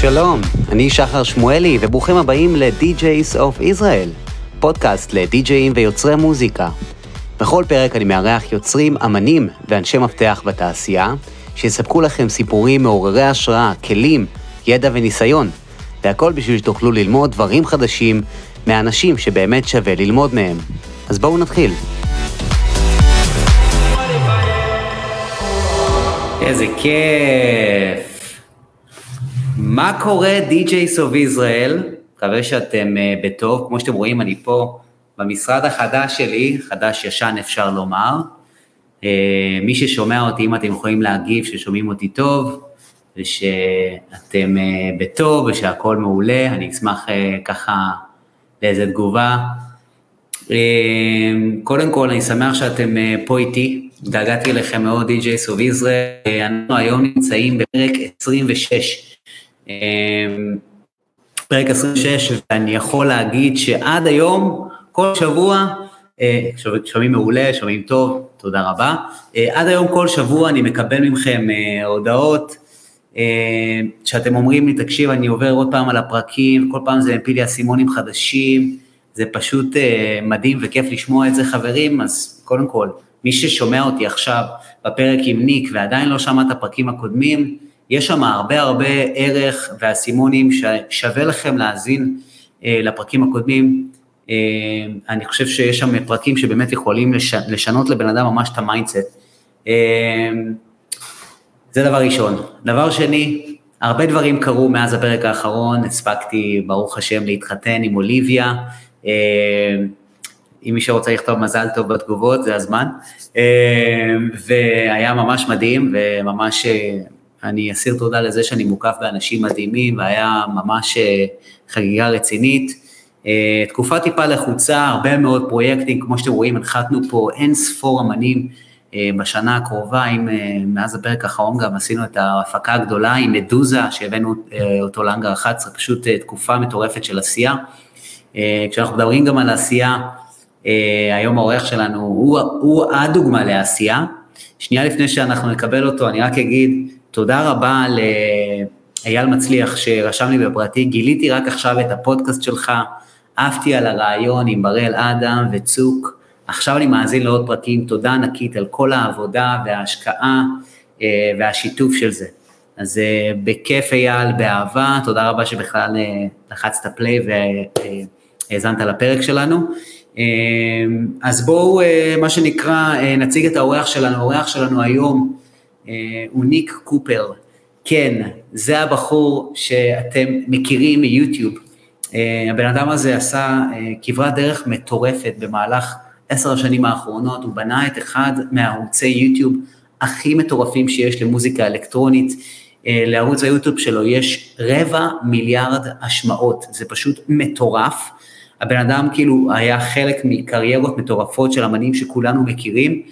שלום, אני שחר שמואלי, וברוכים הבאים ל-DJs of Israel, פודקאסט לדי-ג'אים ויוצרי מוזיקה. בכל פרק אני מארח יוצרים, אמנים ואנשי מפתח בתעשייה, שיספקו לכם סיפורים מעוררי השראה, כלים, ידע וניסיון, והכל בשביל שתוכלו ללמוד דברים חדשים מאנשים שבאמת שווה ללמוד מהם. אז בואו נתחיל. איזה כיף. מה קורה DJs of Israel? מקווה שאתם אה, בטוב. כמו שאתם רואים, אני פה במשרד החדש שלי, חדש-ישן אפשר לומר. אה, מי ששומע אותי, אם אתם יכולים להגיב ששומעים אותי טוב, ושאתם אה, בטוב ושהכול מעולה, אני אשמח ככה לאיזה תגובה. קודם כל, אני שמח שאתם פה איתי, התגעגעתי אליכם מאוד, DJ סוב ישראל. אנחנו היום נמצאים בפרק 26. פרק 26, ואני יכול להגיד שעד היום, כל שבוע, אה, שומעים מעולה, שומעים טוב, תודה רבה. אה, עד היום כל שבוע אני מקבל מכם אה, הודעות, שאתם אומרים לי, תקשיב, אני עובר עוד פעם על הפרקים, כל פעם זה מפיל לי אסימונים חדשים, זה פשוט מדהים וכיף לשמוע את זה, חברים, אז קודם כל, מי ששומע אותי עכשיו בפרק עם ניק ועדיין לא שמע את הפרקים הקודמים, יש שם הרבה הרבה ערך ואסימונים ששווה לכם להאזין אה, לפרקים הקודמים. אה, אני חושב שיש שם פרקים שבאמת יכולים לש, לשנות לבן אדם ממש את ה mindset. אה, זה דבר ראשון. דבר שני, הרבה דברים קרו מאז הפרק האחרון, הספקתי, ברוך השם, להתחתן עם אוליביה. אה, אם מי שרוצה לכתוב מזל טוב בתגובות, זה הזמן. אה, והיה ממש מדהים וממש אה, אני אסיר תודה לזה שאני מוקף באנשים מדהימים, והיה ממש אה, חגיגה רצינית. אה, תקופה טיפה לחוצה, הרבה מאוד פרויקטים, כמו שאתם רואים, הנחתנו פה אין ספור אמנים אה, בשנה הקרובה, עם, מאז הפרק האחרון גם עשינו את ההפקה הגדולה עם מדוזה, שהבאנו אותו לאנגר 11, פשוט תקופה מטורפת של עשייה. כשאנחנו מדברים גם על עשייה, היום העורך שלנו הוא, הוא הדוגמה לעשייה. שנייה לפני שאנחנו נקבל אותו, אני רק אגיד, תודה רבה לאייל מצליח שרשם לי בפרטי, גיליתי רק עכשיו את הפודקאסט שלך, עפתי על הרעיון עם בראל אדם וצוק, עכשיו אני מאזין לעוד פרקים, תודה ענקית על כל העבודה וההשקעה אה, והשיתוף של זה. אז אה, בכיף אייל, באהבה, תודה רבה שבכלל אה, לחצת פליי והאזנת לפרק שלנו. אז בואו, מה שנקרא, נציג את האורח שלנו, האורח שלנו היום הוא ניק קופר. כן, זה הבחור שאתם מכירים מיוטיוב. אה, הבן אדם הזה עשה אה, כברת דרך מטורפת במהלך עשר השנים האחרונות, הוא בנה את אחד מערוצי יוטיוב הכי מטורפים שיש למוזיקה אלקטרונית. לערוץ היוטיוב שלו יש רבע מיליארד השמעות, זה פשוט מטורף. הבן אדם כאילו היה חלק מקריירות מטורפות של אמנים שכולנו מכירים,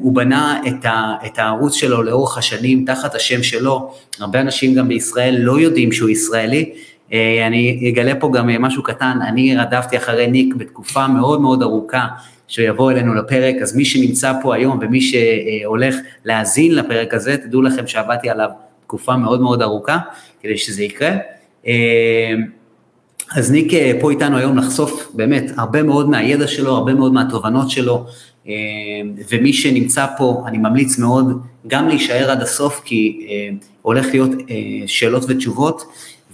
הוא בנה את, ה, את הערוץ שלו לאורך השנים תחת השם שלו, הרבה אנשים גם בישראל לא יודעים שהוא ישראלי, אה, אני אגלה פה גם משהו קטן, אני רדפתי אחרי ניק בתקופה מאוד מאוד ארוכה שהוא יבוא אלינו לפרק, אז מי שנמצא פה היום ומי שהולך להאזין לפרק הזה, תדעו לכם שעבדתי עליו תקופה מאוד מאוד ארוכה כדי שזה יקרה. אמ, אז ניק אה, פה איתנו היום לחשוף באמת הרבה מאוד מהידע שלו, הרבה מאוד מהתובנות שלו, אה, ומי שנמצא פה, אני ממליץ מאוד גם להישאר עד הסוף, כי אה, הולך להיות שאלות ותשובות,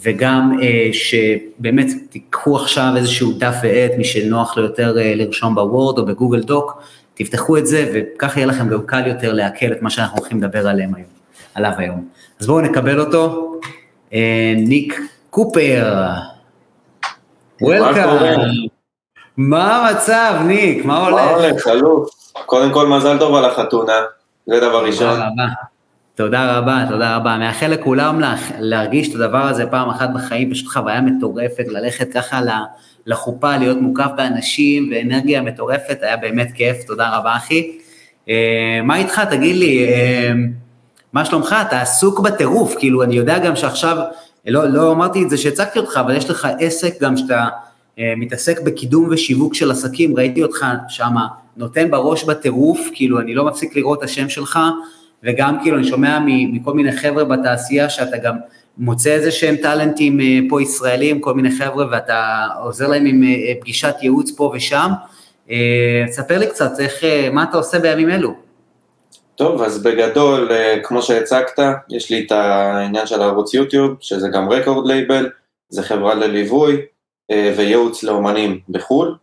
וגם שבאמת תיקחו עכשיו איזשהו דף ועט, מי שנוח לו יותר לרשום בוורד או בגוגל דוק, תפתחו את זה, וככה יהיה לכם גם קל יותר לעכל את מה שאנחנו הולכים לדבר עליהם היום, עליו היום. אז בואו נקבל אותו, ניק קופר. וולקאם. מה המצב, ניק? מה הולך? מה הולך, אלוף? קודם כל, מזל טוב על החתונה, זה דבר ראשון. תודה רבה. תודה רבה, תודה רבה. מאחל לכולם להרגיש את הדבר הזה פעם אחת בחיים, פשוט חוויה מטורפת, ללכת ככה לחופה, להיות מוקף באנשים ואנרגיה מטורפת, היה באמת כיף, תודה רבה אחי. אה, מה איתך, תגיד לי, אה, מה שלומך? אתה עסוק בטירוף, כאילו, אני יודע גם שעכשיו לא, לא אמרתי את זה שהצגתי אותך, אבל יש לך עסק גם שאתה מתעסק בקידום ושיווק של עסקים, ראיתי אותך שם נותן בראש בטירוף, כאילו אני לא מפסיק לראות את השם שלך, וגם כאילו אני שומע מכל מיני חבר'ה בתעשייה שאתה גם מוצא איזה שהם טאלנטים אה, פה ישראלים, כל מיני חבר'ה, ואתה עוזר להם עם אה, פגישת ייעוץ פה ושם. ספר לי קצת, איך, מה אתה עושה בימים אלו? טוב, אז בגדול, כמו שהצגת, יש לי את העניין של הערוץ יוטיוב, שזה גם רקורד לייבל, זה חברה לליווי וייעוץ לאומנים בחו"ל.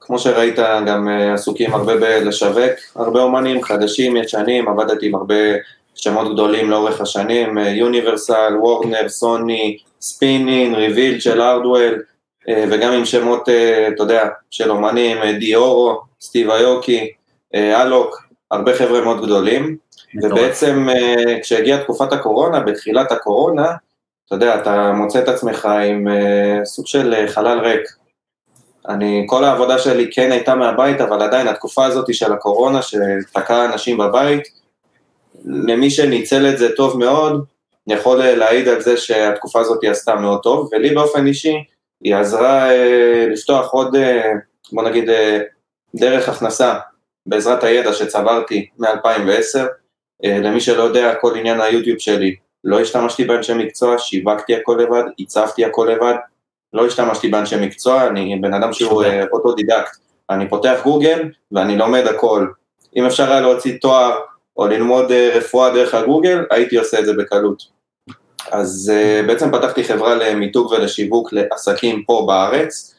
כמו שראית, גם עסוקים הרבה בלשווק הרבה אומנים חדשים, ישנים, עבדתי עם הרבה שמות גדולים לאורך השנים, יוניברסל, וורנר, סוני, ספינין, ריביל של ארדוול, וגם עם שמות, אתה יודע, של אומנים, דיאורו, סטיב איוקי, אלוק, הרבה חבר'ה מאוד גדולים, ובעצם כשהגיעה תקופת הקורונה, בתחילת הקורונה, אתה יודע, אתה מוצא את עצמך עם סוג של חלל ריק. אני, כל העבודה שלי כן הייתה מהבית, אבל עדיין התקופה הזאת של הקורונה, שתקעה אנשים בבית, למי שניצל את זה טוב מאוד, יכול להעיד על זה שהתקופה הזאת היא עשתה מאוד טוב, ולי באופן אישי, היא עזרה אה, לפתוח עוד, אה, בוא נגיד, אה, דרך הכנסה בעזרת הידע שצברתי מ-2010. אה, למי שלא יודע, כל עניין היוטיוב שלי, לא השתמשתי באנשי מקצוע, שיווקתי הכל לבד, הצבתי הכל לבד, לא השתמשתי באנשי מקצוע, אני בן אדם שהוא אה, אוטודידקט, אני פותח גוגל ואני לומד הכל. אם אפשר היה להוציא תואר או ללמוד אה, רפואה דרך הגוגל, הייתי עושה את זה בקלות. אז אה, בעצם פתחתי חברה למיתוג ולשיווק לעסקים פה בארץ.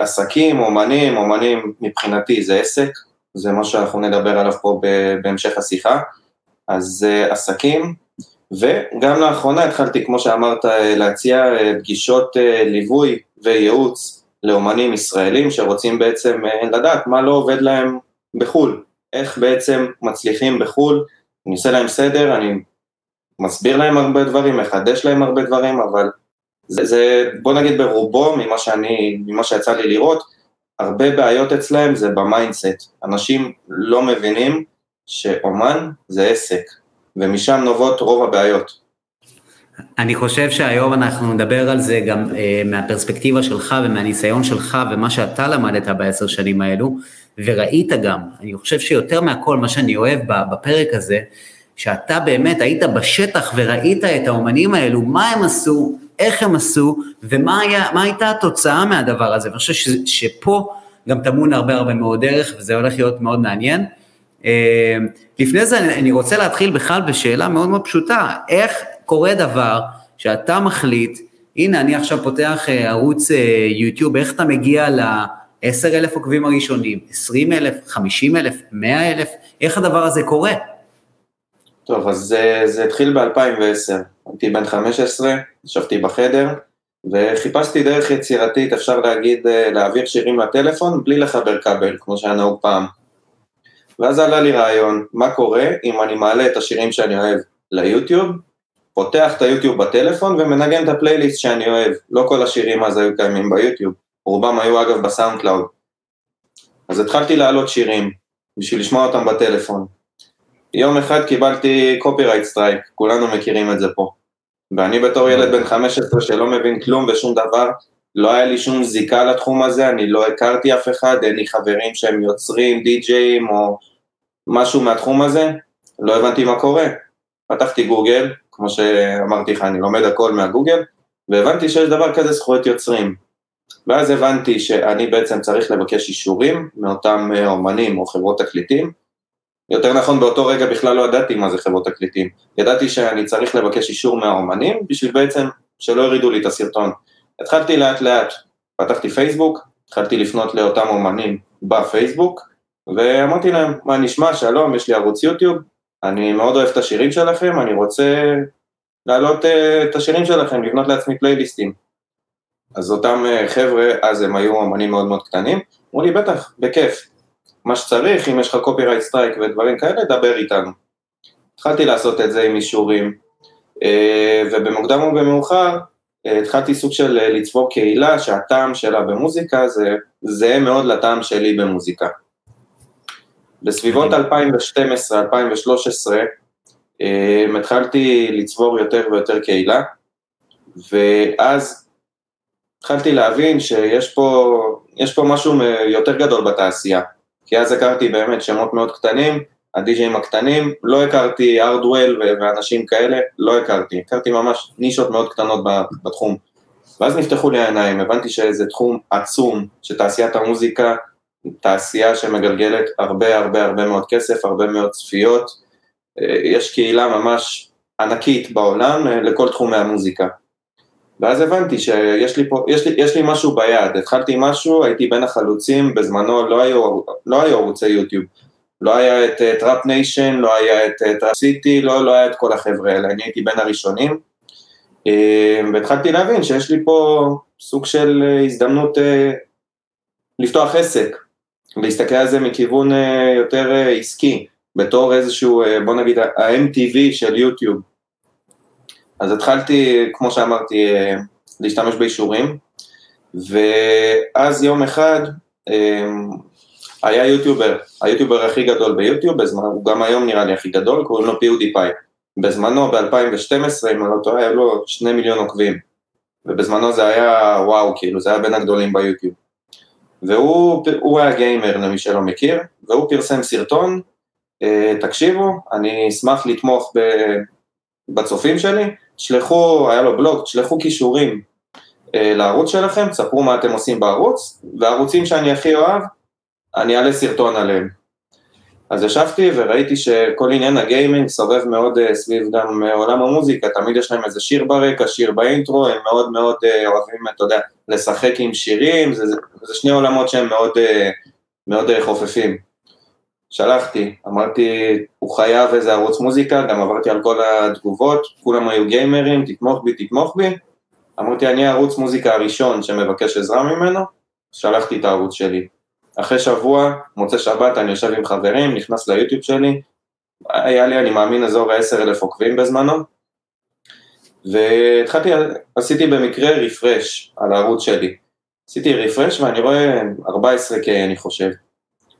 עסקים, אומנים, אומנים מבחינתי זה עסק, זה מה שאנחנו נדבר עליו פה בהמשך השיחה. אז עסקים, וגם לאחרונה התחלתי, כמו שאמרת, להציע פגישות ליווי וייעוץ לאומנים ישראלים שרוצים בעצם לדעת מה לא עובד להם בחו"ל, איך בעצם מצליחים בחו"ל, אני עושה להם סדר, אני מסביר להם הרבה דברים, מחדש להם הרבה דברים, אבל זה, זה בוא נגיד ברובו, ממה שאני, ממה שיצא לי לראות, הרבה בעיות אצלהם זה ב mindset, אנשים לא מבינים שאומן זה עסק, ומשם נובעות רוב הבעיות. אני חושב שהיום אנחנו נדבר על זה גם אה, מהפרספקטיבה שלך ומהניסיון שלך ומה שאתה למדת בעשר שנים האלו, וראית גם, אני חושב שיותר מהכל מה שאני אוהב בפרק הזה, שאתה באמת היית בשטח וראית את האומנים האלו, מה הם עשו, איך הם עשו, ומה היה, הייתה התוצאה מהדבר הזה, ואני חושב ש, שפה גם טמון הרבה הרבה מאוד דרך, וזה הולך להיות מאוד מעניין. אה, לפני זה אני רוצה להתחיל בכלל בשאלה מאוד מאוד פשוטה, איך קורה דבר שאתה מחליט, הנה אני עכשיו פותח אה, ערוץ אה, יוטיוב, איך אתה מגיע ל-10 אלף עוקבים הראשונים, 20 אלף, 50 אלף, 100 אלף, איך הדבר הזה קורה? טוב, אז זה, זה התחיל ב-2010, הייתי בן 15, ישבתי בחדר, וחיפשתי דרך יצירתית, אפשר להגיד, להעביר שירים לטלפון בלי לחבר כבל, כמו שהיה נהוג פעם. ואז עלה לי רעיון, מה קורה אם אני מעלה את השירים שאני אוהב ליוטיוב, פותח את היוטיוב בטלפון ומנגן את הפלייליסט שאני אוהב. לא כל השירים אז היו קיימים ביוטיוב, רובם היו אגב ב SoundCloud. אז התחלתי להעלות שירים, בשביל לשמוע אותם בטלפון. יום אחד קיבלתי copyright strike, כולנו מכירים את זה פה. ואני בתור ילד בן 15 שלא מבין כלום ושום דבר, לא היה לי שום זיקה לתחום הזה, אני לא הכרתי אף אחד, אין לי חברים שהם יוצרים, די-ג'אים או משהו מהתחום הזה, לא הבנתי מה קורה. פתחתי גוגל, כמו שאמרתי לך, אני לומד הכל מהגוגל, והבנתי שיש דבר כזה זכויות יוצרים. ואז הבנתי שאני בעצם צריך לבקש אישורים מאותם אה, אומנים או חברות תקליטים. יותר נכון, באותו רגע בכלל לא ידעתי מה זה חברות תקליטים. ידעתי שאני צריך לבקש אישור מהאומנים בשביל בעצם שלא יורידו לי את הסרטון. התחלתי לאט לאט, פתחתי פייסבוק, התחלתי לפנות לאותם אומנים בפייסבוק, ואמרתי להם, מה נשמע, שלום, יש לי ערוץ יוטיוב, אני מאוד אוהב את השירים שלכם, אני רוצה להעלות אה, את השירים שלכם, לבנות לעצמי פלייליסטים. אז אותם אה, חבר'ה, אז הם היו אמנים מאוד מאוד קטנים, אמרו לי, בטח, בכיף. מה שצריך, אם יש לך copyright strike ודברים כאלה, דבר איתנו. התחלתי לעשות את זה עם אישורים, אה, ובמוקדם ובמאוחר, התחלתי סוג של לצבור קהילה שהטעם שלה במוזיקה זה זהה מאוד לטעם שלי במוזיקה. בסביבות 2012-2013 התחלתי לצבור יותר ויותר קהילה, ואז התחלתי להבין שיש פה, פה משהו יותר גדול בתעשייה, כי אז הכרתי באמת שמות מאוד קטנים, הדי-ג'אים הקטנים, לא הכרתי ארדוול ואנשים כאלה, לא הכרתי, הכרתי ממש נישות מאוד קטנות בתחום. ואז נפתחו לי העיניים, הבנתי שזה תחום עצום, שתעשיית המוזיקה, תעשייה שמגלגלת הרבה הרבה הרבה מאוד כסף, הרבה מאוד צפיות, אה, יש קהילה ממש ענקית בעולם אה, לכל תחומי המוזיקה. ואז הבנתי שיש לי פה, יש לי, יש לי משהו ביד, התחלתי משהו, הייתי בין החלוצים, בזמנו לא היו, לא היו יוטיוב, לא היה את Trap Nation, לא היה את Trap City, לא, לא היה את כל החבר'ה האלה, אני הייתי בין הראשונים, אה, והתחלתי להבין שיש לי פה סוג של אה, הזדמנות אה, לפתוח עסק, ולהסתכל על זה מכיוון יותר עסקי, בתור איזשהו, בוא נגיד, ה-MTV של יוטיוב. אז התחלתי, כמו שאמרתי, להשתמש באישורים, ואז יום אחד היה יוטיובר, היוטיובר הכי גדול ביוטיוב, בזמן, הוא גם היום נראה לי הכי גדול, קוראים לו פיודיפאי. בזמנו, ב-2012, אם אני לא טועה, היה לו שני מיליון עוקבים. ובזמנו זה היה וואו, כאילו, זה היה בין הגדולים ביוטיוב. והוא היה גיימר למי שלא מכיר, והוא פרסם סרטון, אה, תקשיבו, אני אשמח לתמוך בצופים שלי, תשלחו, היה לו בלוג, תשלחו כישורים אה, לערוץ שלכם, תספרו מה אתם עושים בערוץ, והערוצים שאני הכי אוהב, אני אעלה סרטון עליהם. אז ישבתי וראיתי שכל עניין הגיימינג סובב מאוד uh, סביב גם uh, עולם המוזיקה, תמיד יש להם איזה שיר ברקע, שיר באינטרו, הם מאוד מאוד uh, אוהבים, אתה יודע, לשחק עם שירים, זה, זה, זה שני עולמות שהם מאוד, מאוד חופפים. שלחתי, אמרתי, הוא חייב איזה ערוץ מוזיקה, גם עברתי על כל התגובות, כולם היו גיימרים, תתמוך בי, תתמוך בי. אמרתי, אני הערוץ מוזיקה הראשון שמבקש עזרה ממנו, שלחתי את הערוץ שלי. אחרי שבוע, מוצא שבת, אני יושב עם חברים, נכנס ליוטיוב שלי, היה לי, אני מאמין, אזור ה-10 אלף עוקבים בזמנו, והתחלתי, עשיתי במקרה רפרש על הערוץ שלי. עשיתי רפרש ואני רואה 14K אני חושב.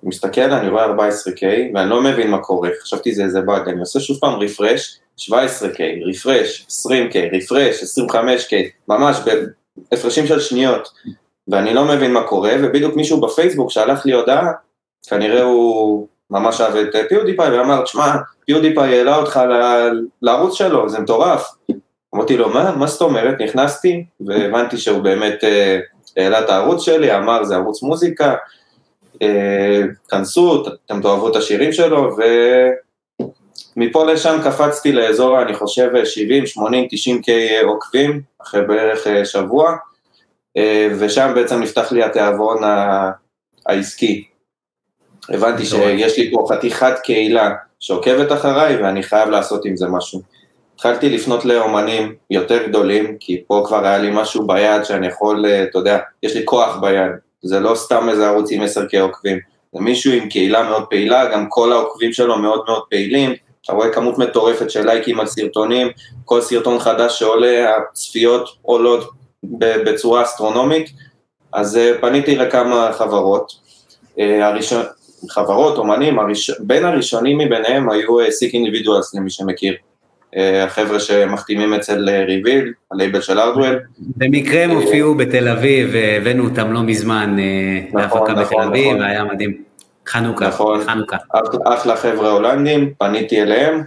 אני מסתכל, אני רואה 14K ואני לא מבין מה קורה, חשבתי זה איזה באג, אני עושה שוב פעם רפרש, 17K, רפרש, 20K, רפרש, 25K, ממש בהפרשים של שניות. ואני לא מבין מה קורה, ובדיוק מישהו בפייסבוק שלח לי הודעה, כנראה הוא ממש אהב את פיודיפיי, ואמר, תשמע, פיודיפיי העלה אותך לערוץ שלו, זה מטורף. אמרתי לו, מה, מה זאת אומרת? נכנסתי, והבנתי שהוא באמת אה, העלה את הערוץ שלי, אמר, זה ערוץ מוזיקה, אה, כנסו, אתם תאהבו את השירים שלו, ומפה לשם קפצתי לאזור, אני חושב, 70, 80, 90 K עוקבים, אחרי בערך אה, שבוע. אה, ושם בעצם נפתח לי התיאבון העסקי. הבנתי שיש לי פה חתיכת קהילה שעוקבת אחריי ואני חייב לעשות עם זה משהו. התחלתי לפנות לאומנים יותר גדולים, כי פה כבר היה לי משהו ביד שאני יכול, אה, אתה יודע, יש לי כוח ביד, זה לא סתם איזה ערוץ עם 10 כעוקבים, זה מישהו עם קהילה מאוד פעילה, גם כל העוקבים שלו מאוד מאוד פעילים, אתה רואה כמות מטורפת של לייקים על סרטונים, כל סרטון חדש שעולה, הצפיות עולות בצורה אסטרונומית, אז אה, פניתי לכמה חברות, אה, הראשון, חברות, אומנים, הראש, בין הראשונים מביניהם היו סיק אה, אינדיבידואלס למי שמכיר, החבר'ה שמחתימים אצל ריביל, הלייבל של ארדואל. במקרה הם הופיעו בתל אביב, הבאנו אותם לא מזמן נכון, להפקה נכון, בתל אביב, נכון. והיה מדהים. חנוכה, נכון, חנוכה. אחלה חבר'ה הולנדים, פניתי אליהם,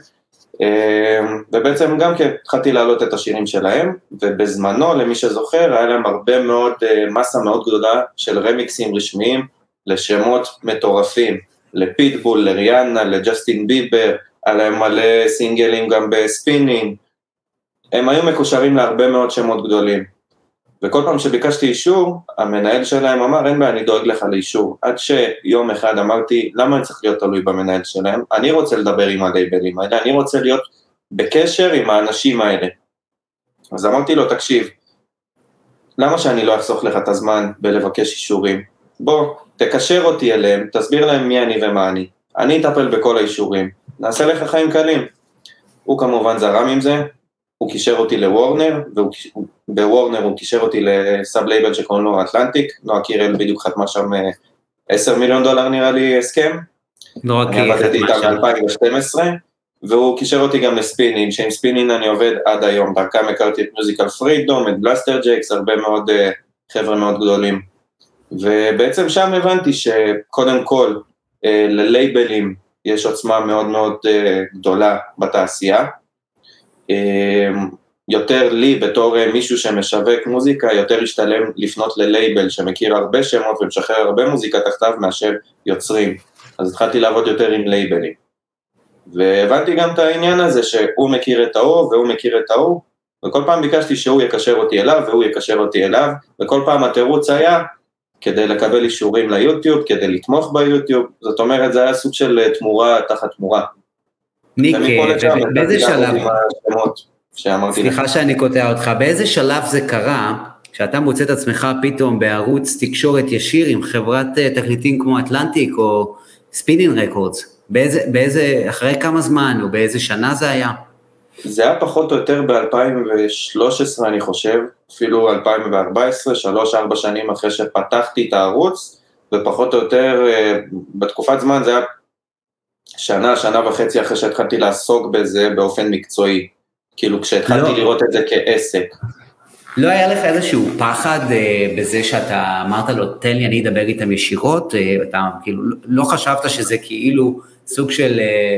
ובעצם גם כן התחלתי להעלות את השירים שלהם, ובזמנו, למי שזוכר, היה להם הרבה מאוד, אה, מסה מאוד גדולה של רמיקסים רשמיים לשמות מטורפים, לפיטבול, לריאנה, לג'סטין ביבר, היה להם מלא סינגלים גם ב Spinnin', הם היו מקושרים להרבה מאוד שמות גדולים. וכל פעם שביקשתי אישור, המנהל שלהם אמר, אין בעיה, אני דואג לך לאישור. עד שיום אחד אמרתי, למה אני צריך להיות תלוי במנהל שלהם? אני רוצה לדבר עם הלייבלים האלה, אני רוצה להיות בקשר עם האנשים האלה. אז אמרתי לו, תקשיב, למה שאני לא אחסוך לך את הזמן בלבקש אישורים? בוא, תקשר אותי אליהם, תסביר להם מי אני ומה אני. אני אטפל בכל האישורים, נעשה לך חיים קלים. הוא כמובן זרם עם זה, הוא קישר אותי לוורנר, ובוורנר הוא קישר אותי לסאב לייבל שקוראים לו אטלנטיק, נועה קירל בדיוק חתמה שם 10 אה, מיליון דולר נראה לי הסכם. נועה קירל חתמה שם. אני עבדתי איתם ב-2012, והוא קישר אותי גם ל Spinnin', שעם Spinnin' אני עובד עד היום, דרכם הכרתי את Musical Freedom, את Blasterjaxx, הרבה מאוד אה, חבר'ה מאוד גדולים. ובעצם שם הבנתי שקודם כל אה, ללייבלים יש עוצמה מאוד מאוד גדולה בתעשייה. יותר לי, בתור מישהו שמשווק מוזיקה, יותר השתלם לפנות ללייבל שמכיר הרבה שמות ומשחרר הרבה מוזיקה תחתיו מאשר יוצרים. אז התחלתי לעבוד יותר עם לייבלים. והבנתי גם את העניין הזה שהוא מכיר את ההוא והוא מכיר את ההוא, וכל פעם ביקשתי שהוא יקשר אותי אליו והוא יקשר אותי אליו, וכל פעם התירוץ היה כדי לקבל אישורים ליוטיוב, כדי לתמוך ביוטיוב, זאת אומרת זה היה סוג של אה, תמורה תחת תמורה. ניק, באיזה שלב, סליחה שאני קוטע אותך, באיזה שלב זה קרה שאתה מוצא את עצמך פתאום בערוץ תקשורת ישיר עם חברת אה, תקליטים כמו Atlantic או Spinnin' Records? באיזה, באיזה, אחרי כמה זמן או באיזה שנה זה היה? זה היה פחות או יותר ב-2013 אני חושב, אפילו 2014, 3-4 שנים אחרי שפתחתי את הערוץ, ופחות או יותר אה, בתקופת זמן זה היה שנה, שנה וחצי אחרי שהתחלתי לעסוק בזה באופן מקצועי, כאילו כשהתחלתי לא. לראות את זה כעסק. לא היה לך איזשהו פחד אה, בזה שאתה אמרת לו, תן לי, אני אדבר איתם ישירות, אה, אתה כאילו לא חשבת שזה כאילו סוג של אה,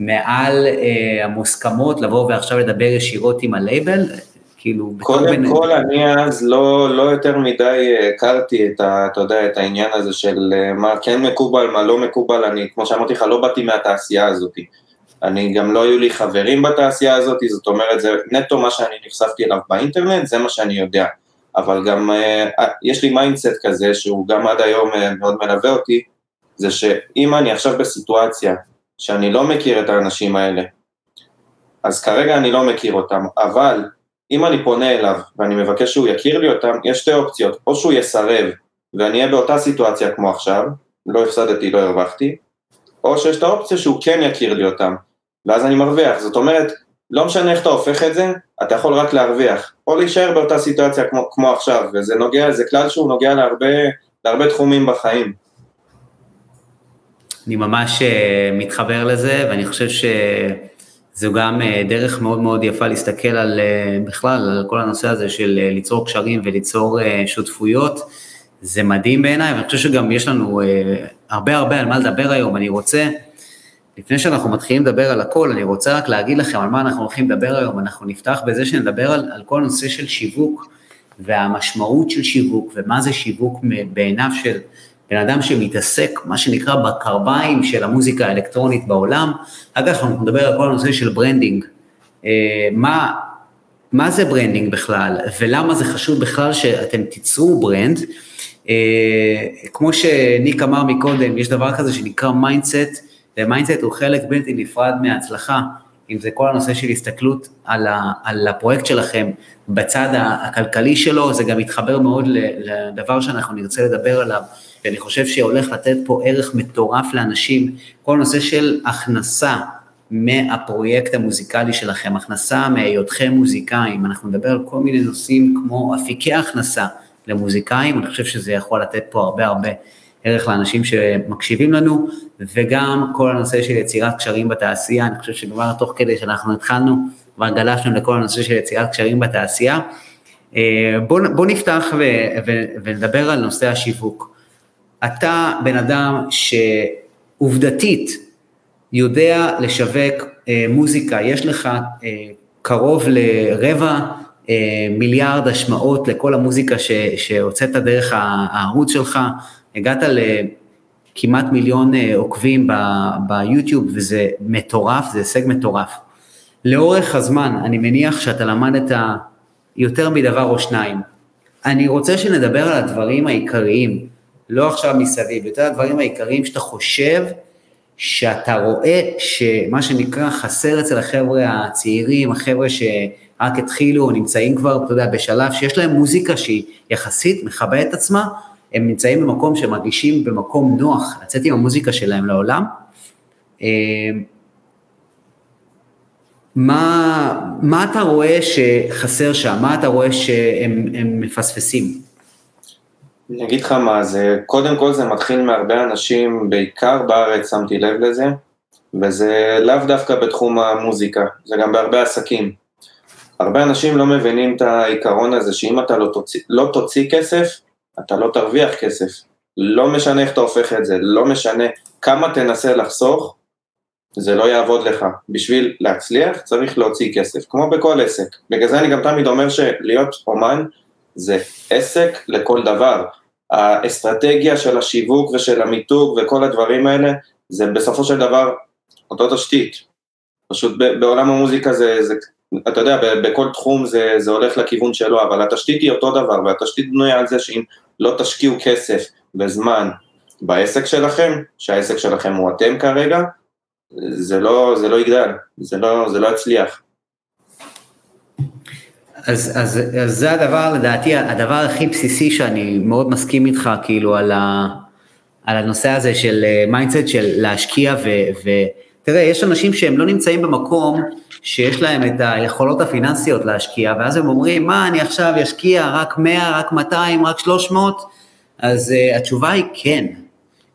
מעל אה, המוסכמות לבוא ועכשיו לדבר ישירות עם הלייבל? כאילו, קודם בין... כל, אני אז לא, לא יותר מדי הכרתי את, ה, אתה יודע, את העניין הזה של אה, מה כן מקובל, מה לא מקובל, אני, כמו שאמרתי לך, לא באתי מהתעשייה הזאת. אני גם לא היו לי חברים בתעשייה הזאת, זאת אומרת, זה נטו מה שאני נחשפתי אליו באינטרנט, זה מה שאני יודע. אבל גם אה, יש לי mindset כזה, שהוא גם עד היום מאוד מלווה אותי, זה שאם אני עכשיו בסיטואציה שאני לא מכיר את האנשים האלה, אז כרגע אני לא מכיר אותם, אבל אם אני פונה אליו ואני מבקש שהוא יכיר לי אותם, יש שתי אופציות, או שהוא יסרב ואני אהיה באותה סיטואציה כמו עכשיו, לא הפסדתי, לא הרווחתי, או שיש את האופציה שהוא כן יכיר לי אותם, ואז אני מרוויח, זאת אומרת, לא משנה איך אתה הופך את זה, אתה יכול רק להרוויח, או להישאר באותה סיטואציה כמו, כמו עכשיו, וזה נוגע, זה כלל שהוא נוגע להרבה, להרבה תחומים בחיים. אני ממש אה, מתחבר לזה, ואני חושב שזו גם אה, דרך מאוד מאוד יפה להסתכל על אה, בכלל, על כל הנושא הזה של ליצור קשרים וליצור שותפויות. זה מדהים בעיניי, ואני חושב שגם יש לנו הרבה הרבה על מה לדבר היום. אני רוצה, לפני שאנחנו מתחילים לדבר על הכל, אני רוצה רק להגיד לכם על מה אנחנו הולכים לדבר היום. אנחנו נפתח בזה שנדבר על, על כל הנושא של שיווק, והמשמעות של שיווק, ומה זה שיווק בעיניו של בן אדם שמתעסק, מה שנקרא, בקרביים של המוזיקה האלקטרונית בעולם. אגב, אנחנו נדבר על כל הנושא של branding. אה, מה, מה זה branding בכלל, ולמה זה חשוב בכלל שאתם תיצרו brand. אה, כמו שניק אמר מקודם, יש דבר כזה שנקרא mindset, ו mindset הוא חלק בלתי נפרד מההצלחה. אם זה כל הנושא של הסתכלות על, ה, על הפרויקט שלכם בצד הכלכלי שלו, זה גם מתחבר מאוד לדבר שאנחנו נרצה לדבר עליו, ואני חושב שהולך לתת פה ערך מטורף לאנשים, כל נושא של הכנסה מהפרויקט המוזיקלי שלכם, הכנסה מהיותכם מוזיקאים, אנחנו נדבר על כל מיני נושאים כמו אפיקי הכנסה למוזיקאים, אני חושב שזה יכול לתת פה הרבה הרבה ערך לאנשים שמקשיבים לנו, וגם כל הנושא של יצירת קשרים בתעשייה, אני חושב שכבר תוך כדי שאנחנו התחלנו, כבר גלשנו לכל הנושא של יצירת קשרים בתעשייה. בואו בוא נפתח ו, ו, ונדבר על נושא השיווק. אתה בן אדם שעובדתית יודע לשווק אה, מוזיקה, יש לך אה, קרוב לרבע אה, מיליארד השמעות לכל המוזיקה שהוצאת דרך הערוץ שלך, הגעת לכמעט מיליון אה, עוקבים ביוטיוב וזה מטורף, זה הישג מטורף. לאורך הזמן, אני מניח שאתה למדת יותר מדבר או שניים. אני רוצה שנדבר על הדברים העיקריים, לא עכשיו מסביב, יותר הדברים העיקריים שאתה חושב שאתה רואה שמה שנקרא חסר אצל החבר'ה הצעירים, החבר'ה שרק התחילו נמצאים כבר, אתה יודע, בשלב שיש להם מוזיקה שהיא יחסית מכבדת את עצמה, הם נמצאים במקום שמרגישים במקום נוח לצאת עם המוזיקה שלהם לעולם. אה, מה, מה אתה רואה שחסר שם? מה אתה רואה שהם מפספסים? אני אגיד לך מה זה, קודם כל זה מתחיל מהרבה אנשים, בעיקר בארץ שמתי לב לזה, וזה לאו דווקא בתחום המוזיקה, זה גם בהרבה עסקים. הרבה אנשים לא מבינים את העיקרון הזה שאם אתה לא תוציא, לא תוציא כסף, אתה לא תרוויח כסף. לא משנה איך אתה הופך את זה, לא משנה כמה תנסה לחסוך, זה לא יעבוד לך. בשביל להצליח צריך להוציא כסף, כמו בכל עסק. בגלל זה אני גם תמיד אומר שלהיות אומן זה עסק לכל דבר. האסטרטגיה של השיווק ושל המיתוג וכל הדברים האלה, זה בסופו של דבר אותו תשתית. פשוט בעולם המוזיקה זה, זה אתה יודע, בכל תחום זה, זה הולך לכיוון שלו, אבל התשתית היא אותו דבר, והתשתית בנויה על זה שאם לא תשקיעו כסף וזמן בעסק שלכם, שהעסק שלכם הוא אתם כרגע, זה לא, זה לא יגדל, זה לא, זה לא יצליח. אז, אז, אז זה הדבר, לדעתי, הדבר הכי בסיסי שאני מאוד מסכים איתך, כאילו, על, ה, על הנושא הזה של mindset אה, של להשקיע, ו, ותראה, יש אנשים שהם לא נמצאים במקום שיש להם את היכולות הפיננסיות להשקיע, ואז הם אומרים, מה, אני עכשיו אשקיע רק 100, רק 200, רק 300? אז אה, התשובה היא כן.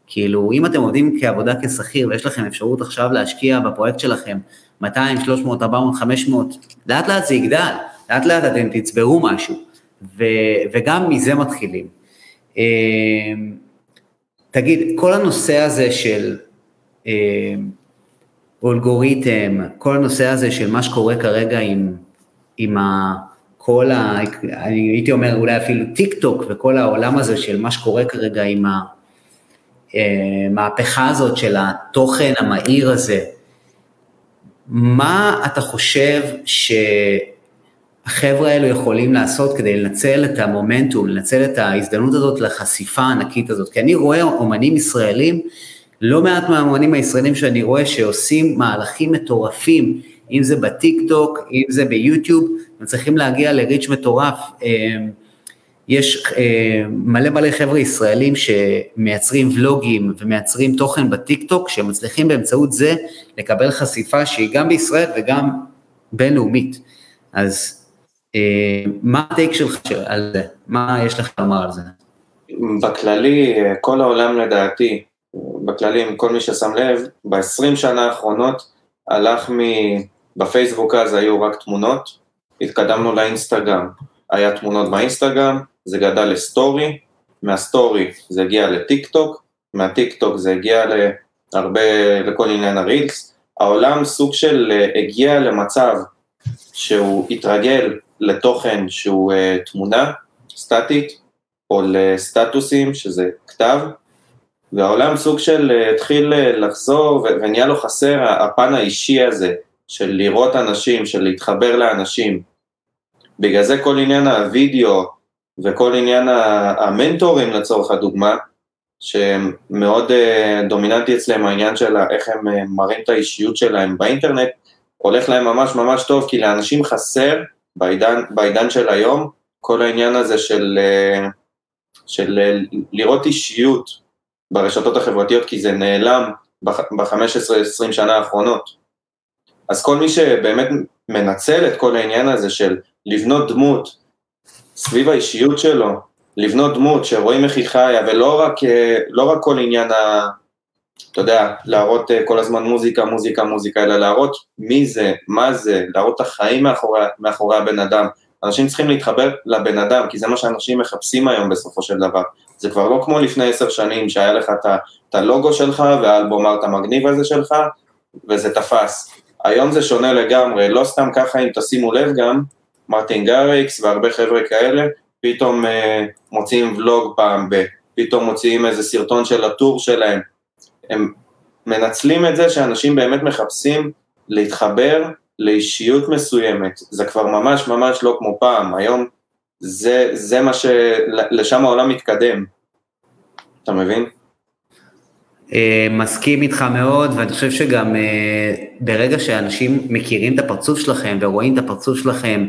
כאילו, אם אתם עובדים כעבודה כשכיר ויש לכם אפשרות עכשיו להשקיע בפרויקט שלכם 200, 300, 400, 500, לאט לאט זה יגדל, לאט לאט אתם תצברו משהו, ו, וגם מזה מתחילים. Uh, תגיד, כל הנושא הזה של uh, אלגוריתם, כל הנושא הזה של מה שקורה כרגע עם, עם ה, כל ה... אני הייתי אומר אולי אפילו טיק טוק וכל העולם הזה של מה שקורה כרגע עם המהפכה אה, הזאת של התוכן המהיר הזה, מה אתה חושב שהחבר'ה האלו יכולים לעשות כדי לנצל את המומנטום, לנצל את ההזדמנות הזאת לחשיפה הענקית הזאת? כי אני רואה אומנים ישראלים לא מעט מהאמנים הישראלים שאני רואה שעושים מהלכים מטורפים, אם זה בטיק טוק, אם זה ביוטיוב, הם צריכים להגיע לריץ' מטורף. אה, יש אה, מלא מלא חבר'ה ישראלים שמייצרים ולוגים ומייצרים תוכן בטיק טוק, שמצליחים באמצעות זה לקבל חשיפה שהיא גם בישראל וגם בינלאומית. אז מה הטייק שלך על זה? מה יש לך לומר על זה? בכללי, כל העולם לדעתי, בכללי, עם כל מי ששם לב, ב-20 שנה האחרונות הלך מ... בפייסבוק אז היו רק תמונות, התקדמנו לאינסטגרם, היה תמונות באינסטגרם, זה גדל לסטורי, מהסטורי זה הגיע לטיק טוק, מהטיק טוק זה הגיע להרבה, לכל עניין הרילס, העולם סוג של הגיע למצב שהוא התרגל לתוכן שהוא אה, תמונה סטטית, או לסטטוסים, שזה כתב, והעולם סוג של אה, התחיל אה, לחזור ונהיה לו חסר הפן האישי הזה של לראות אנשים, של להתחבר לאנשים. בגלל זה כל עניין הווידאו וכל עניין המנטורים לצורך הדוגמה, שמאוד אה, דומיננטי אצלם העניין של איך הם מראים את האישיות שלהם באינטרנט, הולך להם ממש ממש טוב, כי לאנשים חסר בעידן, בעידן של היום כל העניין הזה של, של לראות אישיות, ברשתות החברתיות כי זה נעלם ב-15-20 שנה האחרונות. אז כל מי שבאמת מנצל את כל העניין הזה של לבנות דמות סביב האישיות שלו, לבנות דמות שרואים איך היא חיה, ולא רק, לא רק כל עניין ה... אתה יודע, להראות כל הזמן מוזיקה, מוזיקה, מוזיקה, אלא להראות מי זה, מה זה, להראות את החיים מאחורי, מאחורי הבן אדם. אנשים צריכים להתחבר לבן אדם, כי זה מה שאנשים מחפשים היום בסופו של דבר. זה כבר לא כמו לפני עשר שנים שהיה לך את הלוגו שלך והאלבום ארט המגניב הזה שלך, וזה תפס. היום זה שונה לגמרי, לא סתם ככה אם תשימו לב גם, מרטין גריקס והרבה חבר'ה כאלה, פתאום אה, מוציאים ולוג פעם ב... פתאום מוציאים איזה סרטון של הטור שלהם. הם מנצלים את זה שאנשים באמת מחפשים להתחבר לאישיות מסוימת, זה כבר ממש ממש לא כמו פעם, היום זה, זה מה ש... לשם העולם מתקדם, אתה מבין? אה, מסכים איתך מאוד, ואני חושב שגם אה, ברגע שאנשים מכירים את הפרצוף שלכם ורואים את הפרצוף שלכם,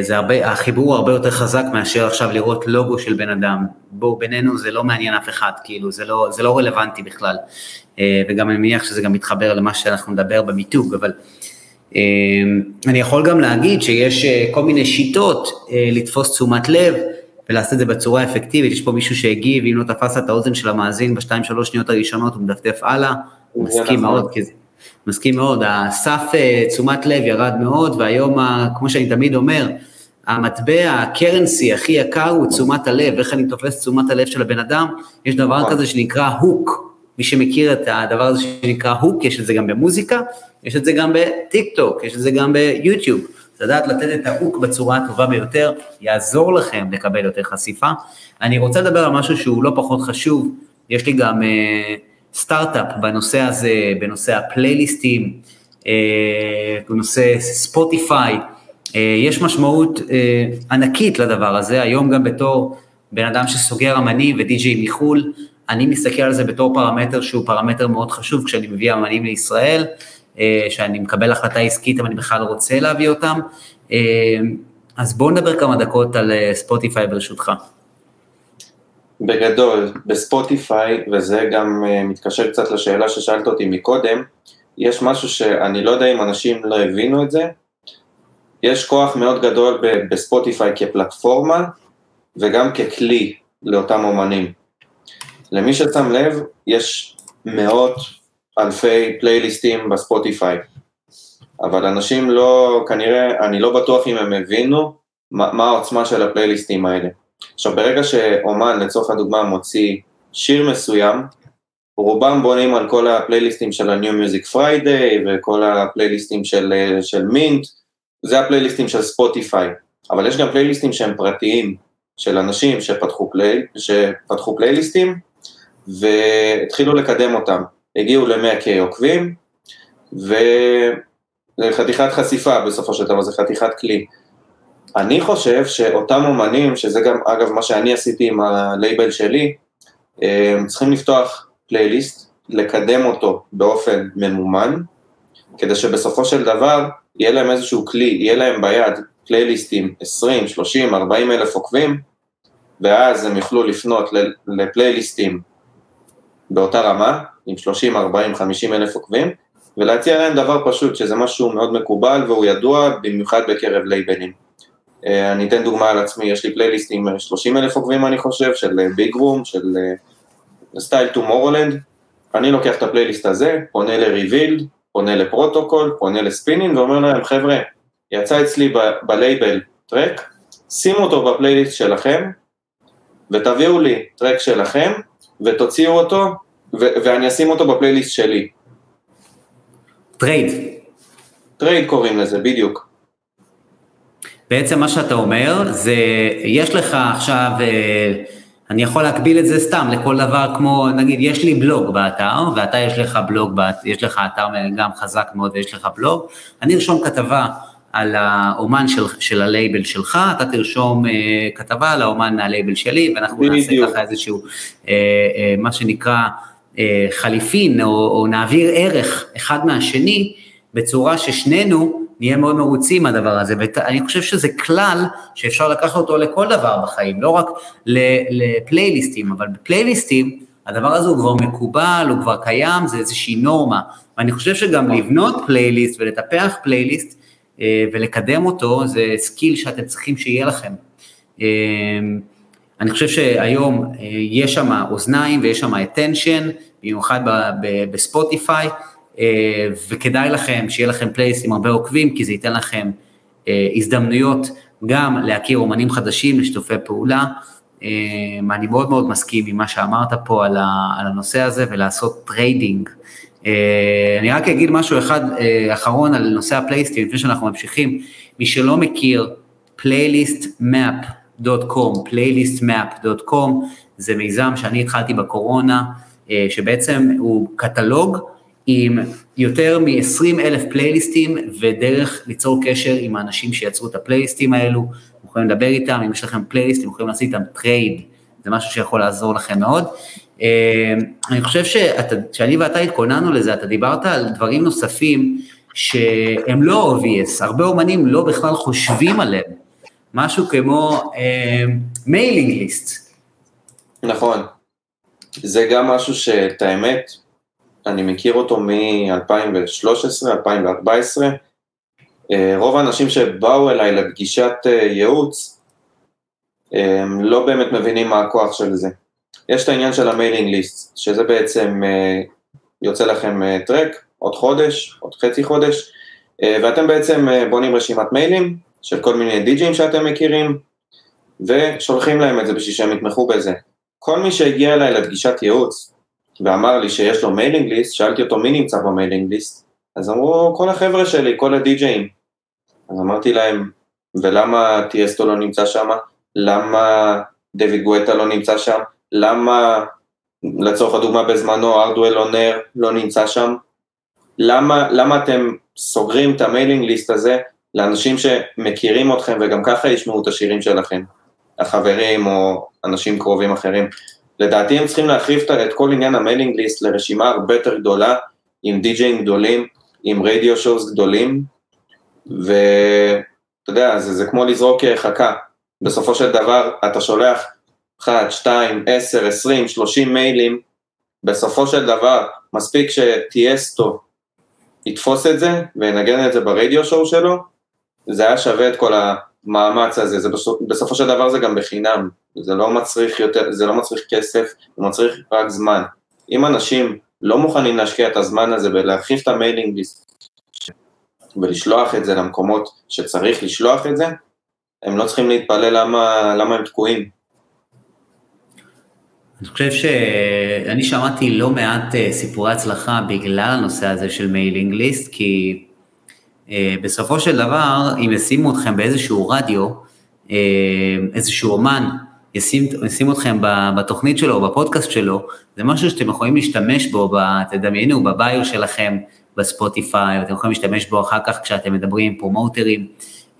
זה הרבה, החיבור הרבה יותר חזק מאשר עכשיו לראות לוגו של בן אדם. בואו, בינינו זה לא מעניין אף אחד, כאילו, זה לא, זה לא רלוונטי בכלל. וגם אני מניח שזה גם מתחבר למה שאנחנו נדבר במיתוג, אבל אמ, אני יכול גם להגיד שיש אה, כל מיני שיטות אה, לתפוס תשומת לב ולעשות את זה בצורה אפקטיבית, יש פה מישהו שהגיב, אם לא תפס את האוזן של המאזין בשתיים שלוש שניות הראשונות הוא מדפדף הלאה, הוא מסכים מאוד, כי זה, מסכים מאוד, הסף אה, תשומת לב ירד מאוד והיום, כמו שאני תמיד אומר, המטבע, הקרנסי הכי יקר הוא תשומת הלב, איך אני תופס תשומת הלב של הבן אדם, יש דבר נכון. כזה שנקרא הוק, מי שמכיר את הדבר הזה שנקרא הוק, יש את זה גם במוזיקה, יש את זה גם בטיק טוק, יש את זה גם ביוטיוב. לדעת לתת את ה hook בצורה הטובה ביותר, יעזור לכם לקבל יותר חשיפה. אני רוצה לדבר על משהו שהוא לא פחות חשוב, יש לי גם אה, סטארט-אפ בנושא הזה, בנושא הפלייליסטים, אה, בנושא ספוטיפיי, אה, יש משמעות אה, ענקית לדבר הזה, היום גם בתור בן אדם שסוגר אמנים ודי-ג'יי מחו"ל, אני מסתכל על זה בתור פרמטר שהוא פרמטר מאוד חשוב כשאני מביא אמנים לישראל, אה, שאני מקבל החלטה עסקית, אבל אני בכלל רוצה להביא אותם. אה, אז בואו נדבר כמה דקות על אה, ספוטיפיי ברשותך. בגדול, בספוטיפיי, וזה גם מתקשר קצת לשאלה ששאלת אותי מקודם, יש משהו שאני לא יודע אם אנשים לא הבינו את זה, יש כוח מאוד גדול בספוטיפיי כפלטפורמה וגם ככלי לאותם אומנים. למי ששם לב, יש מאות אלפי פלייליסטים בספוטיפיי, אבל אנשים לא, כנראה, אני לא בטוח אם הם הבינו מה, מה העוצמה של הפלייליסטים האלה. עכשיו, ברגע שאומן, לצורך הדוגמה, מוציא שיר מסוים, רובם בונים על כל הפלייליסטים של ה-New Music Friday וכל הפלייליסטים של, של מינט, זה הפלייליסטים של ספוטיפיי, אבל יש גם פלייליסטים שהם פרטיים, של אנשים שפתחו, פליי, שפתחו פלייליסטים והתחילו לקדם אותם. הגיעו ל-100K עוקבים, וחתיכת חשיפה בסופו של דבר, זה חתיכת כלי. אני חושב שאותם אומנים, שזה גם אגב מה שאני עשיתי עם הלייבל שלי, צריכים לפתוח פלייליסט, לקדם אותו באופן ממומן, כדי שבסופו של דבר יהיה להם איזשהו כלי, יהיה להם ביד פלייליסטים 20, 30, 40 אלף עוקבים, ואז הם יוכלו לפנות לפלייליסטים באותה רמה, עם 30, 40, 50 אלף עוקבים, ולהציע להם דבר פשוט, שזה משהו מאוד מקובל והוא ידוע, במיוחד בקרב לייבלים. אה, אני אתן דוגמה על עצמי, יש לי פלייליסט עם 30 אלף עוקבים אני חושב, של ביג אה, רום, של סטייל טומורולנד, אני לוקח את הפלייליסט הזה, פונה ל Revealed, פונה לפרוטוקול, פונה ל Spinnin', ואומר להם, חבר'ה, יצא אצלי בלייבל track, שימו אותו בפלייליסט שלכם, ותביאו לי track שלכם, ותוציאו אותו ואני אשים אותו בפלייליסט שלי. Trade. Trade קוראים לזה, בדיוק. בעצם מה שאתה אומר זה, יש לך עכשיו, אה, אני יכול להקביל את זה סתם לכל דבר כמו, נגיד, יש לי בלוג באתר, ואתה יש לך בלוג, יש לך אתר גם חזק מאוד ויש לך בלוג, אני ארשום כתבה על האומן של, של הלייבל שלך, אתה תרשום uh, כתבה על האומן מהלייבל שלי, ואנחנו נעשה ככה איזשהו, uh, מה שנקרא, אה, חליפין או, או נעביר ערך אחד מהשני בצורה ששנינו נהיה מאוד מרוצים מהדבר הזה, ואני חושב שזה כלל שאפשר לקחת אותו לכל דבר בחיים, לא רק לפלייליסטים, אבל בפלייליסטים הדבר הזה הוא כבר מקובל, הוא כבר קיים, זה איזושהי נורמה, ואני חושב שגם לבנות פלייליסט ולטפח פלייליסט אה, ולקדם אותו, זה skill שאתם צריכים שיהיה לכם. אה, אני חושב שהיום יש שם אוזניים ויש שם attention, במיוחד בספוטיפיי, אה, וכדאי לכם שיהיה לכם פלייליסט עם הרבה עוקבים, כי זה ייתן לכם אה, הזדמנויות גם להכיר אומנים חדשים לשיתופי פעולה. אה, אני מאוד מאוד מסכים עם מה שאמרת פה על הנושא הזה ולעשות trading. אני רק אגיד משהו אחד אחרון על נושא הפלייליסטים, לפני שאנחנו ממשיכים. מי שלא מכיר, playlistmap.com, playlistmap.com, זה מיזם שאני התחלתי בקורונה, אה, שבעצם הוא קטלוג עם יותר מ-20 אלף פלייליסטים ודרך ליצור קשר עם האנשים שיצרו את הפלייליסטים האלו, אתם יכולים לדבר איתם, אם יש לכם פלייליסט, אתם יכולים לעשות איתם trade, זה משהו שיכול לעזור לכם מאוד. אה, אני חושב שאני ואתה התכוננו לזה, אתה דיברת על דברים נוספים שהם לא obvious, הרבה אומנים לא בכלל חושבים עליהם, משהו כמו mailing אה, list. נכון, זה גם משהו שאת האמת, אני מכיר אותו מ-2013, 2014. אה, רוב האנשים שבאו אליי לפגישת אה, ייעוץ, הם לא באמת מבינים מה הכוח של זה. יש את העניין של המיילינג ליסט, שזה בעצם אה, יוצא לכם טרק, עוד חודש, עוד חצי חודש, ואתם בעצם בונים רשימת מיילים של כל מיני די-ג'ים שאתם מכירים, ושולחים להם את זה בשביל שהם יתמכו בזה. כל מי שהגיע אליי לפגישת ייעוץ, ואמר לי שיש לו mailing list, שאלתי אותו מי נמצא ב mailing list, אז אמרו כל החבר'ה שלי, כל הדי-ג'אים. אז אמרתי להם, ולמה טיאסטו לא נמצא שם? למה דויד גואטה לא נמצא שם? למה, לצורך הדוגמה בזמנו, Hardwell On Air לא נמצא שם? למה, למה אתם סוגרים את ה mailing list הזה לאנשים שמכירים אתכם וגם ככה ישמעו את השירים שלכם, החברים או אנשים קרובים אחרים? לדעתי הם צריכים להחריב את כל עניין המיילינג ליסט לרשימה הרבה יותר גדולה, עם די-ג'אים גדולים, עם רדיו שואוס גדולים, ואתה יודע, זה, זה כמו לזרוק חכה. בסופו של דבר אתה שולח 1, 2, 10, 20, 30 מיילים, בסופו של דבר מספיק שטיאסטו יתפוס את זה וינגן את זה ב radio show שלו, זה היה שווה את כל המאמץ הזה, זה בסופ, בסופו של דבר זה גם בחינם, זה לא מצריך יותר, זה לא מצריך כסף, זה מצריך רק זמן. אם אנשים לא מוכנים להשקיע את הזמן הזה ולהרחיב את ה mailing ולשלוח את זה למקומות שצריך לשלוח את זה, הם לא צריכים להתפלא למה, למה הם תקועים. אני חושב שאני שמעתי לא מעט אה, סיפורי הצלחה בגלל הנושא הזה של mailing list, כי אה, בסופו של דבר, אם ישימו אתכם באיזשהו רדיו, אה, איזשהו אומן, ישים, ישים אתכם בתוכנית שלו בפודקאסט שלו, זה משהו שאתם יכולים להשתמש בו, תדמיינו, בביו שלכם, בספוטיפיי, אתם יכולים להשתמש בו אחר כך כשאתם מדברים עם פרומוטרים,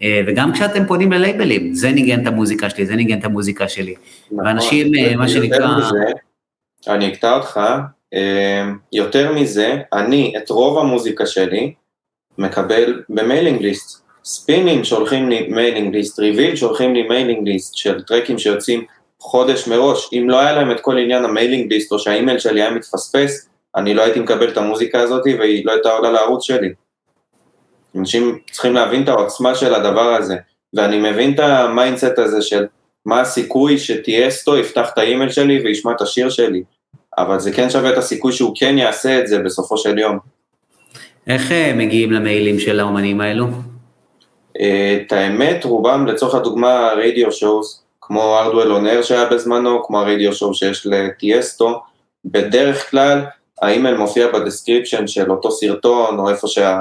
אה, וגם כשאתם פונים ללייבלים, זה ניגן את המוזיקה שלי, זה ניגן את המוזיקה שלי. נכון, ואנשים, אה, מה שנקרא... מזה, אני אקטע אותך, אה, יותר מזה, אני את רוב המוזיקה שלי מקבל ב mailing list. Spinnin' שולחים לי mailing list, Revealed שולחים לי mailing list של טרקים שיוצאים חודש מראש. אם לא היה להם את כל עניין ה mailing list או שהאימייל שלי היה מתפספס, אני לא הייתי מקבל את המוזיקה הזאת והיא לא הייתה עולה לערוץ שלי. אנשים צריכים להבין את העוצמה של הדבר הזה, ואני מבין את ה mindset הזה של מה הסיכוי שטיאסטו יפתח את האימייל שלי וישמע את השיר שלי, אבל זה כן שווה את הסיכוי שהוא כן יעשה את זה בסופו של יום. איך אה, מגיעים למיילים של האומנים האלו? את האמת, רובם לצורך הדוגמה radio shows, כמו Hardwell On Air שהיה בזמנו, כמו ה radio show שיש לטיאסטו, בדרך כלל האימייל מופיע ב description של אותו סרטון, או איפה, שה...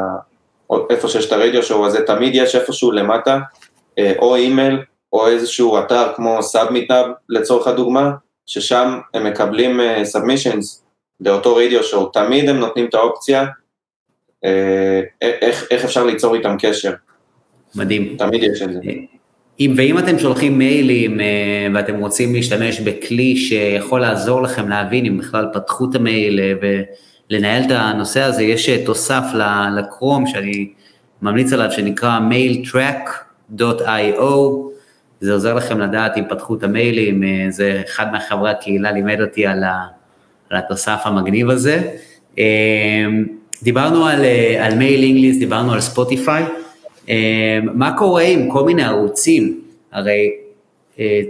או איפה שיש את ה radio show הזה, תמיד יש איפשהו למטה, אה, או אימייל, או איזשהו אתר כמו SubmitHub לצורך הדוגמה, ששם הם מקבלים סאבמישנס אה, לאותו רדיו שואו, תמיד הם נותנים את האופציה אה, איך, איך אפשר ליצור איתם קשר. מדהים. תמיד יש את זה. אם, ואם אתם שולחים מיילים ואתם רוצים להשתמש בכלי שיכול לעזור לכם להבין אם בכלל פתחו את המייל ולנהל את הנושא הזה, יש תוסף לקרום שאני ממליץ עליו שנקרא mailtrack.io, זה עוזר לכם לדעת אם פתחו את המיילים, זה אחד מחברי הקהילה לימד אותי על, על התוסף המגניב הזה. דיברנו על, על mailing list, דיברנו על ספוטיפיי. מה קורה עם כל מיני ערוצים? הרי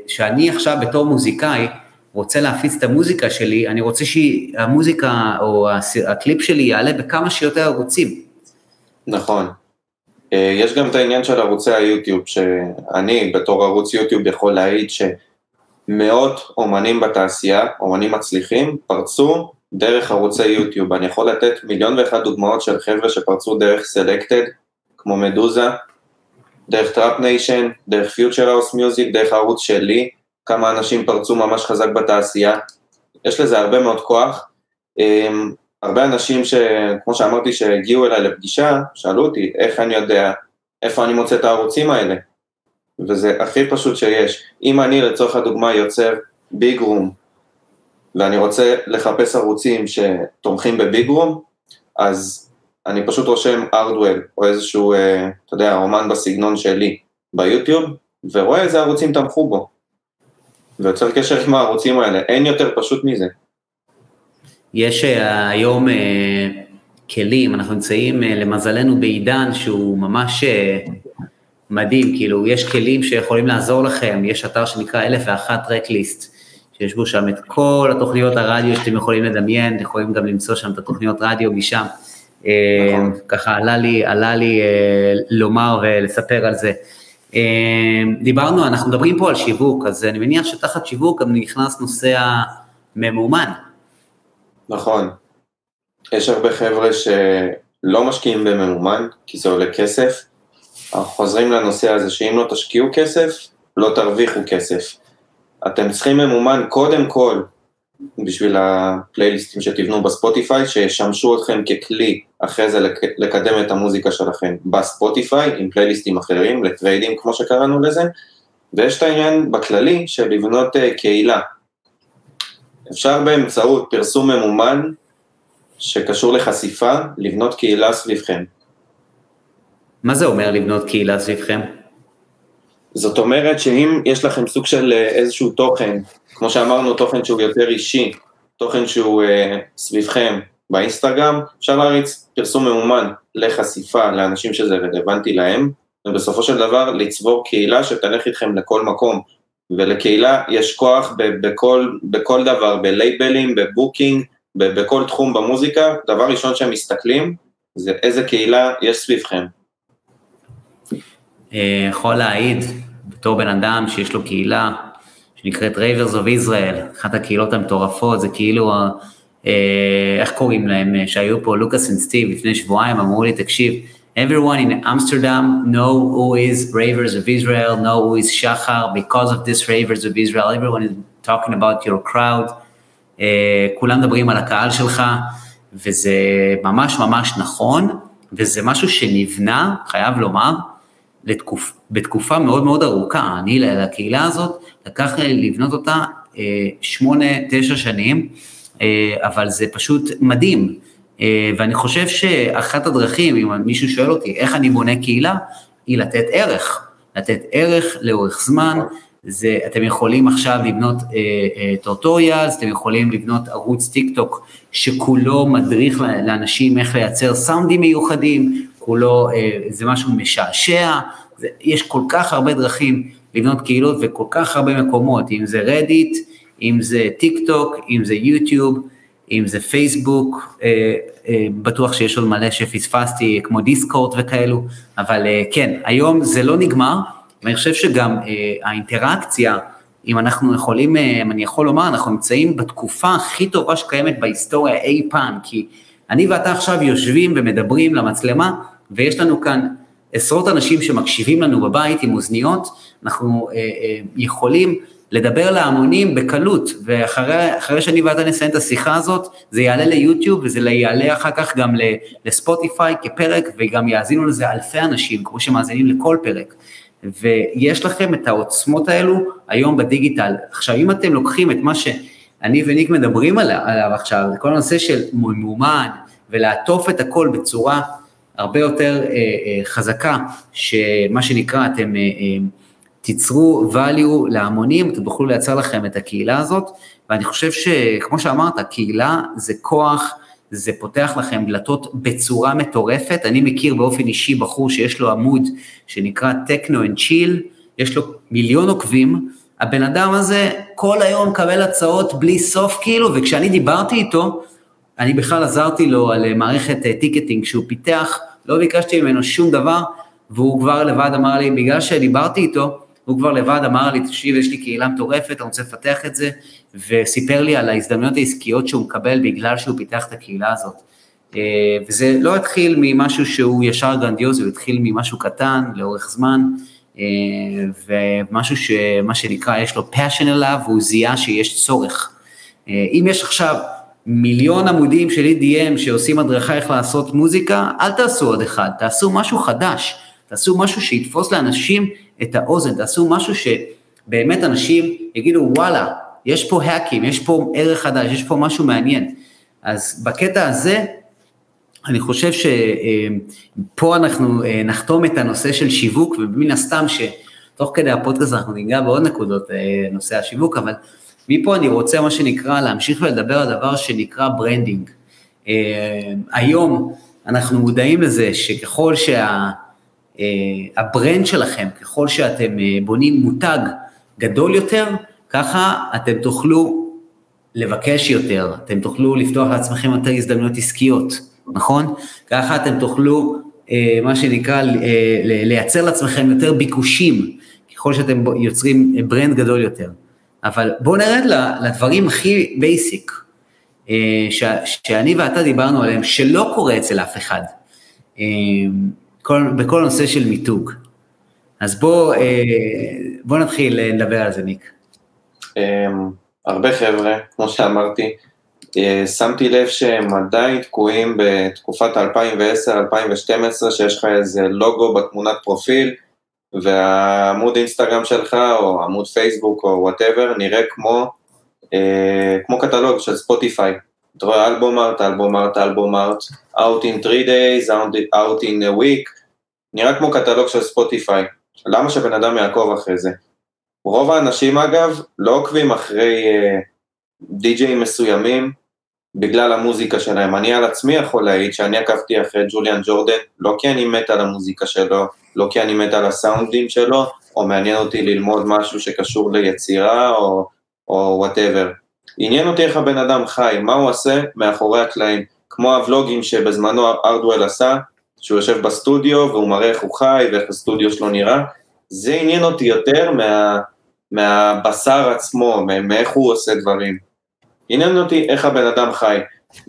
שאני עכשיו בתור מוזיקאי רוצה להפיץ את המוזיקה שלי, אני רוצה שהמוזיקה או הקליפ שלי יעלה בכמה שיותר ערוצים. נכון. יש גם את העניין של ערוצי היוטיוב, שאני בתור ערוץ יוטיוב יכול להעיד שמאות אומנים בתעשייה, אומנים מצליחים, פרצו דרך ערוצי יוטיוב. אני יכול לתת מיליון ואחת דוגמאות של חבר'ה שפרצו דרך Selected, כמו מדוזה, דרך Trap Nation, דרך Future House Music, דרך הערוץ שלי, כמה אנשים פרצו ממש חזק בתעשייה. יש לזה הרבה מאוד כוח. אמ, הרבה אנשים ש... כמו שאמרתי, שהגיעו אליי לפגישה, שאלו אותי איך אני יודע, איפה אני מוצא את הערוצים האלה. וזה הכי פשוט שיש. אם אני לצורך הדוגמה יוצר ביג רום, ואני רוצה לחפש ערוצים שתומכים בביג רום, אז אני פשוט רושם ארדוול, או איזשהו, אה, אתה יודע, רומן בסגנון שלי ביוטיוב, ורואה איזה ערוצים תמכו בו. ויוצר קשר עם הערוצים האלה, אין יותר פשוט מזה. יש אה, היום אה, כלים, אנחנו נמצאים למזלנו בעידן שהוא ממש מדהים, כאילו יש כלים שיכולים לעזור לכם, יש אתר שנקרא אלף ואחת טרקליסט, שיש בו שם את כל התוכניות הרדיו שאתם יכולים לדמיין, אתם יכולים גם למצוא שם את התוכניות רדיו משם. נכון. ככה עלה לי, עלה לי לומר ולספר על זה. דיברנו, אנחנו מדברים פה על שיווק, אז אני מניח שתחת שיווק גם נכנס נושא הממומן. נכון. יש הרבה חבר'ה שלא משקיעים בממומן, כי זה עולה כסף. אנחנו חוזרים לנושא הזה שאם לא תשקיעו כסף, לא תרוויחו כסף. אתם צריכים ממומן קודם כל בשביל הפלייליסטים שתבנו בספוטיפיי, שישמשו אתכם ככלי אחרי זה לקדם את המוזיקה שלכם בספוטיפיי, עם פלייליסטים אחרים, לטריידים כמו שקראנו לזה, ויש את העניין בכללי של לבנות אה, קהילה. אפשר באמצעות פרסום ממומן שקשור לחשיפה, לבנות קהילה סביבכם. מה זה אומר לבנות קהילה סביבכם? זאת אומרת שאם יש לכם סוג של אה, איזשהו תוכן, כמו שאמרנו, תוכן שהוא יותר אישי, תוכן שהוא אה, סביבכם באינסטגרם, אפשר להריץ פרסום ממומן לחשיפה לאנשים שזה רלוונטי להם, ובסופו של דבר לצבור קהילה שתלך איתכם לכל מקום. ולקהילה יש כוח בכל, בכל דבר, בלייבלים, בבוקינג, בכל תחום במוזיקה, דבר ראשון שהם מסתכלים זה איזה קהילה יש סביבכם. אה, יכול להעיד בתור בן אדם שיש לו קהילה שנקראת Ravers of Israel, אחת הקהילות המטורפות, זה כאילו, אה, איך קוראים להם, אה, שהיו פה לוקאס וסטיב לפני שבועיים, אמרו לי, תקשיב, everyone in Amsterdam know who is Ravers of Israel, know who is Shachar, because of this Ravers of Israel, everyone is talking about your crowd, uh, כולם מדברים על הקהל שלך, וזה ממש ממש נכון, וזה משהו שנבנה, חייב לומר, לתקופ, בתקופה מאוד מאוד ארוכה. אני, לקהילה הזאת, לקח לבנות אותה אה, שמונה, תשע שנים, אה, אבל זה פשוט מדהים. אה, ואני חושב שאחת הדרכים, אם מישהו שואל אותי איך אני בונה קהילה, היא לתת ערך. לתת ערך לאורך זמן, זה, אתם יכולים עכשיו לבנות טורטוריאלס, uh, uh, אתם יכולים לבנות ערוץ טיק טוק שכולו מדריך לאנשים איך לייצר סאונדים מיוחדים, כולו, אה, זה משהו משעשע, זה, יש כל כך הרבה דרכים לבנות קהילות וכל כך הרבה מקומות, אם זה רדיט, אם זה טיק טוק, אם זה יוטיוב, אם זה פייסבוק, אה, אה, בטוח שיש עוד מלא שפספסתי, כמו דיסקורט וכאלו, אבל אה, כן, היום זה לא נגמר, ואני חושב שגם אה, האינטראקציה, אם אנחנו יכולים, אה, אם אני יכול לומר, אנחנו נמצאים בתקופה הכי טובה שקיימת בהיסטוריה אי פעם, כי אני ואתה עכשיו יושבים ומדברים למצלמה, ויש לנו כאן עשרות אנשים שמקשיבים לנו בבית עם אוזניות, אנחנו אה, אה, יכולים לדבר להמונים בקלות, ואחרי שאני ואתה נסיים את השיחה הזאת, זה יעלה ליוטיוב וזה יעלה אחר כך גם לספוטיפיי כפרק, וגם יאזינו לזה אלפי אנשים, כמו שמאזינים לכל פרק. ויש לכם את העוצמות האלו היום בדיגיטל. עכשיו, אם אתם לוקחים את מה שאני וניק מדברים עליו עכשיו, כל הנושא של ממומן, ולעטוף את הכל בצורה הרבה יותר אה, אה, חזקה, שמה שנקרא, אתם אה, אה, תיצרו value להמונים, אתם תוכלו לייצר לכם את הקהילה הזאת, ואני חושב שכמו שאמרת, קהילה זה כוח, זה פותח לכם דלתות בצורה מטורפת. אני מכיר באופן אישי בחור שיש לו עמוד שנקרא טכנו אנד צ'יל, יש לו מיליון עוקבים, הבן אדם הזה כל היום מקבל הצעות בלי סוף כאילו, וכשאני דיברתי איתו, אני בכלל עזרתי לו על מערכת ticketing שהוא פיתח, לא ביקשתי ממנו שום דבר, והוא כבר לבד אמר לי, בגלל שדיברתי איתו, הוא כבר לבד אמר לי, תקשיב, יש לי קהילה מטורפת, אני רוצה לפתח את זה, וסיפר לי על ההזדמנויות העסקיות שהוא מקבל בגלל שהוא פיתח את הקהילה הזאת. אה, וזה לא התחיל ממשהו שהוא ישר גרנדיוזי, הוא התחיל ממשהו קטן, לאורך זמן, אה, ומשהו שמה שנקרא, יש לו passion אליו, והוא זיהה שיש צורך. אה, אם יש עכשיו מיליון עמודים של EDM שעושים הדרכה איך לעשות מוזיקה, אל תעשו עוד אחד, תעשו משהו חדש, תעשו משהו שיתפוס לאנשים את האוזן, תעשו משהו שבאמת אנשים יגידו וואלה, יש פה האקים, יש פה ערך חדש, יש פה משהו מעניין. אז בקטע הזה, אני חושב שפה אנחנו אה, נחתום את הנושא של שיווק, ומן הסתם שתוך כדי הפודקאסט אנחנו ניגע בעוד נקודות אה, נושא השיווק, אבל מפה אני רוצה מה שנקרא להמשיך ולדבר על דבר שנקרא branding. אה, היום אנחנו מודעים לזה שככל שה... אה, שלכם, ככל שאתם אה, בונים מותג גדול יותר, ככה אתם תוכלו לבקש יותר, אתם תוכלו לפתוח לעצמכם יותר הזדמנויות עסקיות, נכון? ככה אתם תוכלו, מה שנקרא, לייצר לעצמכם יותר ביקושים, ככל שאתם יוצרים brand גדול יותר. אבל בואו נרד לדברים הכי basic. ש, שאני ואתה דיברנו עליהם, שלא קורה אצל אף אחד, כל, בכל הנושא של מיתוג. אז בוא, בוא נתחיל לדבר על זה, ניק. הרבה חבר'ה, כמו שאמרתי, שמתי לב שהם עדיין תקועים בתקופת 2010-2012, שיש לך איזה לוגו בתמונת פרופיל, והעמוד אינסטגרם שלך, או עמוד פייסבוק, או whatever, נראה כמו, אה, כמו קטלוג של ספוטיפיי. אתה רואה album art, album art, album art, out in 3 days, out in a week, נראה כמו קטלוג של ספוטיפיי. למה שבן אדם יעקוב אחרי זה? רוב האנשים אגב לא עוקבים אחרי אה, די-ג'אים מסוימים בגלל המוזיקה שלהם. אני על עצמי יכול להעיד שאני עקבתי אחרי ג'וליאן ג'ורדן, לא כי אני מת על המוזיקה שלו, לא כי אני מת על הסאונדים שלו, או מעניין אותי ללמוד משהו שקשור ליצירה או whatever. עניין אותי איך הבן אדם חי, מה הוא עושה מאחורי הקלעים, כמו הוולוגים שבזמנו Hardwell עשה, שהוא יושב בסטודיו והוא מראה איך הוא חי ואיך הסטודיו שלו נראה, זה עניין אותי יותר מה, מהבשר עצמו, מאיך הוא עושה דברים. עניין אותי איך הבן אדם חי,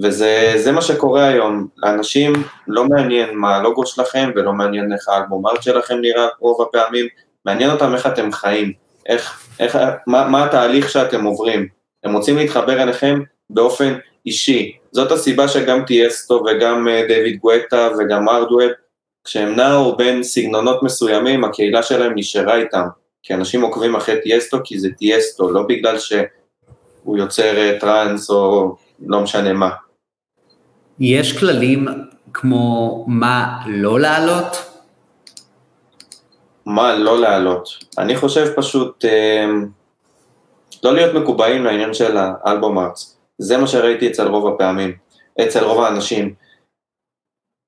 וזה מה שקורה היום, לאנשים לא מעניין מה הלוגו שלכם ולא מעניין איך ה album art שלכם נראה רוב הפעמים, מעניין אותם איך אתם חיים, איך, איך, מה, מה התהליך שאתם עוברים, הם רוצים להתחבר אליכם באופן אישי, זאת הסיבה שגם טיאסטו וגם אה, דיוויד גואטה וגם Hardwell, כשהם נעו בין סגנונות מסוימים, הקהילה שלהם נשארה איתם, כי אנשים עוקבים אחרי טיאסטו כי זה טיאסטו, לא בגלל ש... הוא יוצר אה, טראנס או לא משנה מה. יש כללים כמו מה לא לעלות? מה לא לעלות? אני חושב פשוט אה, לא להיות מקובעים לעניין של האלבום ארץ. זה מה שראיתי אצל רוב הפעמים, אצל רוב האנשים.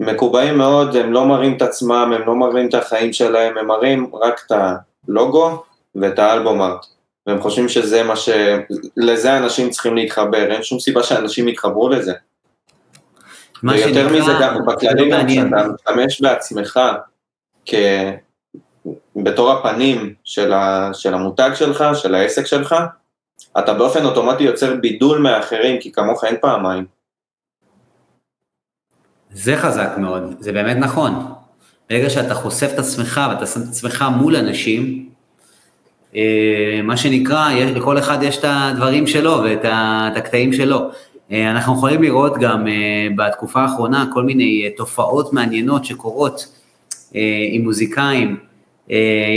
מקובעים מאוד, הם לא מראים את עצמם, הם לא מראים את החיים שלהם, הם מראים רק את הלוגו ואת האלבום ארט. והם חושבים שזה מה ש... לזה אנשים צריכים להתחבר, אין שום סיבה שאנשים יתחברו לזה. ויותר מזה גם בכללי גם כשאתה משתמש בעצמך כ... בתור הפנים של, ה... של המותג שלך, של העסק שלך, אתה באופן אוטומטי יוצר בידול מאחרים, כי כמוך אין פעמיים. זה חזק מאוד, זה באמת נכון. ברגע שאתה חושף את עצמך ואתה שם את עצמך מול אנשים, מה שנקרא, לכל אחד יש את הדברים שלו ואת הקטעים שלו. אה, אנחנו יכולים לראות גם אה, בתקופה האחרונה כל מיני תופעות מעניינות שקורות עם מוזיקאים.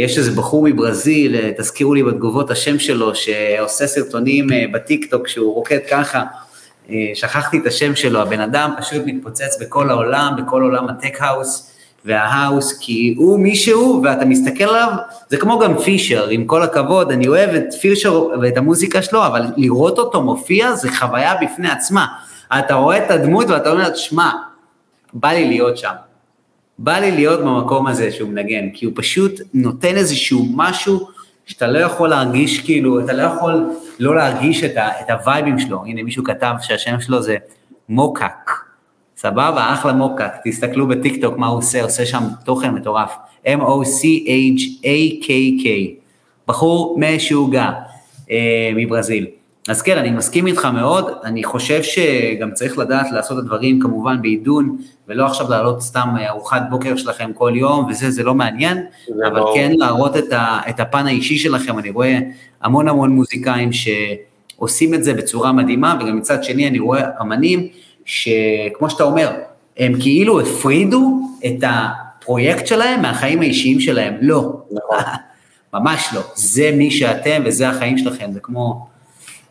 יש איזה בחור מברזיל, תזכירו לי בתגובות השם שלו, שעושה סרטונים בטיקטוק שהוא רוקד ככה, שכחתי את השם שלו, הבן אדם פשוט מתפוצץ בכל העולם, בכל עולם הטק-האוס. וההאוס, כי הוא מישהו, ואתה מסתכל עליו, זה כמו גם פישר, עם כל הכבוד, אני אוהב את פישר ואת המוזיקה שלו, אבל לראות אותו מופיע זה חוויה בפני עצמה. אתה רואה את הדמות ואתה אומר, שמע, בא לי להיות שם. בא לי להיות במקום הזה שהוא מנגן, כי הוא פשוט נותן איזשהו משהו שאתה לא יכול להרגיש, כאילו, אתה לא יכול לא להרגיש את, ה, את הווייבים שלו. הנה, מישהו כתב שהשם שלו זה מוקק. סבבה, אחלה מוקק, תסתכלו בטיקטוק מה הוא עושה, עושה שם תוכן מטורף. M-O-C-H-A-K-K, בחור משוגע אה, מברזיל. אז כן, אני מסכים איתך מאוד, אני חושב שגם צריך לדעת לעשות את הדברים כמובן בעידון, ולא עכשיו להעלות סתם ארוחת בוקר שלכם כל יום, וזה, זה לא מעניין, אבל לא... כן להראות את, ה, את הפן האישי שלכם, אני רואה המון המון מוזיקאים שעושים את זה בצורה מדהימה, וגם מצד שני אני רואה אמנים שכמו שאתה אומר, הם כאילו הפרידו את הפרויקט שלהם מהחיים האישיים שלהם. לא, נכון. ממש לא. זה מי שאתם וזה החיים שלכם, זה כמו,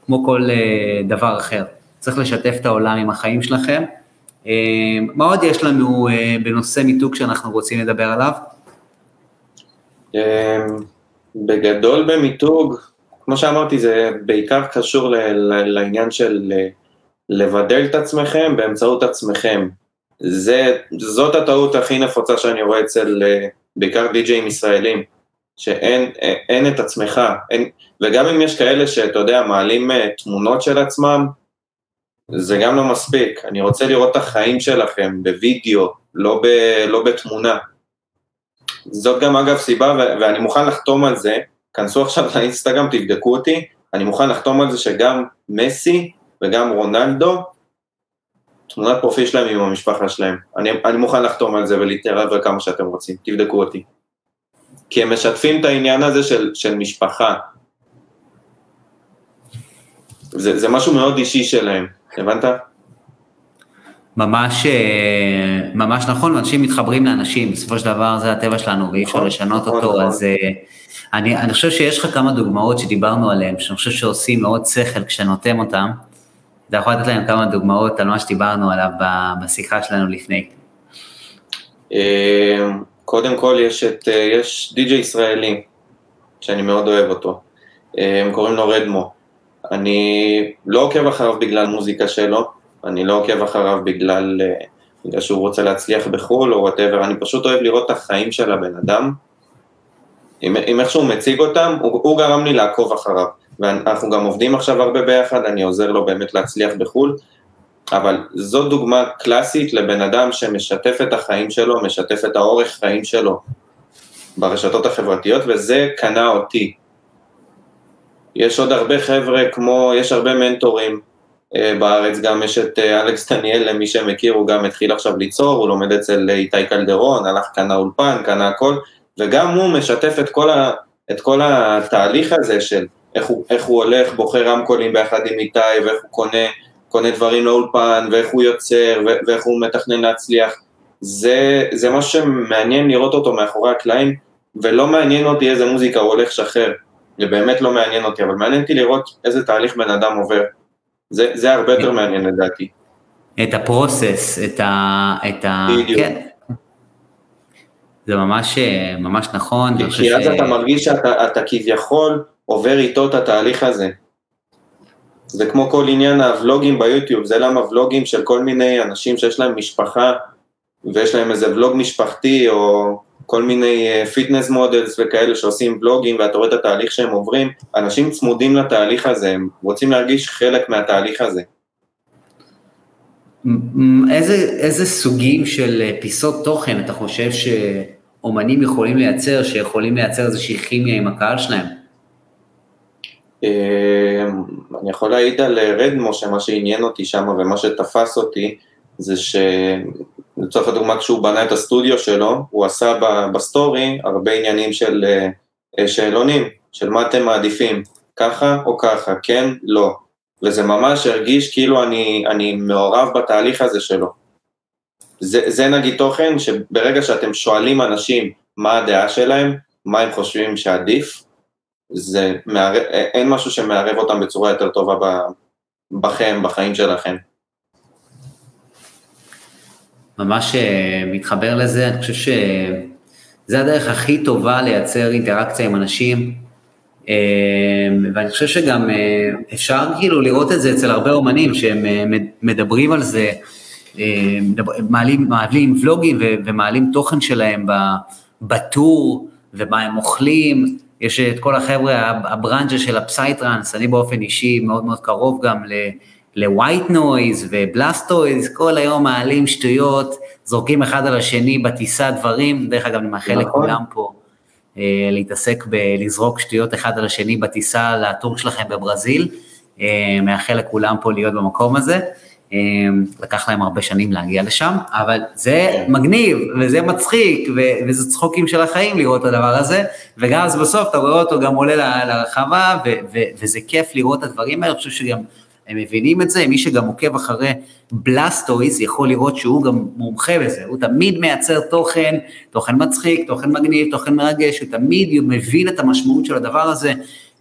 כמו כל uh, דבר אחר. צריך לשתף את העולם עם החיים שלכם. Uh, מה עוד יש לנו uh, בנושא מיתוג שאנחנו רוצים לדבר עליו? Um, בגדול במיתוג, כמו שאמרתי, זה בעיקר קשור לעניין של לבדל את עצמכם באמצעות עצמכם. זה, זאת הטעות הכי נפוצה שאני רואה אצל אה, בעיקר די-ג'אים ישראלים, שאין אין את עצמך, אין, וגם אם יש כאלה שאתה יודע, מעלים אה, תמונות של עצמם, זה גם לא מספיק, אני רוצה לראות את החיים שלכם בווידאו, לא, ב, לא בתמונה. זאת גם אגב סיבה, ו- ואני מוכן לחתום על זה, כנסו עכשיו לאינסטגרם, תבדקו אותי, אני מוכן לחתום על זה שגם מסי וגם רונלדו, תמונת פרופיל שלהם עם המשפחה שלהם. אני, אני מוכן לחתום על זה ולהתערב כמה שאתם רוצים, תבדקו אותי. כי הם משתפים את העניין הזה של, של משפחה. זה, זה משהו מאוד אישי שלהם, הבנת? ממש, אה, ממש נכון, אנשים מתחברים לאנשים, בסופו של דבר זה הטבע שלנו ואי אפשר נכון, לשנות נכון, אותו, נכון. אז אה, אני, אני חושב שיש לך כמה דוגמאות שדיברנו עליהן, שאני חושב שעושים מאוד שכל כשנותם אותן, אתה יכול לתת להם כמה דוגמאות על מה שדיברנו עליו בשיחה שלנו לפני. אה, קודם כל יש את, יש די.ג'יי ישראלי, שאני מאוד אוהב אותו, הם קוראים לו רדמו. אני לא עוקב אחריו בגלל מוזיקה שלו, אני לא עוקב אחריו בגלל, אה, בגלל שהוא רוצה להצליח בחו"ל או וואטאבר, אני פשוט אוהב לראות את החיים של הבן אדם. אם, אם איכשהו מציג אותם, הוא, הוא גרם לי לעקוב אחריו. ואנחנו גם עובדים עכשיו הרבה ביחד, אני עוזר לו באמת להצליח בחו"ל, אבל זו דוגמה קלאסית לבן אדם שמשתף את החיים שלו, משתף את האורך חיים שלו ברשתות החברתיות, וזה קנה אותי. יש עוד הרבה חבר'ה כמו, יש הרבה מנטורים אה, בארץ, גם יש את אה, אלכס דניאל, למי שמכיר, הוא גם התחיל עכשיו ליצור, הוא לומד אצל אה, איתי קלדרון, הלך, קנה אולפן, קנה הכל, וגם הוא משתף את כל, ה, את כל התהליך הזה של איך הוא, איך הוא הולך, בוחר רמקולים ביחד עם איתי, ואיך הוא קונה, קונה דברים לאולפן, ואיך הוא יוצר, ואיך הוא מתכנן להצליח. זה, זה משהו שמעניין לראות אותו מאחורי הקלעים, ולא מעניין אותי איזה מוזיקה הוא הולך לשחרר. זה באמת לא מעניין אותי, אבל מעניין אותי לראות איזה תהליך בן אדם עובר. זה, זה הרבה יותר מעניין לדעתי. את הפרוסס, את ה... את ה... בדיוק. כן. זה ממש, ממש נכון. כי אז ש... אתה מרגיש שאתה אתה כביכול עובר איתו את התהליך הזה. זה כמו כל עניין הוולוגים ביוטיוב, זה למה ולוגים של כל מיני אנשים שיש להם משפחה ויש להם איזה ולוג משפחתי או כל מיני fitness uh, models וכאלה שעושים בלוגים ואתה רואה את התהליך שהם עוברים, אנשים צמודים לתהליך הזה, הם רוצים להרגיש חלק מהתהליך הזה. איזה, איזה סוגים של אה, פיסות תוכן אתה חושב שאומנים יכולים לייצר, שיכולים לייצר איזושהי כימיה עם הקהל שלהם? אה, אני יכול להעיד על רדמו, שמה שעניין אותי שם ומה שתפס אותי, זה שלצורך הדוגמה כשהוא בנה את הסטודיו שלו, הוא עשה בסטורי הרבה עניינים של אה, שאלונים, של מה אתם מעדיפים, ככה או ככה, כן, לא. וזה ממש הרגיש כאילו אני, אני מעורב בתהליך הזה שלו. זה, זה נגיד תוכן שברגע שאתם שואלים אנשים מה הדעה שלהם, מה הם חושבים שעדיף, זה מערב, אין משהו שמערב אותם בצורה יותר טובה בכם, בחיים שלכם. ממש אה, מתחבר לזה, אני חושב שזה הדרך הכי טובה לייצר אינטראקציה עם אנשים, אה, ואני חושב שגם אה, אפשר כאילו לראות את זה אצל הרבה אומנים שהם מדברים על זה, מעלים, מעלים ולוגים ומעלים תוכן שלהם ב tour ומה הם אוכלים, יש את כל החבר'ה, הברנג'ה של ה psytrance, אני באופן אישי מאוד מאוד קרוב גם ל... ל White Noise ו Blastoyz, כל היום מעלים שטויות, זורקים אחד על השני בטיסה דברים, דרך אגב אני מאחל נכון. לכולם פה אה, להתעסק בלזרוק שטויות אחד על השני בטיסה לטור שלכם בברזיל, אה, מאחל לכולם פה להיות במקום הזה. אה, לקח להם הרבה שנים להגיע לשם, אבל זה כן. מגניב, וזה מצחיק, ו- וזה צחוקים של החיים לראות את הדבר הזה, וגם אז בסוף אתה רואה אותו גם עולה לרחבה, ו- ו- וזה כיף לראות את הדברים האלה, אני חושב שגם הם מבינים את זה, מי שגם עוקב אחרי בלסטויז יכול לראות שהוא גם מומחה בזה, הוא תמיד מייצר תוכן, תוכן מצחיק, תוכן מגניב, תוכן מרגש, הוא תמיד מבין את המשמעות של הדבר הזה.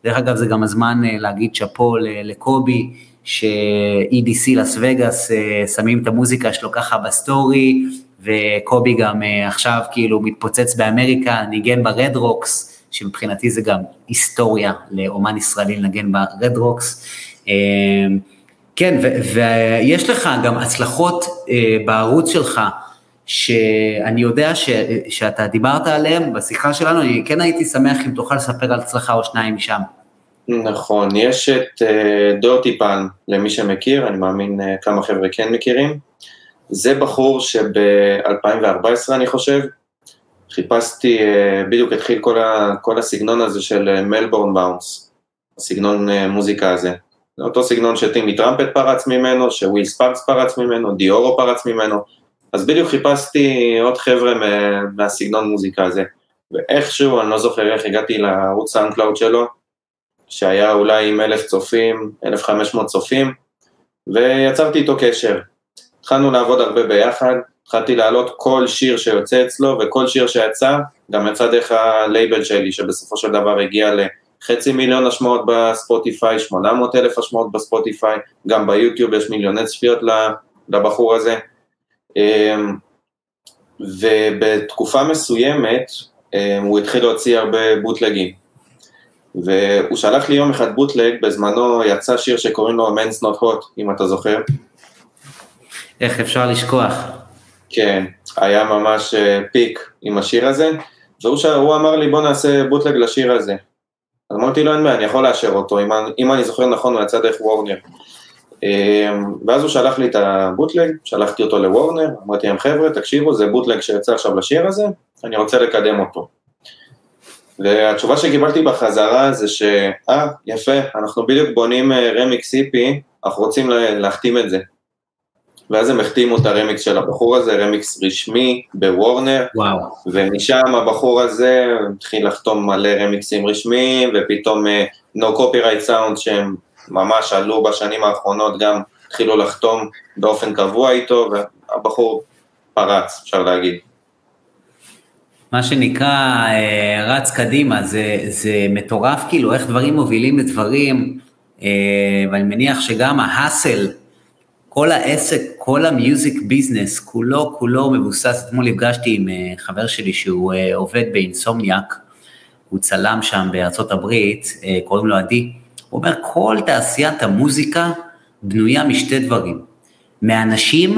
דרך אגב זה גם הזמן אה, להגיד שאפו לקובי, ש-EDC לס וגאס אה, שמים את המוזיקה שלו ככה בסטורי, וקובי גם אה, עכשיו כאילו מתפוצץ באמריקה, ניגן ב Red Rocks, שמבחינתי זה גם היסטוריה לאומן ישראלי לנגן ב Red Rocks. אמ, כן, ויש לך גם הצלחות אה, בערוץ שלך, שאני יודע שאתה דיברת עליהן בשיחה שלנו, אני כן הייתי שמח אם תוכל לספר על הצלחה או שניים משם. נכון, יש את דורטי uh, פן, למי שמכיר, אני מאמין uh, כמה חבר'ה כן מכירים. זה בחור שב-2014 אני חושב, חיפשתי, uh, בדיוק התחיל כל, ה, כל הסגנון הזה של מלבורן באונס, הסגנון מוזיקה הזה. אותו סגנון שטימי טראמפט פרץ ממנו, שוויל ספארקס פרץ ממנו, דיורו פרץ ממנו, אז בדיוק חיפשתי עוד חבר'ה מהסגנון מוזיקה הזה, ואיכשהו, אני לא זוכר איך הגעתי לערוץ סאונדקלאוד שלו, שהיה אולי עם אלף צופים, אלף חמש מאות צופים, ויצרתי איתו קשר. התחלנו לעבוד הרבה ביחד, התחלתי להעלות כל שיר שיוצא אצלו, וכל שיר שיצא, גם יצא דרך הלייבל שלי, שבסופו של דבר הגיע לחצי מיליון השמעות בספוטיפיי, 800 אלף השמעות בספוטיפיי, גם ביוטיוב יש מיליוני צפיות לבחור הזה. אמ, ובתקופה מסוימת, אמ, הוא התחיל להוציא הרבה בוטלגים. והוא שלח לי יום אחד בוטלג, בזמנו יצא שיר שקוראים לו Men's Not Hot, אם אתה זוכר. איך אפשר לשכוח? כן, היה ממש אה, פיק עם השיר הזה, והוא ש... אמר לי בוא נעשה בוטלג לשיר הזה. אז אמרתי לו אין בעיה, אני יכול לאשר אותו, אם, אם אני זוכר נכון הוא יצא דרך וורנר. אמ, ואז הוא שלח לי את הבוטלג, שלחתי אותו לוורנר, אמרתי להם חבר'ה תקשיבו זה בוטלג שיצא עכשיו לשיר הזה, אני רוצה לקדם אותו. והתשובה שקיבלתי בחזרה זה ש, אה, יפה, אנחנו בדיוק בונים רמיקס אה, איפי, אנחנו רוצים להחתים את זה. ואז הם החתימו את הרמיקס של הבחור הזה, רמיקס רשמי בוורנר, וואו. ומשם הבחור הזה התחיל לחתום מלא רמיקסים רשמיים, ופתאום uh, no copyright sound שהם ממש עלו בשנים האחרונות גם התחילו לחתום באופן קבוע איתו, והבחור פרץ, אפשר להגיד. מה שנקרא אה, רץ קדימה, זה, זה מטורף כאילו איך דברים מובילים לדברים, אה, ואני מניח שגם ההאסל, כל העסק, כל המיוזיק ביזנס, כולו כולו מבוסס, אתמול נפגשתי עם אה, חבר שלי שהוא עובד באינסומניאק, הוא צלם שם בארצות הברית, קוראים לו עדי, הוא אומר כל תעשיית המוזיקה בנויה משתי דברים, מאנשים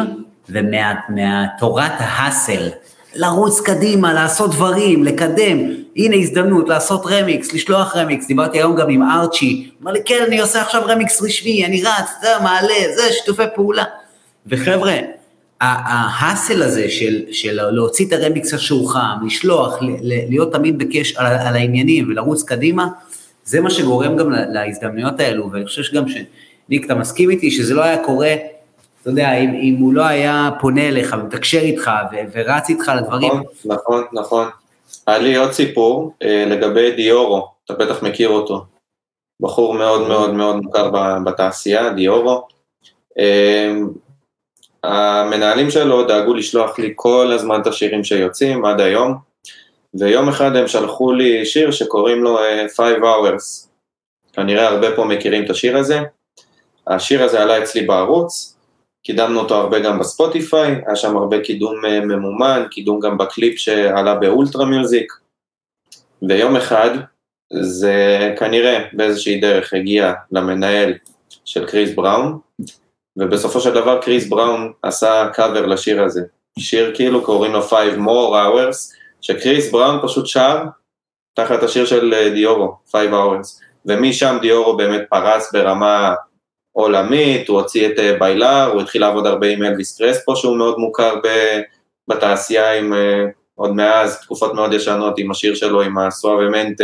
ומתורת ההאסל, לרוץ קדימה, לעשות דברים, לקדם, הנה הזדמנות לעשות רמיקס, לשלוח רמיקס, דיברתי היום גם עם ארצ'י, אמר לי כן אני עושה עכשיו רמיקס רשמי, אני רץ, זה מעלה, זה שיתופי פעולה. וחבר'ה, ההאסל הזה של, של להוציא את הרמיקס השורחם, לשלוח, להיות תמיד בקש על, על העניינים ולרוץ קדימה, זה מה שגורם גם להזדמנויות האלו, ואני חושב שגם שניק, אתה מסכים איתי שזה לא היה קורה אתה יודע, אם, אם הוא לא היה פונה אליך ומתקשר איתך ו, ורץ איתך לדברים. נכון, נכון, נכון. היה לי עוד סיפור אה, לגבי דיורו, אתה בטח מכיר אותו. בחור מאוד מאוד מאוד מוכר בתעשייה, דיורו. אה, המנהלים שלו דאגו לשלוח לי כל הזמן את השירים שיוצאים עד היום, ויום אחד הם שלחו לי שיר שקוראים לו 5 אה, hours. כנראה הרבה פה מכירים את השיר הזה. השיר הזה עלה אצלי בערוץ, קידמנו אותו הרבה גם בספוטיפיי, היה שם הרבה קידום אה, ממומן, קידום גם בקליפ שעלה באולטרה מיוזיק, ויום אחד זה כנראה באיזושהי דרך הגיע למנהל של קריס בראון, ובסופו של דבר קריס בראון עשה קאבר לשיר הזה, שיר כאילו קוראים לו 5 more hours, שקריס בראון פשוט שר תחת השיר של אה, דיורו, 5 hours, ומשם דיורו באמת פרס ברמה עולמית, הוא הוציא את אה, ביילר, הוא התחיל לעבוד הרבה עם אלוויס קרספו שהוא מאוד מוכר בתעשייה עם אה, עוד מאז, תקופות מאוד ישנות עם השיר שלו עם הסואבמנטה,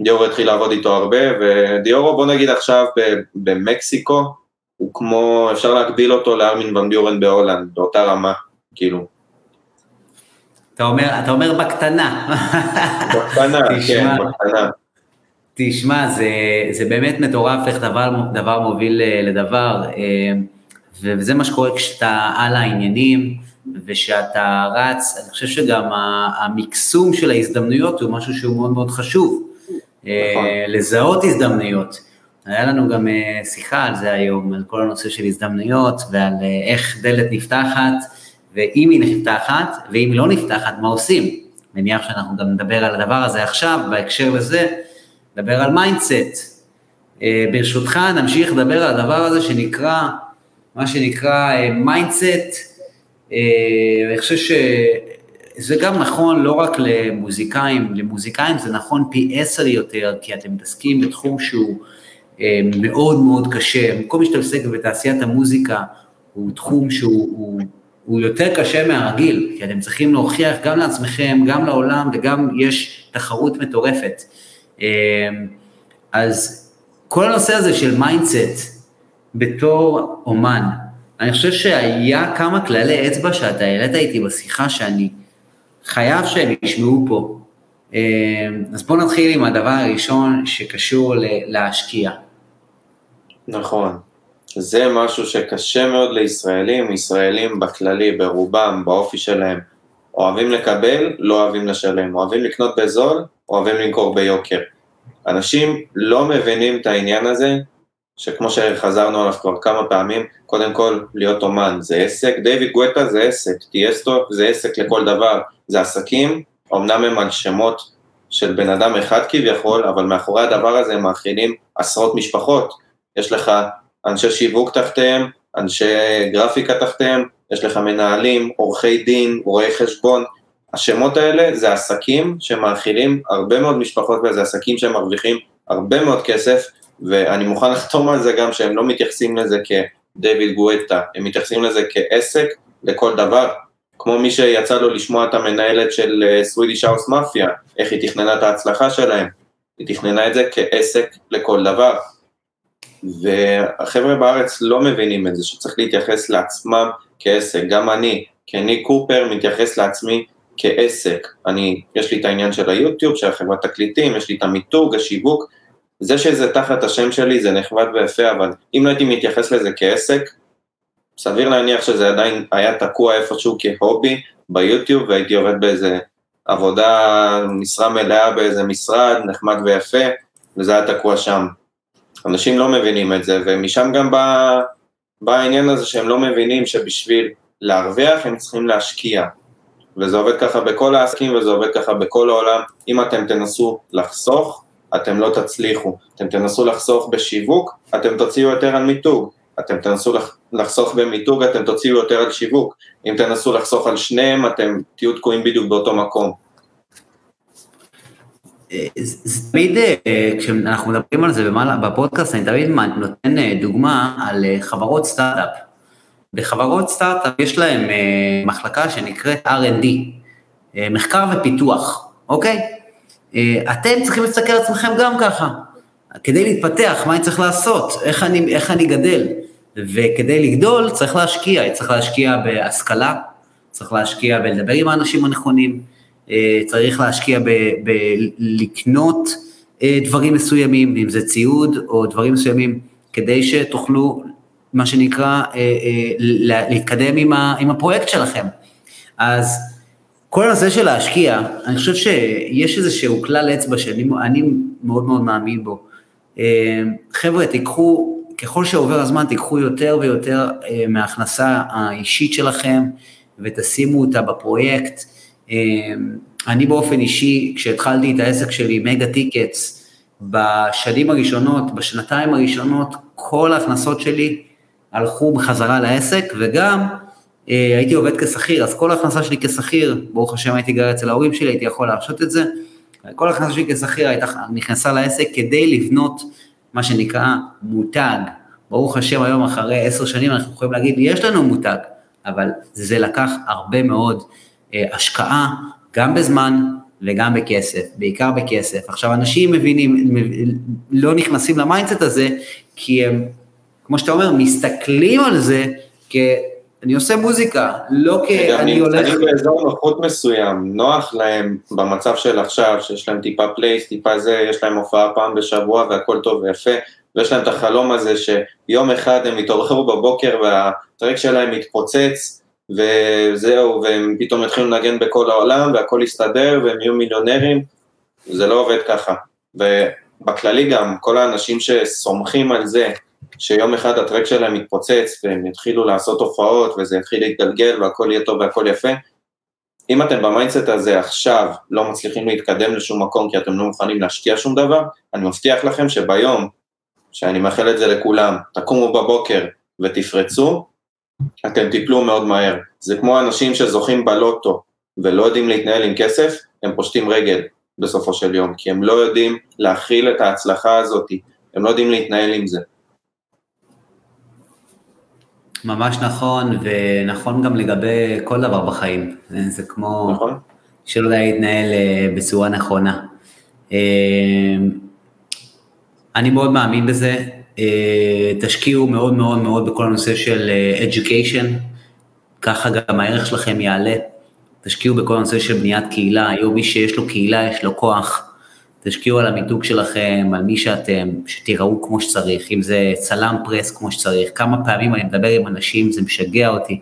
דיורו התחיל לעבוד איתו הרבה, ודיורו בוא נגיד עכשיו במקסיקו, הוא כמו, אפשר להקביל אותו לארמין ון ביורן בהולנד, באותה רמה, כאילו. אתה אומר, אתה אומר בקטנה. בקטנה, כן, בקטנה. תשמע, זה, זה באמת מטורף איך דבר, דבר מוביל אה, לדבר, אה, וזה מה שקורה כשאתה על העניינים, ושאתה רץ, אני חושב שגם המקסום של ההזדמנויות הוא משהו שהוא מאוד מאוד חשוב. אה, נכון. לזהות הזדמנויות. היה לנו גם שיחה על זה היום, על כל הנושא של הזדמנויות, ועל איך דלת נפתחת, ואם היא נפתחת, ואם היא לא נפתחת, מה עושים? מניח שאנחנו גם נדבר על הדבר הזה עכשיו, בהקשר לזה. נדבר על mindset. אה, ברשותך נמשיך לדבר על הדבר הזה שנקרא, מה שנקרא mindset. אה, אה, אני חושב שזה גם נכון לא רק למוזיקאים, למוזיקאים זה נכון פי עשר יותר, כי אתם מתעסקים בתחום שהוא מאוד מאוד קשה. במקום שאתה עוסק בתעשיית המוזיקה, הוא תחום שהוא הוא, הוא יותר קשה מהרגיל, כי אתם צריכים להוכיח גם לעצמכם, גם לעולם, וגם יש תחרות מטורפת. אמ, אז כל הנושא הזה של mindset, בתור אומן, אני חושב שהיה כמה כללי אצבע שאתה העלית איתי בשיחה שאני חייב שהם ישמעו פה. אה, אז בואו נתחיל עם הדבר הראשון שקשור להשקיע. נכון. זה משהו שקשה מאוד לישראלים, ישראלים בכללי, ברובם, באופי שלהם, אוהבים לקבל, לא אוהבים לשלם, אוהבים לקנות בזול, אוהבים למכור ביוקר. אנשים לא מבינים את העניין הזה, שכמו שחזרנו עליו כבר כמה פעמים, קודם כל להיות אומן זה עסק, דיוויד גואטה זה עסק, טיאסטו זה עסק לכל דבר, זה עסקים, אמנם הם על שמות של בן אדם אחד כביכול, אבל מאחורי הדבר הזה הם מאכילים עשרות משפחות, יש לך אנשי שיווק תחתיהם, אנשי גרפיקה תחתיהם, יש לך מנהלים, עורכי דין, רואי חשבון, השמות האלה זה עסקים שמאכילים הרבה מאוד משפחות וזה עסקים שמרוויחים הרבה מאוד כסף ואני מוכן לחתום על זה גם שהם לא מתייחסים לזה כדייוויד גואטה, הם מתייחסים לזה כעסק לכל דבר, כמו מי שיצא לו לשמוע את המנהלת של סווידיש האוס מאפיה, איך היא תכננה את ההצלחה שלהם, היא תכננה את זה כעסק לכל דבר. והחבר'ה בארץ לא מבינים את זה, שצריך להתייחס לעצמם כעסק, גם אני, כני קופר, מתייחס לעצמי כעסק, אני, יש לי את העניין של היוטיוב, של החברת תקליטים, יש לי את המיתוג, השיווק, זה שזה תחת השם שלי זה נחמד ויפה, אבל אם לא הייתי מתייחס לזה כעסק, סביר להניח שזה עדיין היה תקוע איפשהו כהובי ביוטיוב, והייתי עובד באיזה עבודה, משרה מלאה באיזה משרד, נחמד ויפה, וזה היה תקוע שם. אנשים לא מבינים את זה, ומשם גם בא, בא העניין הזה שהם לא מבינים שבשביל להרוויח הם צריכים להשקיע. וזה עובד ככה בכל העסקים וזה עובד ככה בכל העולם. אם אתם תנסו לחסוך, אתם לא תצליחו. אתם תנסו לחסוך בשיווק, אתם תוציאו יותר על מיתוג. אתם תנסו לחסוך במיתוג, אתם תוציאו יותר על שיווק. אם תנסו לחסוך על שניהם, אתם תהיו תקועים בדיוק באותו מקום. זה תמיד, אה, כשאנחנו מדברים על זה בפודקאסט, אני תמיד נותן אה, דוגמה על אה, חברות סטארט-אפ. בחברות סטארט-אפ יש להם מחלקה שנקראת R&D, מחקר ופיתוח, אוקיי? אתם צריכים להסתכל על עצמכם גם ככה. כדי להתפתח, מה אני צריך לעשות? איך אני, איך אני גדל? וכדי לגדול צריך להשקיע, צריך להשקיע בהשכלה, צריך להשקיע בלדבר עם האנשים הנכונים, צריך להשקיע בלקנות אה, דברים מסוימים, אם זה ציוד או דברים מסוימים, כדי שתוכלו, מה שנקרא, אה, להתקדם עם, עם הפרויקט שלכם. אז כל הנושא של להשקיע, אני חושב שיש איזשהו כלל אצבע שאני מאוד מאוד מאמין בו. חבר'ה, תיקחו, ככל שעובר הזמן, תיקחו יותר ויותר מההכנסה האישית שלכם ותשימו אותה בפרויקט. אמ, אני באופן אישי, כשהתחלתי את העסק שלי, מגה טיקטס, בשנים הראשונות, בשנתיים הראשונות, כל ההכנסות שלי הלכו בחזרה לעסק, וגם אה, הייתי עובד כשכיר, אז כל ההכנסה שלי כשכיר, ברוך השם הייתי גר אצל ההורים שלי, הייתי יכול להרשות את זה, כל ההכנסה שלי כשכיר הייתה נכנסה לעסק כדי לבנות מה שנקרא מותג. ברוך השם היום אחרי עשר שנים אנחנו יכולים להגיד, יש לנו מותג, אבל זה לקח הרבה מאוד השקעה, גם בזמן וגם בכסף, בעיקר בכסף. עכשיו, אנשים מבינים, לא נכנסים ל mindset הזה, כי הם, כמו שאתה אומר, מסתכלים על זה כ... אני עושה מוזיקה, לא כי אני הולך... אני באזור נוחות מסוים, נוח להם במצב של עכשיו, שיש להם טיפה plays, טיפה זה, יש להם הופעה פעם בשבוע והכל טוב ויפה, ויש להם את החלום הזה שיום אחד הם יתעוררו בבוקר והטרק שלהם מתפוצץ, וזהו, והם פתאום יתחילו לנגן בכל העולם והכל יסתדר והם יהיו מיליונרים, זה לא עובד ככה. ובכללי גם, כל האנשים שסומכים על זה שיום אחד הטרק שלהם יתפוצץ והם יתחילו לעשות הופעות וזה יתחיל להתגלגל והכל יהיה טוב והכל יפה, אם אתם ב mindset הזה עכשיו לא מצליחים להתקדם לשום מקום כי אתם לא מוכנים להשקיע שום דבר, אני מבטיח לכם שביום, שאני מאחל את זה לכולם, תקומו בבוקר ותפרצו, אתם תיפלו מאוד מהר. זה כמו אנשים שזוכים בלוטו ולא יודעים להתנהל עם כסף, הם פושטים רגל בסופו של יום, כי הם לא יודעים להכיל את ההצלחה הזאת, הם לא יודעים להתנהל עם זה. ממש נכון, ונכון גם לגבי כל דבר בחיים. זה כמו נכון. שלא יודע להתנהל אה, בצורה נכונה. אה, אני מאוד מאמין בזה, תשקיעו מאוד מאוד מאוד בכל הנושא של education, ככה גם הערך שלכם יעלה. תשקיעו בכל הנושא של בניית קהילה, היום מי שיש לו קהילה יש לו כוח. תשקיעו על המיתוג שלכם, על מי שאתם, שתיראו כמו שצריך, אם זה צלם פרס כמו שצריך, כמה פעמים אני מדבר עם אנשים, זה משגע אותי.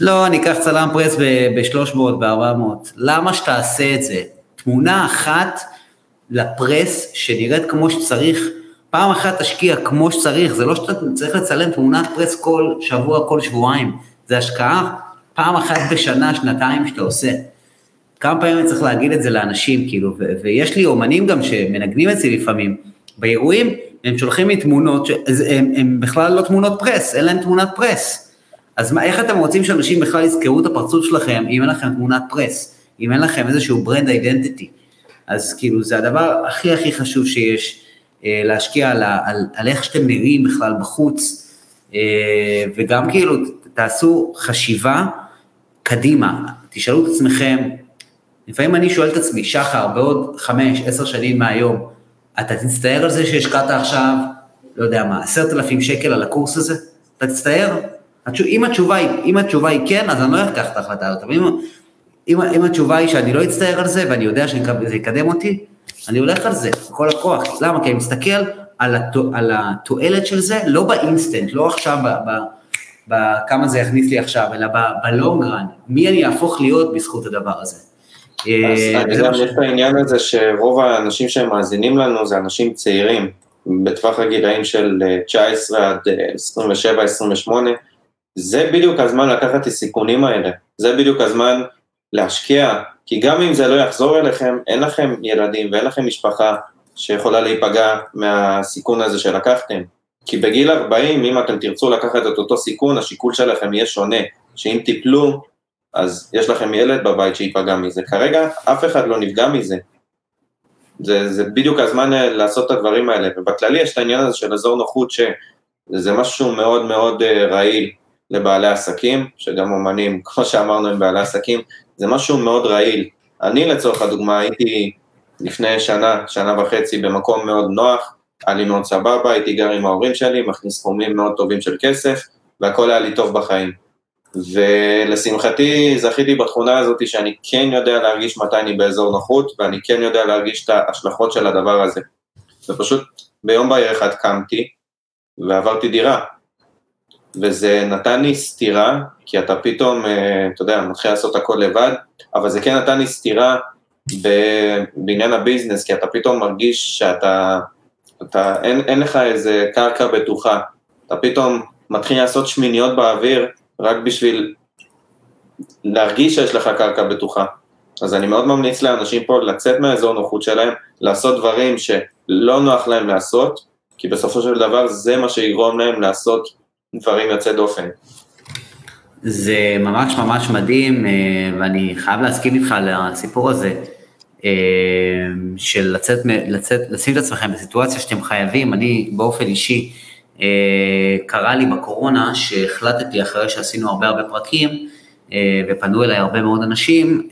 לא, אני אקח צלם פרס ב-300, ב-400. למה שתעשה את זה? תמונה אחת לפרס שנראית כמו שצריך, פעם אחת תשקיע כמו שצריך, זה לא שאתה צריך לצלם תמונת press כל שבוע, כל שבועיים, זה השקעה פעם אחת בשנה, שנתיים שאתה עושה. כמה פעמים אני צריך להגיד את זה לאנשים, כאילו, ויש לי אומנים גם שמנגנים אצלי לפעמים, באירועים, הם שולחים לי תמונות, הם, הם בכלל לא תמונות press, אין להם תמונת press. אז מה, איך אתם רוצים שאנשים בכלל יזכרו את הפרצוף שלכם אם אין לכם תמונת press, אם אין לכם איזשהו brand identity? אז כאילו, זה הדבר הכי הכי חשוב שיש, להשקיע על, על, על איך שאתם נראים בכלל בחוץ, אה, וגם כאילו, תעשו חשיבה קדימה, תשאלו את עצמכם, לפעמים אני שואל את עצמי, שחר, בעוד חמש, עשר שנים מהיום, אתה תצטער על זה שהשקעת עכשיו, לא יודע מה, עשרת אלפים שקל על הקורס הזה? אתה תצטער? אם התשובה, היא, אם התשובה היא כן, אז אני לא אקח את ההחלטה הזאת, אבל אם, אם, אם התשובה היא שאני לא אצטער על זה, ואני יודע שזה יקדם אותי, אני הולך על זה, כל הכוח. למה? כי אני מסתכל על, התו, על התועלת של זה, לא באינסטנט, לא עכשיו, בכמה זה יכניס לי עכשיו, אלא בלונגרן, מי אני אהפוך להיות בזכות הדבר הזה. אז אה, אני גם יש את העניין הזה שרוב האנשים שמאזינים לנו זה אנשים צעירים, בטווח הגילאים של 19 אה, עד 27-28, אה, זה בדיוק הזמן לקחת את הסיכונים האלה, זה בדיוק הזמן להשקיע, כי גם אם זה לא יחזור אליכם, אין לכם ילדים ואין לכם משפחה שיכולה להיפגע מהסיכון הזה שלקחתם. כי בגיל 40, אם אתם תרצו לקחת את אותו סיכון, השיקול שלכם יהיה שונה, שאם תיפלו, אז יש לכם ילד בבית שייפגע מזה. כרגע אף אחד לא נפגע מזה. זה, זה בדיוק הזמן אה, לעשות את הדברים האלה, ובכללי יש את העניין הזה של אזור נוחות, שזה משהו מאוד מאוד אה, רעיל לבעלי עסקים, שגם אומנים, כמו שאמרנו, הם בעלי עסקים, זה משהו מאוד רעיל. אני לצורך הדוגמה הייתי לפני שנה, שנה וחצי במקום מאוד נוח, היה לי מאוד סבבה, הייתי גר עם ההורים שלי, מכניס סכומים מאוד טובים של כסף, והכל היה לי טוב בחיים. ולשמחתי זכיתי בתכונה הזאת שאני כן יודע להרגיש מתי אני באזור נוחות, ואני כן יודע להרגיש את ההשלכות של הדבר הזה. ופשוט ביום בהיר אחד קמתי ועברתי דירה. וזה נתן לי סתירה, כי אתה פתאום, אה, אתה יודע, מתחיל לעשות הכל לבד, אבל זה כן נתן לי סתירה בעניין הביזנס, כי אתה פתאום מרגיש שאתה, אתה, אין, אין לך איזה קרקע בטוחה, אתה פתאום מתחיל לעשות שמיניות באוויר רק בשביל להרגיש שיש לך קרקע בטוחה. אז אני מאוד ממליץ לאנשים פה לצאת מהאזור נוחות שלהם, לעשות דברים שלא נוח להם לעשות, כי בסופו של דבר זה מה שיגרום להם לעשות דברים יוצאי דופן. זה ממש ממש מדהים, אה, ואני חייב להסכים איתך על הסיפור הזה, אה, של לצאת, לצאת, לשים את עצמכם בסיטואציה שאתם חייבים, אני באופן אישי, אה, קרה לי בקורונה שהחלטתי אחרי שעשינו הרבה הרבה פרקים, ופנו אליי הרבה מאוד אנשים,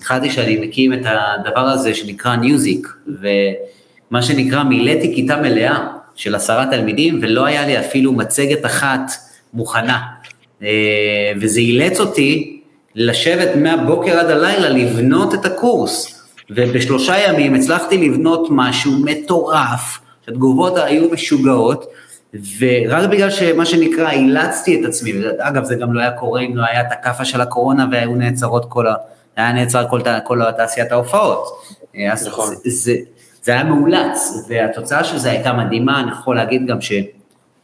החלטתי שאני מקים את הדבר הזה שנקרא ניוזיק, ומה שנקרא מילאתי כיתה מלאה של עשרה תלמידים, ולא היה לי אפילו מצגת אחת מוכנה. אה, וזה אילץ אותי לשבת מהבוקר עד הלילה לבנות את הקורס. ובשלושה ימים הצלחתי לבנות משהו מטורף, שהתגובות היו משוגעות, ורק בגלל שמה שנקרא אילצתי את עצמי, אגב זה גם לא היה קורה אם לא היה את הכאפה של הקורונה והיו נעצרות כל ה... היה נעצר כל, כל תעשיית ההופעות. אה, אז נכון. זה, זה, היה מאולץ, והתוצאה של זה הייתה מדהימה, אני יכול להגיד גם ש...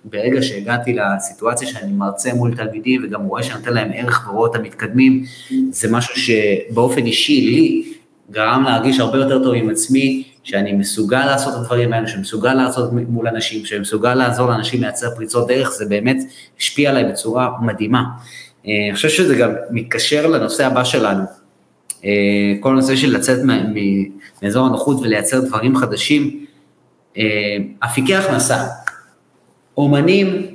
ברגע שהגעתי לסיטואציה שאני מרצה מול תלמידים וגם רואה שאני נותן להם ערך ורואה אותם מתקדמים, זה משהו שבאופן אישי לי גרם להרגיש הרבה יותר טוב עם עצמי, שאני מסוגל לעשות את הדברים האלה, שאני מסוגל לעשות מול אנשים, שאני מסוגל לעזור לאנשים לייצר פריצות דרך, זה באמת השפיע עליי בצורה מדהימה. אה, אני חושב שזה גם מתקשר לנושא הבא שלנו, כל הנושא של לצאת מאזור הנוחות ולייצר דברים חדשים, אה, אפיקי הכנסה. אומנים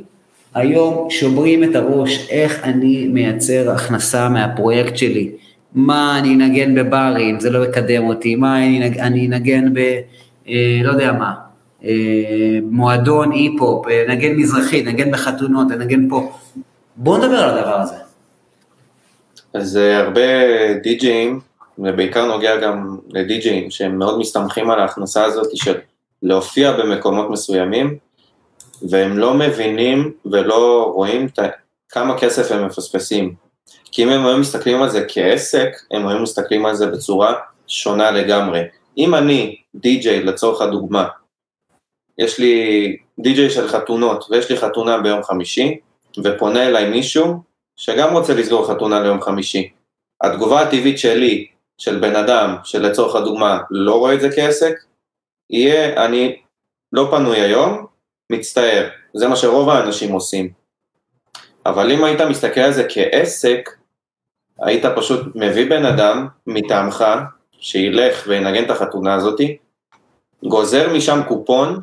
היום שוברים את הראש, איך אני מייצר הכנסה מהפרויקט שלי, מה אני אנגן בברים, זה לא יקדם אותי, מה אני, אני אנגן ב... אה, לא יודע מה, מועדון אי-פופ, נגן מזרחי, נגן בחתונות, נגן פה. בואו נדבר על הדבר הזה. אז הרבה די-ג'אים, ובעיקר נוגע גם לדי-ג'אים, שהם מאוד מסתמכים על ההכנסה הזאת של להופיע במקומות מסוימים, והם לא מבינים ולא רואים כמה כסף הם מפספסים. כי אם הם היו מסתכלים על זה כעסק, הם היו מסתכלים על זה בצורה שונה לגמרי. אם אני די-ג'יי לצורך הדוגמה, יש לי די-ג'יי של חתונות, ויש לי חתונה ביום חמישי, ופונה אליי מישהו שגם רוצה לסגור חתונה ליום חמישי. התגובה הטבעית שלי, של בן אדם, שלצורך הדוגמה לא רואה את זה כעסק, יהיה, אני לא פנוי היום, מצטער. זה מה שרוב האנשים עושים. אבל אם היית מסתכל על זה כעסק, היית פשוט מביא בן אדם מטעמך, שילך וינגן את החתונה הזאתי, גוזר משם קופון,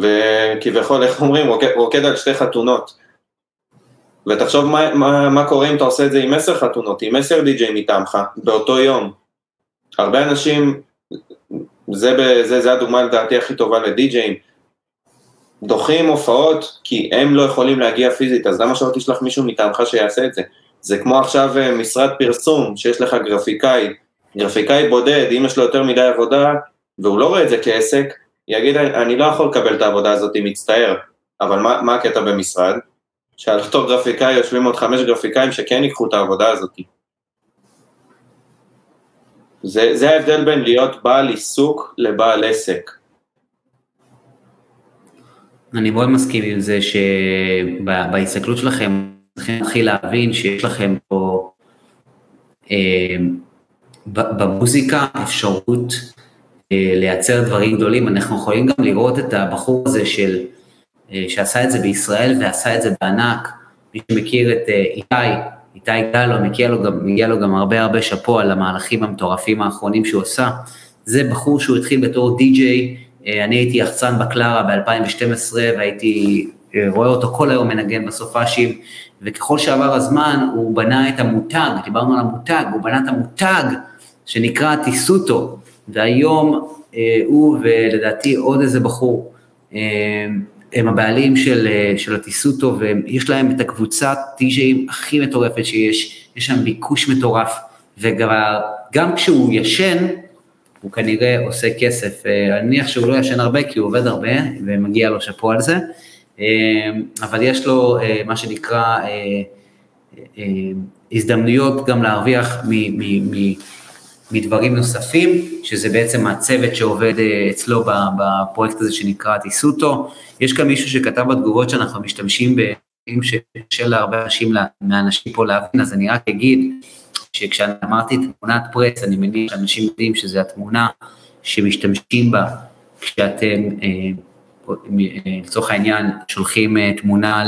וכביכול, איך אומרים, רוקד, רוקד על שתי חתונות. ותחשוב מה, מה, מה קורה אם אתה עושה את זה עם עשר חתונות, עם עשר די-ג'יי מטעמך, באותו יום. הרבה אנשים, זה, זה, זה הדוגמה לדעתי הכי טובה לדי-ג'אים, דוחים הופעות כי הם לא יכולים להגיע פיזית, אז למה שלא תשלח מישהו מטעמך שיעשה את זה? זה כמו עכשיו אה, משרד פרסום, שיש לך גרפיקאי, גרפיקאי בודד, אם יש לו יותר מדי עבודה, והוא לא רואה את זה כעסק, יגיד, אני לא יכול לקבל את העבודה הזאת, מצטער, אבל מה, מה הקטע במשרד? שעל אותו גרפיקאי יושבים עוד חמש גרפיקאים שכן ייקחו את העבודה הזאת. זה, זה ההבדל בין להיות בעל עיסוק לבעל עסק. אני מאוד מסכים עם זה שבהסתכלות שלכם צריכים להתחיל להבין שיש לכם פה אה, במוזיקה אפשרות אה, לייצר דברים גדולים. אנחנו יכולים גם לראות את הבחור הזה של, שעשה את זה בישראל ועשה את זה בענק. מי שמכיר את אה, איתי, איתי גלו, מגיע לו גם, מגיע לו גם הרבה הרבה שאפו על המהלכים המטורפים האחרונים שהוא עשה. זה בחור שהוא התחיל בתור די-ג'יי, אני הייתי יחצן בקלרה ב-2012 והייתי רואה אותו כל היום מנגן בסופאשים, וככל שעבר הזמן הוא בנה את המותג, דיברנו על המותג, הוא בנה את המותג שנקרא טיסוטו, והיום אה, הוא ולדעתי עוד איזה בחור, אה, הם הבעלים של, אה, של הטיסוטו, ויש להם את הקבוצת טי.ג'אים הכי מטורפת שיש, יש שם ביקוש מטורף, וגם כשהוא ישן, הוא כנראה עושה כסף. אני מניח שהוא לא ישן הרבה כי הוא עובד הרבה, ומגיע לו שאפו על זה, אבל יש לו מה שנקרא הזדמנויות גם להרוויח מ... מ, מ מדברים נוספים, שזה בעצם הצוות שעובד אה, אצלו בפרויקט הזה שנקרא טיסוטו. יש כאן מישהו שכתב בתגובות שאנחנו משתמשים במילים שקשה להרבה אנשים, מהאנשים פה להבין, אז אני רק אגיד שכשאני אמרתי תמונת פרס, אני מניח שאנשים יודעים שזו התמונה שמשתמשים בה כשאתם, אה, אה, לצורך העניין, שולחים תמונה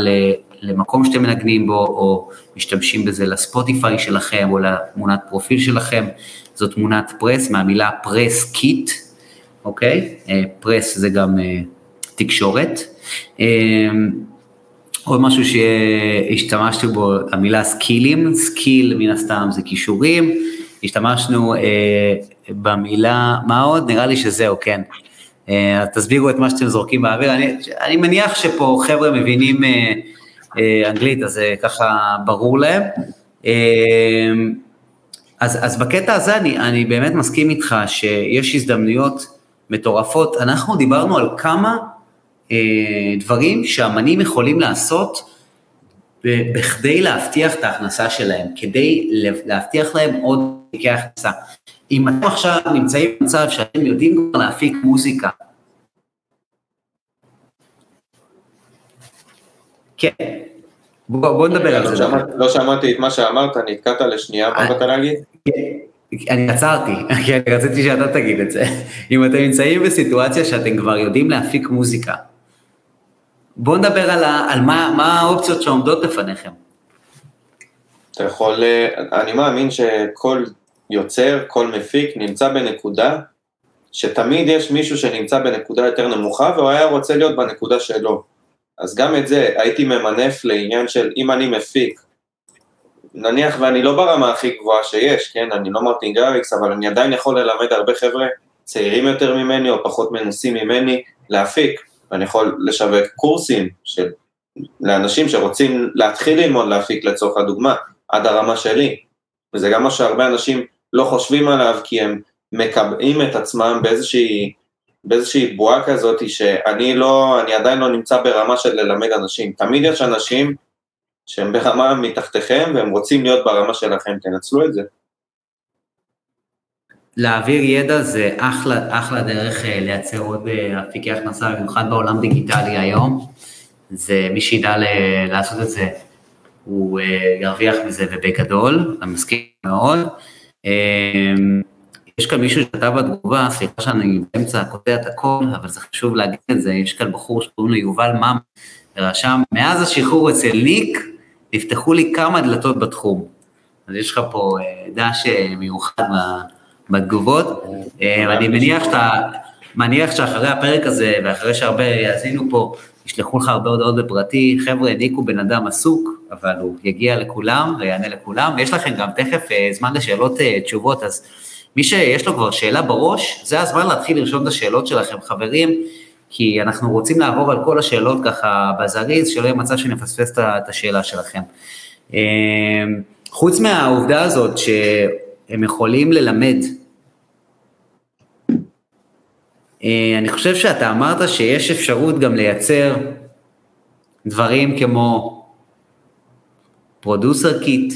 למקום שאתם מנגנים בו, או משתמשים בזה לספוטיפיי שלכם, או לתמונת פרופיל שלכם. זו תמונת press מהמילה press kit, אוקיי? press זה גם אה, תקשורת. אה, עוד משהו שהשתמשתי בו, המילה סקילים, skill מן הסתם זה כישורים, השתמשנו אה, במילה, מה עוד? נראה לי שזהו, כן. אה, תסבירו את מה שאתם זורקים באוויר, אני, אני מניח שפה חבר'ה מבינים אה, אה, אנגלית, אז זה ככה ברור להם. אה, אז, אז בקטע הזה אני, אני באמת מסכים איתך שיש הזדמנויות מטורפות. אנחנו דיברנו על כמה אה, דברים שאמנים יכולים לעשות בכדי להבטיח את ההכנסה שלהם, כדי להבטיח להם עוד תיקי הכנסה. אם אתם עכשיו נמצאים במצב שאתם יודעים כבר להפיק מוזיקה, כן, בוא, בוא נדבר על זה. לא שמעתי את מה שאמרת, נתקעת לשנייה, מה באת להגיד? אני עצרתי, כי אני רציתי שאתה תגיד את זה. אם אתם נמצאים בסיטואציה שאתם כבר יודעים להפיק מוזיקה, בואו נדבר על, ה, על מה, מה האופציות שעומדות לפניכם. אתה יכול, אה, אני מאמין שכל יוצר, כל מפיק נמצא בנקודה שתמיד יש מישהו שנמצא בנקודה יותר נמוכה והוא היה רוצה להיות בנקודה שלו. אז גם את זה הייתי ממנף לעניין של אם אני מפיק, נניח ואני לא ברמה הכי גבוהה שיש, כן, אני לא מרטין גריקס, אבל אני עדיין יכול ללמד הרבה חבר'ה צעירים יותר ממני או פחות מנוסים ממני להפיק. אני יכול לשווק קורסים של, לאנשים שרוצים להתחיל ללמוד להפיק לצורך הדוגמה, עד הרמה שלי. וזה גם מה שהרבה אנשים לא חושבים עליו, כי הם מקבעים את עצמם באיזושהי, באיזושהי בועה כזאת, שאני לא, אני עדיין לא נמצא ברמה של ללמד אנשים. תמיד יש אנשים שהם ברמה מתחתיכם והם רוצים להיות ברמה שלכם, תנצלו את זה. להעביר ידע זה אחלה, אחלה דרך אה, לייצר עוד אה, אפיקי הכנסה, במיוחד בעולם דיגיטלי היום. זה מי שידע לעשות את זה, הוא אה, ירוויח מזה ובגדול, אני מסכים מאוד. יש כאן מישהו שכתב בתגובה, סליחה שאני באמצע קוטע את הכל, אבל זה חשוב להגיד את זה, יש כאן בחור שקוראים לו יובל מאם, ורשם, מאז השחרור אצל ניק, נפתחו לי כמה דלתות בתחום. אז יש לך פה דש מיוחד בתגובות, אה, אני מניח שאתה, מניח שאחרי הפרק הזה, ואחרי שהרבה יאזינו פה, ישלחו לך הרבה הודעות בפרטי, חבר'ה, ניק הוא בן אדם עסוק, אבל הוא יגיע לכולם ויענה לכולם, יש לכם גם תכף אה, זמן לשאלות אה, תשובות, אז מי שיש לו כבר שאלה בראש, זה הזמן להתחיל לרשום את השאלות שלכם, חברים, כי אנחנו רוצים לעבור על כל השאלות ככה בזריז, שלא יהיה מצב שנפספס את השאלה שלכם. חוץ מהעובדה הזאת שהם יכולים ללמד אה, אני חושב שאתה אמרת שיש אפשרות גם לייצר דברים כמו producer kit.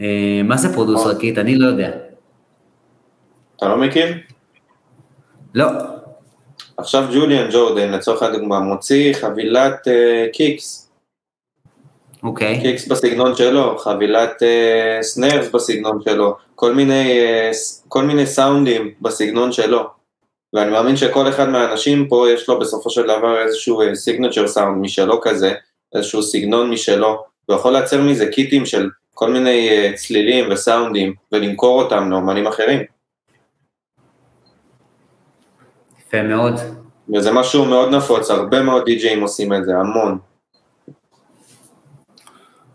אה, מה זה producer kit? אני לא יודע. אתה לא מכיר? לא. עכשיו ג'וליאן ג'ורדן, לצורך הדוגמה, מוציא חבילת אה, kicks. אוקיי. Okay. kicks בסגנון שלו, חבילת אה, snares בסגנון שלו, כל מיני, אה, כל מיני סאונדים בסגנון שלו. ואני מאמין שכל אחד מהאנשים פה יש לו בסופו של דבר איזשהו signature אה, סאונד משלו כזה, איזשהו סגנון משלו, הוא יכול לייצר מזה קיטים של כל מיני אה, צלילים וסאונדים ולמכור אותם לאומנים אחרים. יפה מאוד. וזה משהו מאוד נפוץ, הרבה מאוד די-ג'אים עושים את זה, המון.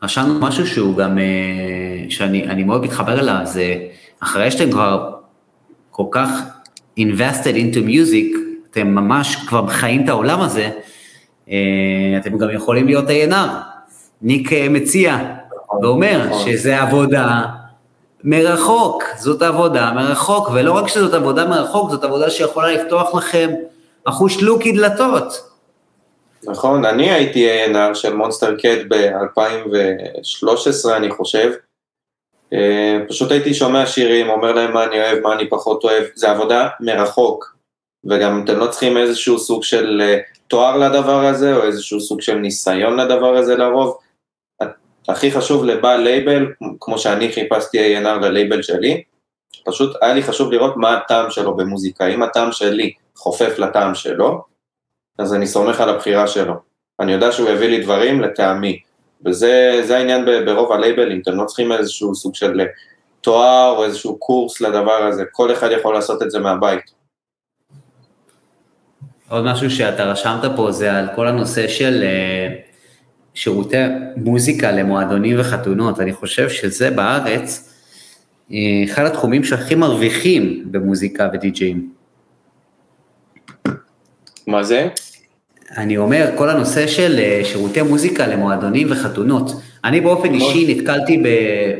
רשמנו משהו שהוא גם, אה, שאני מאוד מתחבר אליו, זה אחרי שאתם כבר כל כך invested into music, אתם ממש כבר חיים את העולם הזה, אה, אתם גם יכולים להיות A&R. ניק אה, מציע ואומר נכון. שזה עבודה מרחוק, זאת עבודה מרחוק, ולא רק שזאת עבודה מרחוק, זאת עבודה שיכולה לפתוח לכם אחוש לוקי דלתות. נכון, אני הייתי A&R של Monstercat ב-2013 אני חושב, אה, פשוט הייתי שומע שירים, אומר להם מה אני אוהב, מה אני פחות אוהב, זה עבודה מרחוק, וגם אתם לא צריכים איזשהו סוג של אה, תואר לדבר הזה, או איזשהו סוג של ניסיון לדבר הזה לרוב. הכי חשוב לבעל לייבל, כמו שאני חיפשתי A&R ללייבל שלי, פשוט היה לי חשוב לראות מה הטעם שלו במוזיקה, אם הטעם שלי חופף לטעם שלו, אז אני סומך על הבחירה שלו. אני יודע שהוא הביא לי דברים לטעמי. וזה העניין ברוב הלייבלים, אתם לא צריכים איזשהו סוג של תואר או איזשהו קורס לדבר הזה, כל אחד יכול לעשות את זה מהבית. עוד משהו שאתה רשמת פה זה על כל הנושא של אה, שירותי מוזיקה למועדונים וחתונות, אני חושב שזה בארץ אה, אחד התחומים שהכי מרוויחים במוזיקה ודי-ג'אים. מה זה? אני אומר, כל הנושא של אה, שירותי מוזיקה למועדונים וחתונות. אני באופן אישי נתקלתי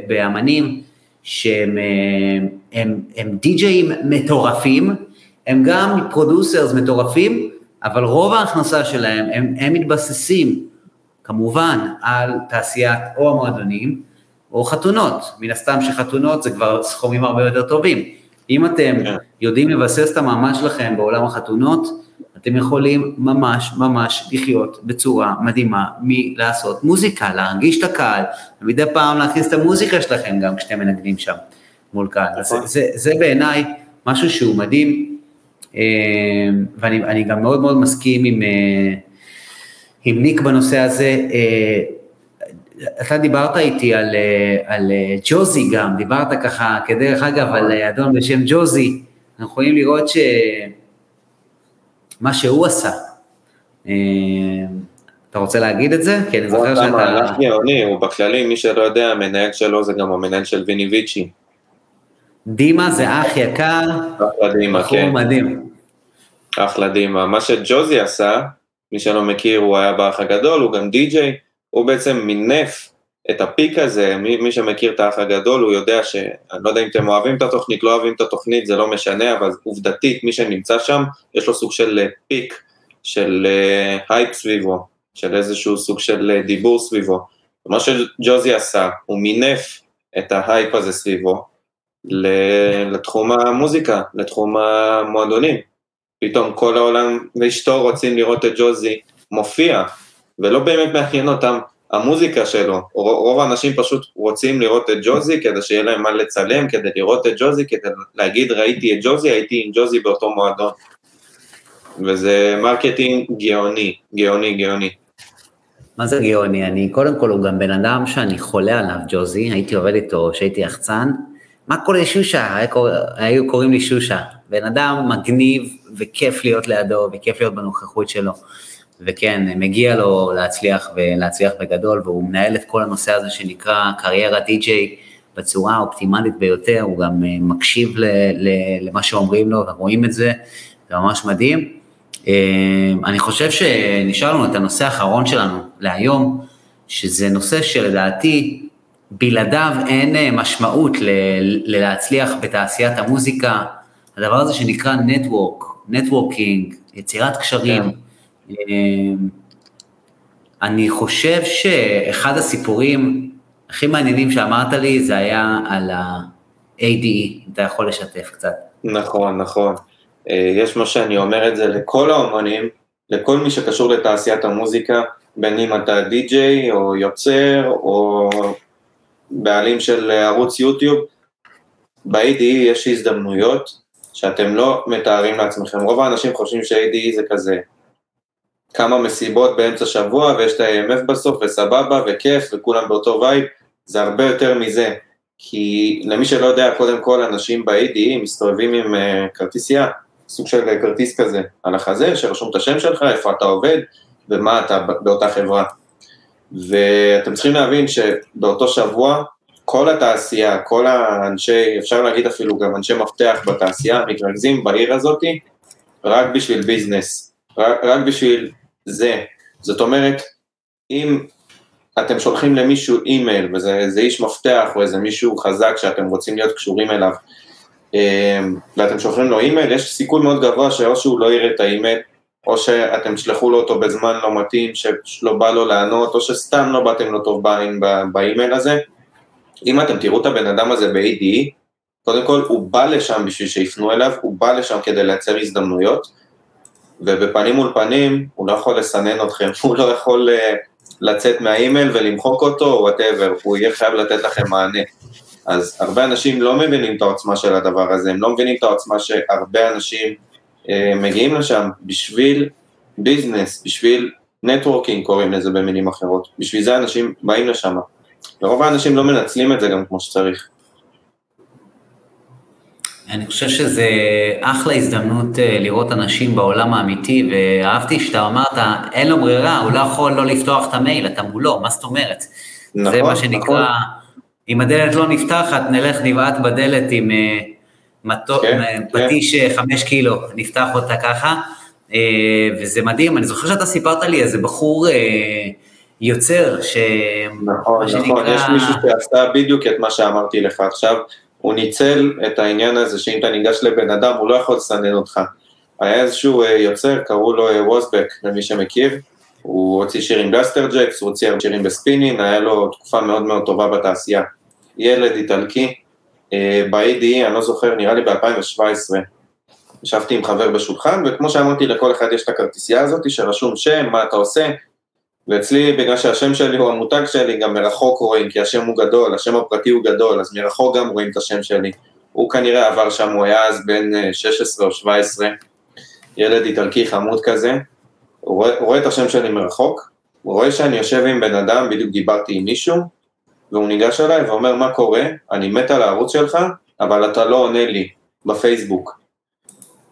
באמנים שהם אה, הם, הם די-ג'אים מטורפים, הם גם producers מטורפים, אבל רוב ההכנסה שלהם, הם, הם מתבססים כמובן על תעשיית או המועדונים או חתונות. מן הסתם שחתונות זה כבר סכומים הרבה יותר טובים. אם אתם כן. יודעים לבסס את המעמד שלכם בעולם החתונות, אתם יכולים ממש ממש לחיות בצורה מדהימה מלעשות מוזיקה, להרגיש את הקהל, ומדי פעם להכניס את המוזיקה שלכם גם כשאתם מנגנים שם מול קהל. אז נכון. זה, זה בעיניי משהו שהוא מדהים, אה, ואני גם מאוד מאוד מסכים עם, אה, ניק בנושא הזה. אה, אתה דיברת איתי על, על ג'וזי גם, דיברת ככה, כדרך אגב, על אדון בשם ג'וזי, אנחנו יכולים לראות ש... מה שהוא עשה. אה, אתה רוצה להגיד את זה? כי אני זוכר שאתה... מהלך גאוני, הוא בכללי, מי שלא יודע, המנהל שלו זה גם המנהל של ויני ויצ'י. דימה זה אח יקר, אחלה דימה, כן. מדהים. אחלה דימה. מה שג'וזי עשה, מי שלא מכיר, הוא היה באח הגדול, הוא גם די-ג'יי, הוא בעצם מינף את ה peak הזה, מי, מי שמכיר את האח הגדול, הוא יודע ש... אני לא יודע אם אתם אוהבים את התוכנית, לא אוהבים את התוכנית, זה לא משנה, אבל עובדתית, מי שנמצא שם, יש לו סוג של אה, peak, של הייפ סביבו, של איזשהו סוג של אה, דיבור סביבו. מה שג'וזי עשה, הוא מינף את ההייפ הזה סביבו לתחום המוזיקה, לתחום המועדונים. פתאום כל העולם ואשתו רוצים לראות את ג'וזי מופיע, ולא באמת מעניין אותם המוזיקה שלו. רוב האנשים פשוט רוצים לראות את ג'וזי כדי שיהיה להם מה לצלם, כדי לראות את ג'וזי, כדי להגיד ראיתי את ג'וזי, הייתי עם ג'וזי באותו מועדון. וזה marketing גאוני, גאוני, גאוני. מה זה גאוני? אני, קודם כל, הוא גם בן אדם שאני חולה עליו, ג'וזי, הייתי עובד איתו כשהייתי יחצן. מה קורה שושה? היה קורא, היו קוראים לי שושה. בן אדם מגניב וכיף להיות לידו וכיף להיות בנוכחות שלו. וכן, מגיע לו להצליח ולהצליח בגדול, והוא מנהל את כל הנושא הזה שנקרא קריירה די-ג'יי בצורה האופטימלית ביותר, הוא גם אה, מקשיב למה שאומרים לו ורואים את זה, זה ממש מדהים. אה, אני חושב שנשאר לנו את הנושא האחרון שלנו להיום, שזה נושא שלדעתי בלעדיו אין אה, משמעות ל- להצליח בתעשיית המוזיקה, הדבר הזה שנקרא נטוורק, נטוורקינג, יצירת קשרים. כן. אני חושב שאחד הסיפורים הכי מעניינים שאמרת לי זה היה על ה-ADE, אם אתה יכול לשתף קצת. נכון, נכון. אה, יש מה שאני אומר את זה לכל האומנים, לכל מי שקשור לתעשיית המוזיקה, בין אם אתה די-ג'יי או יוצר או בעלים של ערוץ יוטיוב, ב-ADE יש הזדמנויות שאתם לא מתארים לעצמכם. רוב האנשים חושבים ש-ADE זה כזה כמה מסיבות באמצע שבוע ויש את ה-AMF בסוף וסבבה וכיף וכולם באותו וייב, זה הרבה יותר מזה. כי למי שלא יודע, קודם כל אנשים ב-ADE מסתובבים עם uh, כרטיסייה, סוג של כרטיס כזה על החזה, שרשום את השם שלך, איפה אתה עובד ומה אתה באותה חברה. ואתם צריכים להבין שבאותו שבוע, כל התעשייה, כל האנשי, אפשר להגיד אפילו גם אנשי מפתח בתעשייה, מתרכזים בעיר הזאתי רק בשביל business, רק, רק בשביל זה. זאת אומרת, אם אתם שולחים למישהו אימייל, וזה איש מפתח או איזה מישהו חזק שאתם רוצים להיות קשורים אליו, אמ, ואתם שולחים לו אימייל, יש סיכוי מאוד גבוה שאו שהוא לא יראה את האימייל, או שאתם תשלחו לו אותו בזמן לא מתאים, שלא בא לו לענות, או שסתם לא באתם לו טוב בעין באימייל הזה. אם אתם תראו את הבן אדם הזה ב-ADE, קודם כל הוא בא לשם בשביל שיפנו אליו, הוא בא לשם כדי לייצר הזדמנויות, ובפנים מול פנים הוא לא יכול לסנן אתכם, הוא לא יכול אה, לצאת מהאימייל ולמחוק אותו, או whatever, הוא יהיה חייב לתת לכם מענה. אז הרבה אנשים לא מבינים את העוצמה של הדבר הזה, הם לא מבינים את העוצמה שהרבה אנשים מגיעים לשם בשביל business, בשביל networking קוראים לזה במילים אחרות, בשביל זה אנשים באים לשם. ורוב האנשים לא מנצלים את זה גם כמו שצריך. אני חושב שזה אחלה הזדמנות אה, לראות אנשים בעולם האמיתי, ואהבתי שאתה אמרת, אין לו ברירה, הוא לא יכול לא לפתוח את המייל, אתה מולו, מה זאת אומרת? נכון, זה מה שנקרא, נכון. אם הדלת לא נפתחת, נלך נבעט בדלת עם אה, פטיש כן. חמש קילו, נפתח אותה ככה, אה, וזה מדהים, אני זוכר שאתה סיפרת לי איזה בחור יוצר, ש... נכון, נכון, יש מישהו שעשה בדיוק את מה שאמרתי לך עכשיו, הוא ניצל את העניין הזה שאם אתה ניגש לבן אדם הוא לא יכול לסנן אותך. היה איזשהו אה, יוצר, קראו לו אה, Wasback, למי שמכיר, הוא הוציא שירים ב Blasterjaxx, הוא הוציא שירים ב Spinnin', היה לו תקופה מאוד מאוד טובה בתעשייה. ילד איטלקי, אה, ב-ADE, אני לא זוכר, נראה לי ב-2017, ישבתי עם חבר בשולחן, וכמו שאמרתי, לכל אחד יש את הכרטיסייה הזאת שרשום שם, מה אתה עושה, ואצלי, בגלל שהשם שלי הוא המותג שלי, גם מרחוק רואים, כי השם הוא גדול, השם הפרטי הוא גדול, אז מרחוק גם רואים את השם שלי. הוא כנראה עבר שם, הוא היה אז בן 16 אה, או 17, ילד איטלקי חמוד כזה, הוא רואה, הוא רואה את השם שלי מרחוק, הוא רואה שאני יושב עם בן אדם, בדיוק דיברתי עם מישהו, והוא ניגש אליי ואומר, מה קורה? אני מת על הערוץ שלך, אבל אתה לא עונה לי בפייסבוק.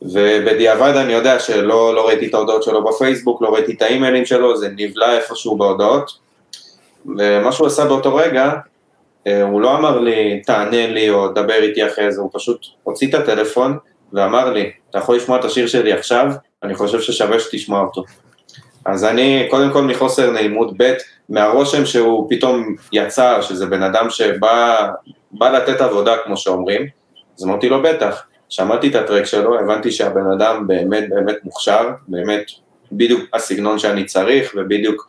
ובדיעבד אני יודע שלא לא ראיתי את ההודעות שלו בפייסבוק, לא ראיתי את האימיילים שלו, זה נבלע איפשהו בהודעות. ומה שהוא עשה באותו רגע, אה, הוא לא אמר לי, תענה לי או דבר איתי אחרי זה, הוא פשוט הוציא את הטלפון ואמר לי, אתה יכול לשמוע את השיר שלי עכשיו? אני חושב ששווה שתשמע אותו. אז אני, קודם כל מחוסר נעימות, ב', מהרושם שהוא פתאום יצא, שזה בן אדם שבא לתת עבודה, כמו שאומרים, אז אמרתי לו, בטח. שמעתי את הטרק שלו, הבנתי שהבן אדם באמת באמת מוכשר, באמת בדיוק הסגנון שאני צריך, ובדיוק,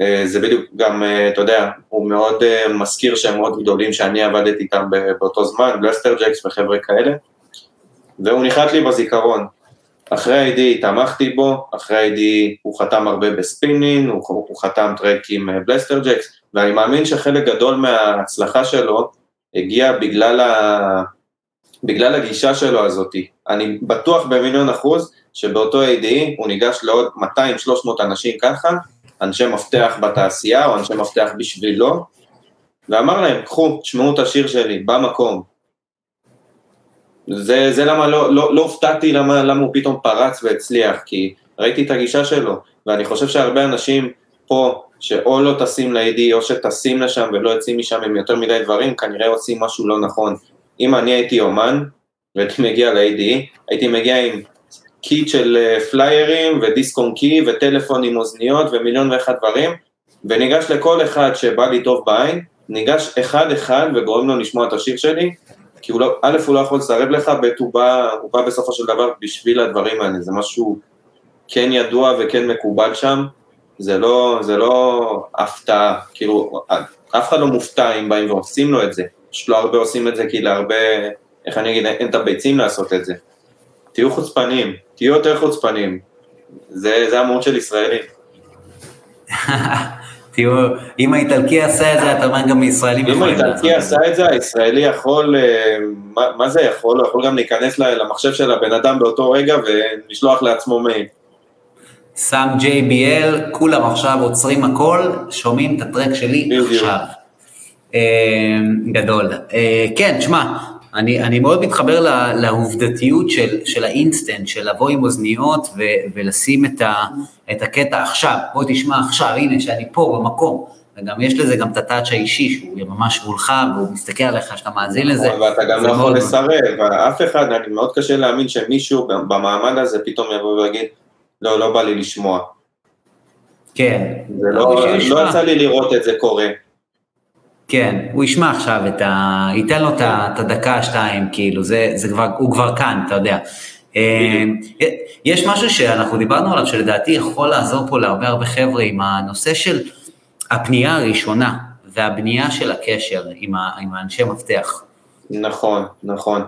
אה, זה בדיוק גם, אה, אתה יודע, הוא מאוד אה, מזכיר שהם מאוד גדולים שאני עבדתי איתם באותו זמן, בלסטר ג'קס וחבר'ה כאלה, והוא נחת לי בזיכרון. אחרי ה-ADE תמכתי בו, אחרי ה-ADE הוא חתם הרבה ב Spinnin', הוא, הוא חתם track עם Blasterjaxx, ואני מאמין שחלק גדול מההצלחה שלו הגיע בגלל, ה... בגלל הגישה שלו הזאתי. אני בטוח במיליון אחוז שבאותו ADE הוא ניגש לעוד 200-300 אנשים ככה, אנשי מפתח בתעשייה או אנשי מפתח בשבילו, ואמר להם, קחו, תשמעו את השיר שלי, במקום. זה, זה למה לא, לא, לא הופתעתי למה, למה הוא פתאום פרץ והצליח, כי ראיתי את הגישה שלו, ואני חושב שהרבה אנשים פה, שאו לא טסים ל-ADE או שטסים לשם ולא יוצאים משם עם יותר מדי דברים, כנראה עושים משהו לא נכון. אם אני הייתי אומן, והייתי מגיע ל-ADE, הייתי מגיע עם kit של אה, פליירים ודיסק און קי וטלפון עם אוזניות ומיליון ואחד דברים, וניגש לכל אחד שבא לי טוב בעין, ניגש אחד אחד וגורם לו לשמוע את השיר שלי, כי הוא לא, א', הוא לא יכול לסרב לך, ב', הוא בא, הוא בא בסופו של דבר בשביל הדברים האלה, זה משהו כן ידוע וכן מקובל שם, זה לא, זה לא הפתעה, כאילו, אף אחד לא מופתע אם באים ועושים לו את זה, פשוט לא הרבה עושים את זה כי להרבה, איך אני אגיד, אין את הביצים לעשות את זה. תהיו חוצפנים, תהיו יותר חוצפנים, זה, זה המהות של ישראלים. תראו, אם האיטלקי עשה את זה, אתה אומר גם ישראלים יכולים לעשות את זה. אם האיטלקי עשה את זה, הישראלי יכול, אה, מה, מה זה יכול? הוא יכול גם להיכנס למחשב של הבן אדם באותו רגע ולשלוח לעצמו מייל. שם JBL, כולם עכשיו עוצרים הכל, שומעים את ה track שלי עכשיו. אה, גדול. אה, כן, תשמע, אני, אני מאוד מתחבר לה, לעובדתיות של, של האינסטנט, של לבוא עם אוזניות ו, ולשים את, ה, את הקטע עכשיו, בוא תשמע עכשיו, הנה שאני פה במקום, וגם יש לזה גם את הטאצ' האישי, שהוא ממש מולך, והוא מסתכל עליך שאתה מאזין לזה. ואתה גם לא יכול לסרב, אף אחד, אני מאוד קשה להאמין שמישהו במעמד הזה פתאום יבוא ויגיד, לא, לא בא לי לשמוע. כן. זה לא, לא יצא לי לראות את זה קורה. כן, הוא ישמע עכשיו את ה... ייתן לו את הדקה, שתיים, כאילו, זה, זה כבר, הוא כבר כאן, אתה יודע. אה, יש משהו שאנחנו דיברנו עליו, שלדעתי יכול לעזור פה להרבה הרבה חבר'ה עם הנושא של הפנייה הראשונה והבנייה של הקשר עם, ה, עם האנשי מפתח. נכון, נכון.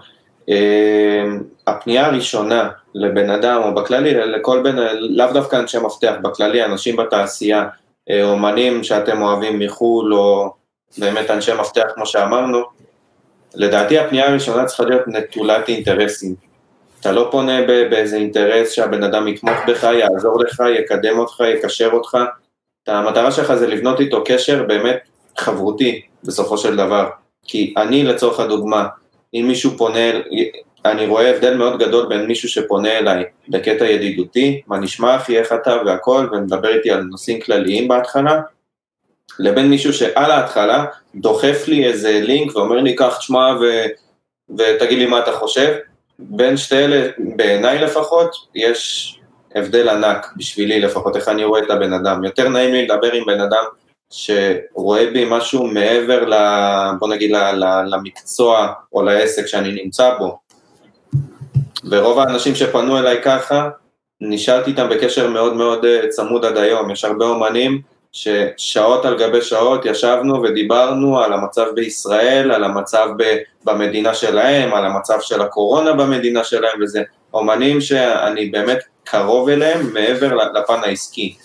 אה, הפנייה הראשונה לבן אדם, או בכללי, לכל בן, לאו דווקא אנשי מפתח, בכללי, אנשים בתעשייה, אה, אומנים שאתם אוהבים מחו"ל, או באמת אנשי מפתח כמו שאמרנו, לדעתי הפנייה הראשונה צריכה להיות נטולת אינטרסים. אתה לא פונה באיזה אינטרס שהבן אדם יתמוך בך, יעזור לך, יקדם אותך, יקשר אותך. המטרה שלך זה לבנות איתו קשר באמת חברותי בסופו של דבר. כי אני לצורך הדוגמה, אם מישהו פונה, אני רואה הבדל מאוד גדול בין מישהו שפונה אליי בקטע ידידותי, מה נשמע אחי, איך אתה והכל, ומדבר איתי על נושאים כלליים בהתחלה, לבין מישהו שעל ההתחלה דוחף לי איזה לינק ואומר לי קח תשמע ו... ותגיד לי מה אתה חושב, בין שתי אלה, בעיניי לפחות, יש הבדל ענק בשבילי לפחות, איך אני רואה את הבן אדם. יותר נעים לי לדבר עם בן אדם שרואה בי משהו מעבר, ל, בוא נגיד, ל, למקצוע או לעסק שאני נמצא בו. ורוב האנשים שפנו אליי ככה, נשארתי איתם בקשר מאוד מאוד אה, צמוד עד היום. יש הרבה אומנים ששעות על גבי שעות ישבנו ודיברנו על המצב בישראל, על המצב במדינה שלהם, על המצב של הקורונה במדינה שלהם, וזה אומנים שאני באמת קרוב אליהם מעבר לפן העסקי.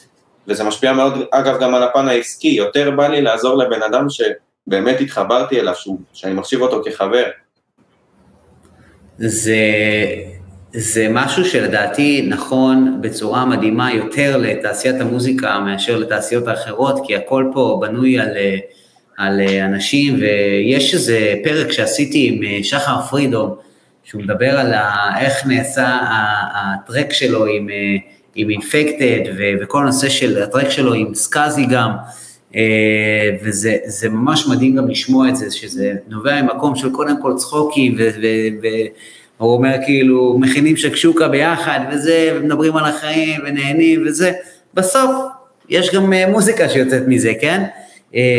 וזה משפיע מאוד, אגב, גם על הפן העסקי, יותר בא לי לעזור לבן אדם שבאמת התחברתי אליו, שאני מחשיב אותו כחבר. זה, זה משהו שלדעתי נכון בצורה מדהימה יותר לתעשיית המוזיקה מאשר לתעשיות האחרות, כי הכל פה בנוי על, על אנשים, ויש איזה פרק שעשיתי עם שחר פרידום, שהוא מדבר על איך נעשה הטרק שלו עם, עם אינפקטד, וכל הנושא של הטרק שלו עם סקאזי גם, וזה ממש מדהים גם לשמוע את זה, שזה נובע ממקום של קודם כל צחוקים, והוא אומר כאילו, מכינים שקשוקה ביחד וזה, ומדברים על החיים ונהנים וזה, בסוף יש גם מוזיקה שיוצאת מזה, כן?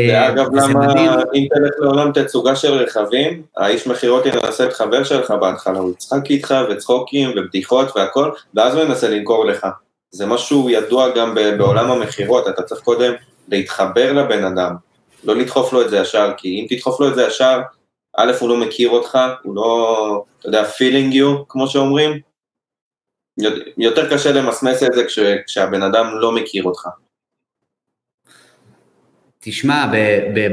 ואגב, למה אם תלך לעולם תצוגה של רכבים, האיש מכירות יננסה את חבר שלך בהתחלה, הוא יצחק איתך וצחוקים ובדיחות והכל, ואז הוא ינסה למכור לך. זה משהו ידוע גם בעולם המכירות, אתה צריך קודם להתחבר לבן אדם, לא לדחוף לו את זה ישר, כי אם תדחוף לו את זה ישר, א', הוא לא מכיר אותך, הוא לא, אתה יודע, feeling you, כמו שאומרים, יותר קשה למסמס את זה כש, כשהבן אדם לא מכיר אותך. תשמע,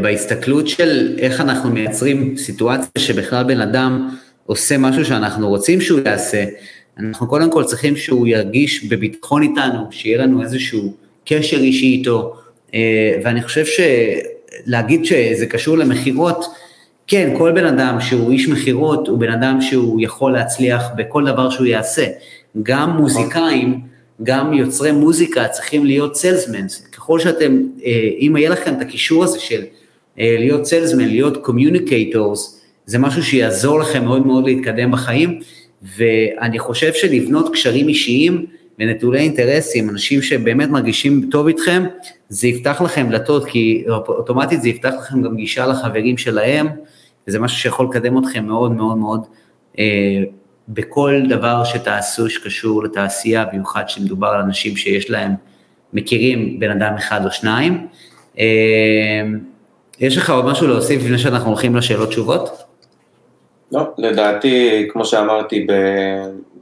בהסתכלות של איך אנחנו מייצרים סיטואציה שבכלל בן אדם עושה משהו שאנחנו רוצים שהוא יעשה, אנחנו קודם כל צריכים שהוא ירגיש בביטחון איתנו, שיהיה לנו איזשהו קשר אישי איתו, אה, ואני חושב שלהגיד שזה קשור למכירות, כן, כל בן אדם שהוא איש מכירות הוא בן אדם שהוא יכול להצליח בכל דבר שהוא יעשה. גם מוזיקאים, גם יוצרי מוזיקה צריכים להיות salesmans. ככל שאתם, אה, אם יהיה לכם את הקישור הזה של אה, להיות salesman, להיות communicators, זה משהו שיעזור לכם מאוד מאוד להתקדם בחיים, ואני חושב שלבנות קשרים אישיים ונטולי אינטרסים, אנשים שבאמת מרגישים טוב איתכם, זה יפתח לכם דלתות, כי אוטומטית זה יפתח לכם גם גישה לחברים שלהם, וזה משהו שיכול לקדם אתכם מאוד מאוד מאוד אה, בכל דבר שתעשו שקשור לתעשייה, במיוחד שמדובר על אנשים שיש להם, מכירים בן אדם אחד או שניים. אה, יש לך עוד משהו להוסיף לפני שאנחנו הולכים לשאלות תשובות? לא, לדעתי, כמו שאמרתי,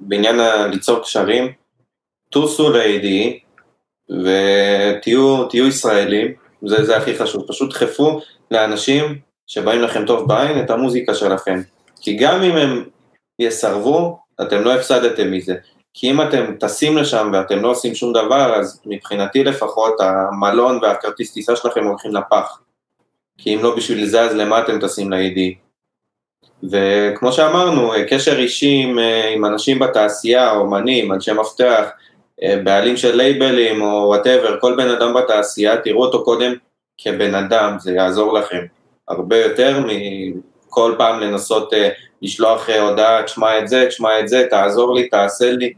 בעניין ליצור קשרים, טוסו ל-AD ותהיו ישראלים, זה, זה הכי חשוב, פשוט דחפו לאנשים שבאים לכם טוב בעין את המוזיקה שלכם. כי גם אם הם יסרבו, אתם לא הפסדתם מזה. כי אם אתם טסים לשם ואתם לא עושים שום דבר, אז מבחינתי לפחות המלון והכרטיס טיסה שלכם הולכים לפח. כי אם לא בשביל זה, אז למה אתם טסים ל-ADE? וכמו שאמרנו, קשר אישי עם, עם אנשים בתעשייה, אומנים, אנשי מפתח, בעלים של לייבלים או whatever, כל בן אדם בתעשייה, תראו אותו קודם כבן אדם, זה יעזור לכם. הרבה יותר מכל פעם לנסות uh, לשלוח uh, הודעה, תשמע את זה, תשמע את זה, תעזור לי, תעשה לי.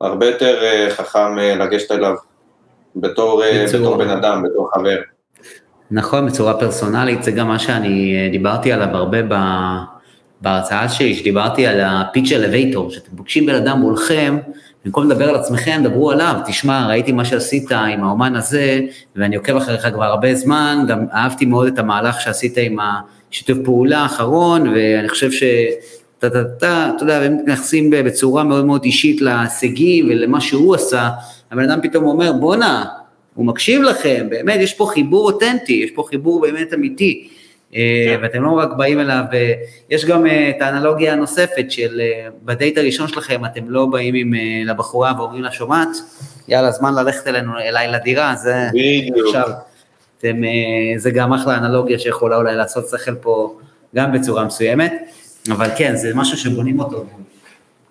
הרבה יותר uh, חכם לגשת אליו בתור, uh, בתור בן אדם, בתור חבר. נכון, בצורה פרסונלית, זה גם מה שאני דיברתי עליו הרבה ב... בהרצאה שלי, שדיברתי על הפיץ' אלווייטור, שאתם פוגשים בן אדם מולכם, במקום לדבר על עצמכם, דברו עליו, תשמע, ראיתי מה שעשית עם האומן הזה, ואני עוקב אחריך כבר הרבה זמן, גם אהבתי מאוד את המהלך שעשית עם השיתוף פעולה האחרון, ואני חושב ש... אתה אתה יודע, והם מתייחסים בצורה מאוד מאוד אישית להישגים ולמה שהוא עשה, הבן אדם פתאום אומר, בואנה, הוא מקשיב לכם, באמת, יש פה חיבור אותנטי, יש פה חיבור באמת אמיתי. אה. ואתם לא רק באים אליו, יש גם אה, את האנלוגיה הנוספת של אה, בדייט הראשון שלכם, אתם לא באים עם, לבחורה ואומרים לה שומעת, יאללה, זמן ללכת אלינו, אליי לדירה, זה עכשיו, אתם, זה גם אחלה אנלוגיה שיכולה אולי לעשות שכל פה גם בצורה מסוימת, אבל כן, זה משהו שבונים אותו,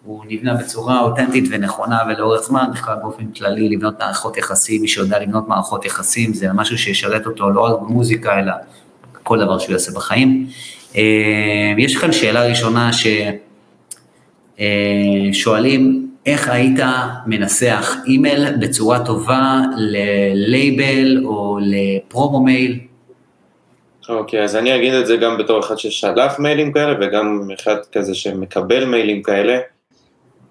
הוא נבנה בצורה אותנטית ונכונה ולאורך זמן, בכלל באופן כללי לבנות מערכות יחסים, מי שיודע לבנות מערכות יחסים, זה משהו שישרת אותו לא רק במוזיקה, אלא כל דבר שהוא יעשה בחיים. אה, יש כאן שאלה ראשונה ששואלים, אה, איך היית מנסח אימייל בצורה טובה ללייבל או לפרומו מייל? אוקיי, okay, אז אני אגיד את זה גם בתור אחד ששלח מיילים כאלה וגם אחד כזה שמקבל מיילים כאלה.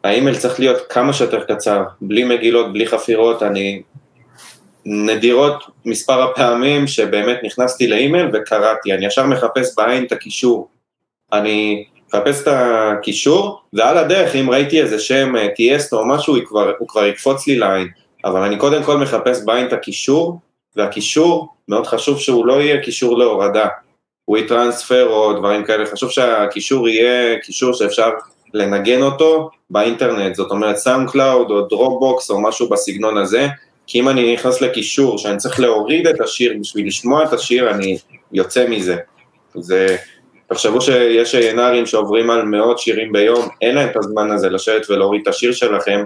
האימייל צריך להיות כמה שיותר קצר, בלי מגילות, בלי חפירות, אני נדירות מספר הפעמים שבאמת נכנסתי לאימייל וקראתי, אני ישר מחפש בעין את הקישור. אני מחפש את הקישור, ועל הדרך, אם ראיתי איזה שם אה, Tiësto או משהו, הוא כבר, הוא כבר יקפוץ לי לעין. אבל אני קודם כל מחפש בעין את הקישור, והקישור, מאוד חשוב שהוא לא יהיה קישור להורדה. הוא יהיה WeTransfer או דברים כאלה, חשוב שהקישור יהיה קישור שאפשר לנגן אותו באינטרנט, זאת אומרת SoundCloud או Dropbox או משהו בסגנון הזה, כי אם אני נכנס לקישור שאני צריך להוריד את השיר בשביל לשמוע את השיר, אני יוצא מזה. זה, תחשבו שיש נערים שעוברים על מאות שירים ביום, אין להם את הזמן הזה לשבת ולהוריד את השיר שלכם,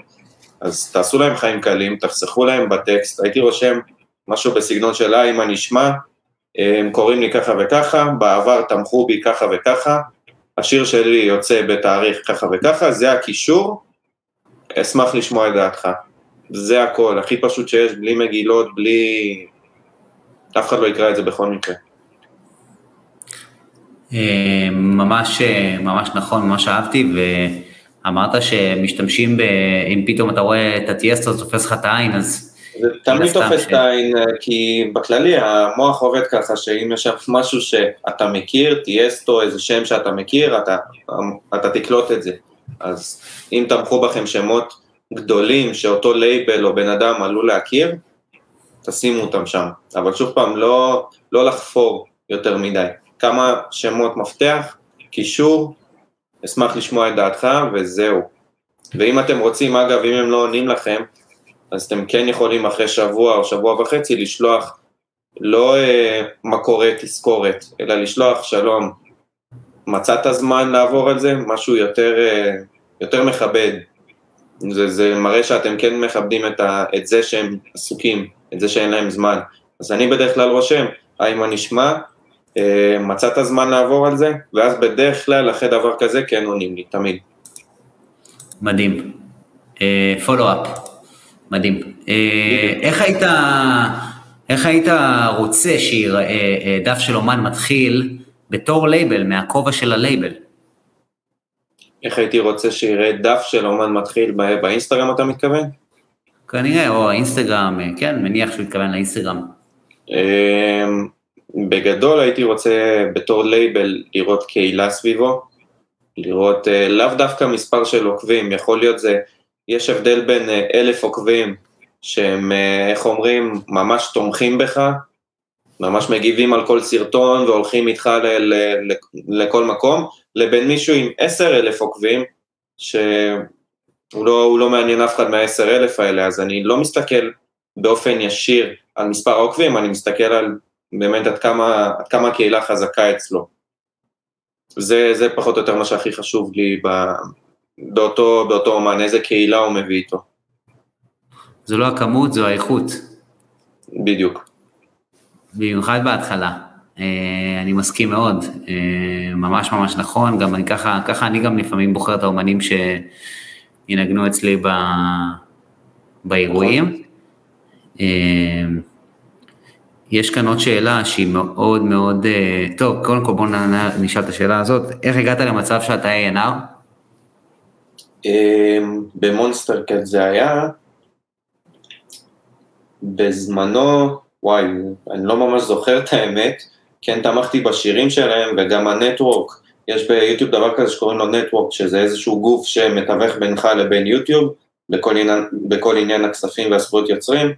אז תעשו להם חיים קלים, תחסכו להם בטקסט, הייתי רושם משהו בסגנון של היי, מה נשמע, הם קוראים לי ככה וככה, בעבר תמכו בי ככה וככה, השיר שלי יוצא בתאריך ככה וככה, זה הקישור, אשמח לשמוע את דעתך. זה הכל, הכי פשוט שיש, בלי מגילות, בלי... אף אחד לא יקרא את זה בכל מקרה. אה, ממש, אה, ממש נכון, ממש אהבתי, ואמרת שמשתמשים ב... אם פתאום אתה רואה את הטיאסטו תופס לך את העין, אז... זה תמיד תופס את העין, אה, כי בכללי המוח עובד ככה, שאם יש שם משהו שאתה מכיר, טיאסטו, איזה שם שאתה מכיר, אתה, אתה תקלוט את זה. אז אם תמכו בכם שמות גדולים שאותו לייבל או בן אדם עלול להכיר, תשימו אותם שם. אבל שוב פעם, לא, לא לחפור יותר מדי. כמה שמות מפתח, קישור, אשמח לשמוע את דעתך וזהו. ואם אתם רוצים, אגב, אם הם לא עונים לכם, אז אתם כן יכולים אחרי שבוע או שבוע וחצי לשלוח לא אה, מה קורה תזכורת, אלא לשלוח שלום, מצאת זמן לעבור על זה, משהו יותר, אה, יותר מכבד. זה, זה מראה שאתם כן מכבדים את, ה, את זה שהם עסוקים, את זה שאין להם זמן. אז אני בדרך כלל רושם, היי מה נשמע, אה, מצאת זמן לעבור על זה, ואז בדרך כלל אחרי דבר כזה כן עונים לי, תמיד. מדהים. follow-up, אה, מדהים. אה, איך היית, איך היית רוצה שיראה דף של אומן מתחיל בתור לייבל, מהכובע של הלייבל? איך הייתי רוצה שיראה דף של אומן מתחיל באינסטגרם, אתה מתכוון? כנראה, או האינסטגרם, כן, מניח שהוא מתכוון לאינסטגרם. בגדול הייתי רוצה בתור לייבל לראות קהילה סביבו, לראות uh, לאו דווקא מספר של עוקבים, יכול להיות זה, יש הבדל בין uh, אלף עוקבים שהם, איך אומרים, ממש תומכים בך, ממש מגיבים על כל סרטון והולכים איתך ל- ל- ל- לכל מקום, לבין מישהו עם עשר אלף עוקבים, שהוא לא, לא מעניין אף אחד מהעשר אלף האלה, אז אני לא מסתכל באופן ישיר על מספר העוקבים, אני מסתכל על באמת עד כמה, עד כמה הקהילה חזקה אצלו. זה, זה פחות או יותר מה שהכי חשוב לי ב, באותו, באותו אומן, איזה קהילה הוא מביא איתו. זו לא הכמות, זו האיכות. בדיוק. במיוחד בהתחלה. אה, אני מסכים מאוד, אה, ממש ממש נכון, גם אני ככה, ככה אני גם לפעמים בוחר את האומנים שינגנו אצלי ב, באירועים. אה, יש כאן עוד שאלה שהיא מאוד מאוד, טוב, קודם כל בואו נשאל את השאלה הזאת, איך הגעת למצב שאתה A&R? במונסטר קט זה היה, בזמנו, וואי, אני לא ממש זוכר את האמת, כן תמכתי בשירים שלהם וגם הנטוורק, יש ביוטיוב דבר כזה שקוראים לו נטוורק, שזה איזשהו גוף שמתווך בינך לבין יוטיוב, בכל עניין, בכל עניין הכספים והזכויות יוצרים,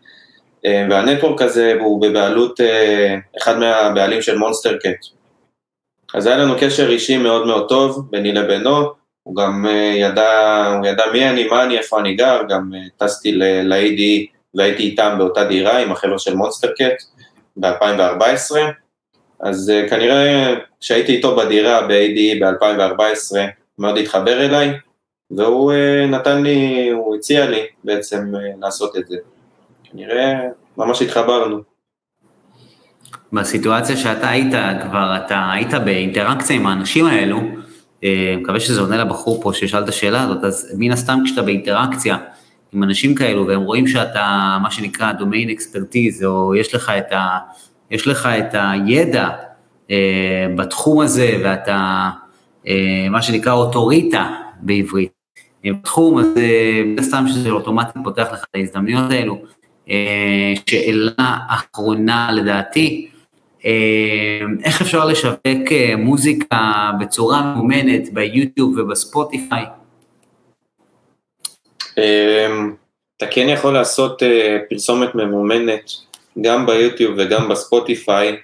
אה, והנטוורק הזה הוא בבעלות אה, אחד מהבעלים של מונסטר קט. אז היה לנו קשר אישי מאוד מאוד טוב ביני לבינו, הוא גם אה, ידע, הוא ידע מי אני, מה אני, איפה אני גר, גם טסתי ל-AD והייתי איתם באותה דירה עם החבר'ה של מונסטר קט ב-2014, אז כנראה כשהייתי איתו בדירה ב-AD ב-2014 מאוד התחבר אליי, והוא נתן לי, הוא הציע לי בעצם לעשות את זה. נראה, ממש התחברנו. בסיטואציה שאתה היית, כבר אתה היית באינטראקציה עם האנשים האלו, אה, מקווה שזה עונה לבחור פה ששאל את השאלה הזאת, אז מן הסתם כשאתה באינטראקציה עם אנשים כאלו והם רואים שאתה, מה שנקרא דומיין אקספרטיז, או יש לך את, ה, יש לך את הידע אה, בתחום הזה ואתה, אה, מה שנקרא אוטוריטה בעברית, בתחום, אז מן הסתם שזה אוטומטית פותח לך את ההזדמנויות האלו. אה, שאלה אחרונה לדעתי, אה, איך אפשר לשווק אה, מוזיקה בצורה מאומנת ביוטיוב ובספוטיפיי? אתה כן יכול לעשות פרסומת ממומנת גם ביוטיוב וגם בספוטיפיי,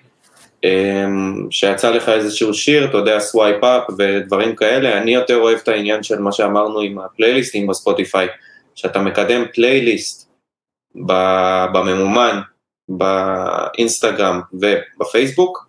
שיצא לך איזשהו שיר, אתה יודע, swipe up ודברים כאלה, אני יותר אוהב את העניין של מה שאמרנו עם הפלייליסטים בספוטיפיי, שאתה מקדם פלייליסט בממומן, באינסטגרם ובפייסבוק,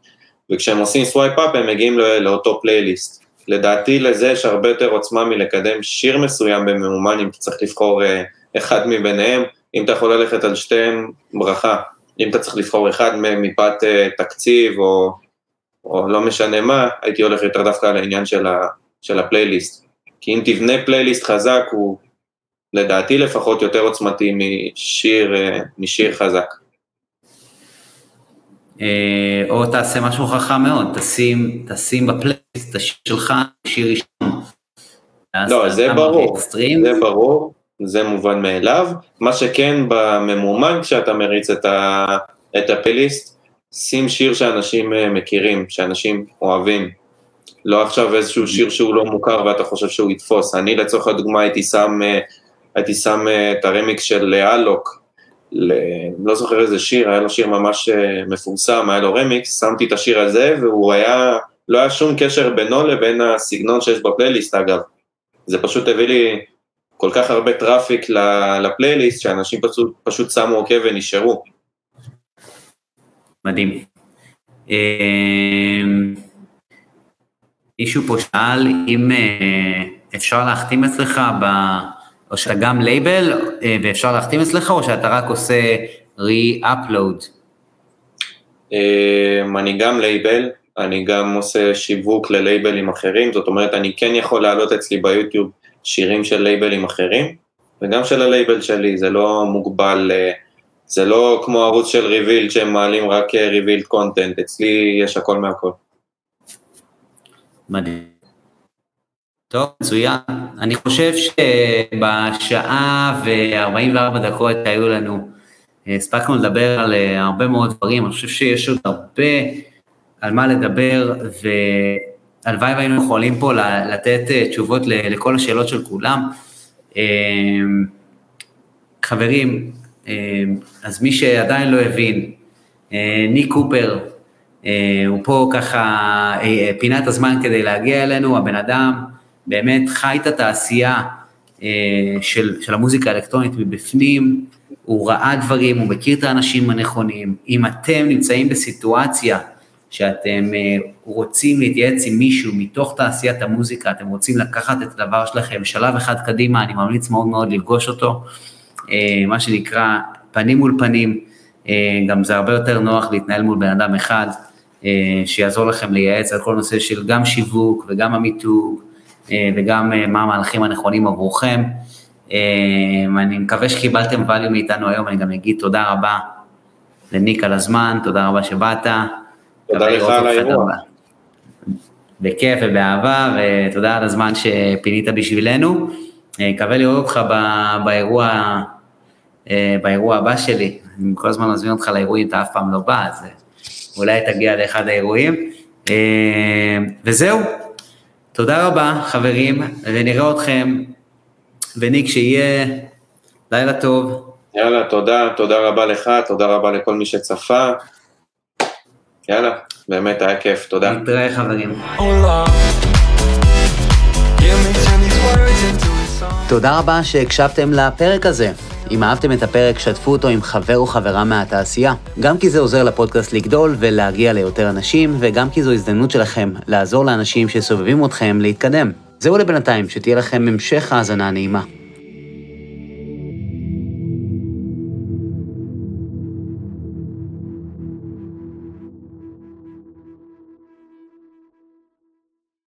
וכשהם עושים swipe up הם מגיעים לאותו פלייליסט. לדעתי לזה יש הרבה יותר עוצמה מלקדם שיר מסוים בממומן, אם אתה צריך לבחור אה, אחד מביניהם, אם אתה יכול ללכת על שתיהם, ברכה. אם אתה צריך לבחור אחד מהם מפאת uh, תקציב או, או לא משנה מה, הייתי הולך יותר דווקא על העניין של, ה, של הפלייליסט. כי אם תבנה פלייליסט חזק, הוא לדעתי לפחות יותר עוצמתי משיר, uh, משיר חזק. אה, או תעשה משהו חכם מאוד, תשים, תשים בפלייסט את השיר שלך, שיר ראשון. לא, זה ברור, זה ברור, זה מובן מאליו. מה שכן בממומן כשאתה מריץ את, ה, את הפלייסט, שים שיר שאנשים אה, מכירים, שאנשים אוהבים. לא עכשיו איזשהו שיר שהוא לא מוכר ואתה חושב שהוא יתפוס. אני לצורך הדוגמה הייתי שם, אה, הייתי שם את הרמיקס של אלוק, ל... לא זוכר איזה שיר, היה לו שיר ממש אה, מפורסם, היה לו רמיקס, שמתי את השיר הזה והוא היה, לא היה שום קשר בינו לבין הסגנון שיש בפלייליסט אגב. זה פשוט הביא לי כל כך הרבה traffic לפלייליסט, שאנשים פשוט, פשוט שמו עוקב ונשארו. מדהים. אמ, מישהו פה שאל אם אה, אפשר להחתים אצלך ב... או שאתה גם לייבל אה, ואפשר להחתים אצלך, או שאתה רק עושה re-upload? אמ, אני גם לייבל, אני גם עושה שיווק ללייבלים אחרים, זאת אומרת, אני כן יכול להעלות אצלי ביוטיוב שירים של לייבלים אחרים, וגם של הלייבל שלי, זה לא מוגבל, אה, זה לא כמו ערוץ של re-upload שהם מעלים רק re-upload אה, content, אצלי יש הכל מהכל. מדהים. טוב, מצוין. אני חושב שבשעה ו-44 דקות שהיו לנו, הספקנו לדבר על אה, הרבה מאוד דברים, אני חושב שיש עוד הרבה על מה לדבר, והלוואי והיינו יכולים פה לתת אה, תשובות לכל השאלות של כולם. אה, חברים, אז מי שעדיין לא הבין, ניק קופר, הוא פה ככה פינת הזמן כדי להגיע אלינו, הבן אדם, באמת חי את התעשייה אה, של, של המוזיקה האלקטרונית מבפנים, הוא ראה דברים, הוא מכיר את האנשים הנכונים. אם אתם נמצאים בסיטואציה שאתם אה, רוצים להתייעץ עם מישהו מתוך תעשיית המוזיקה, אתם רוצים לקחת את הדבר שלכם שלב אחד קדימה, אני ממליץ מאוד מאוד לפגוש אותו, אה, מה שנקרא פנים מול פנים, גם זה הרבה יותר נוח להתנהל מול בן אדם אחד, שיעזור לכם לייעץ על כל נושא של גם שיווק וגם המיתוג אה, וגם אה, מה המהלכים הנכונים עבורכם. אה, אני מקווה שקיבלתם value מאיתנו היום, אני גם אגיד תודה רבה לניק על הזמן, תודה רבה שבאת. תודה לך על האירוע. בכיף ובאהבה, ותודה על הזמן שפינית בשבילנו. מקווה לראות אותך באירוע, באירוע הבא שלי. אני כל הזמן מזמין אותך לאירועים, אתה אף פעם לא בא, אז אולי תגיע לאחד האירועים. וזהו, תודה רבה, חברים, ונראה אתכם, וניק, שיהיה לילה טוב. יאללה, תודה, תודה רבה לך, תודה רבה לכל מי שצפה. יאללה, באמת היה כיף, תודה. נתראה, חברים. תודה רבה שהקשבתם לפרק הזה. אם אהבתם את הפרק, שתפו אותו עם חבר או חברה מהתעשייה. גם כי זה עוזר לפודקאסט לגדול ולהגיע ליותר אנשים, וגם כי זו הזדמנות שלכם לעזור לאנשים שסובבים אתכם להתקדם. זהו לבינתיים, שתהיה לכם המשך האזנה נעימה.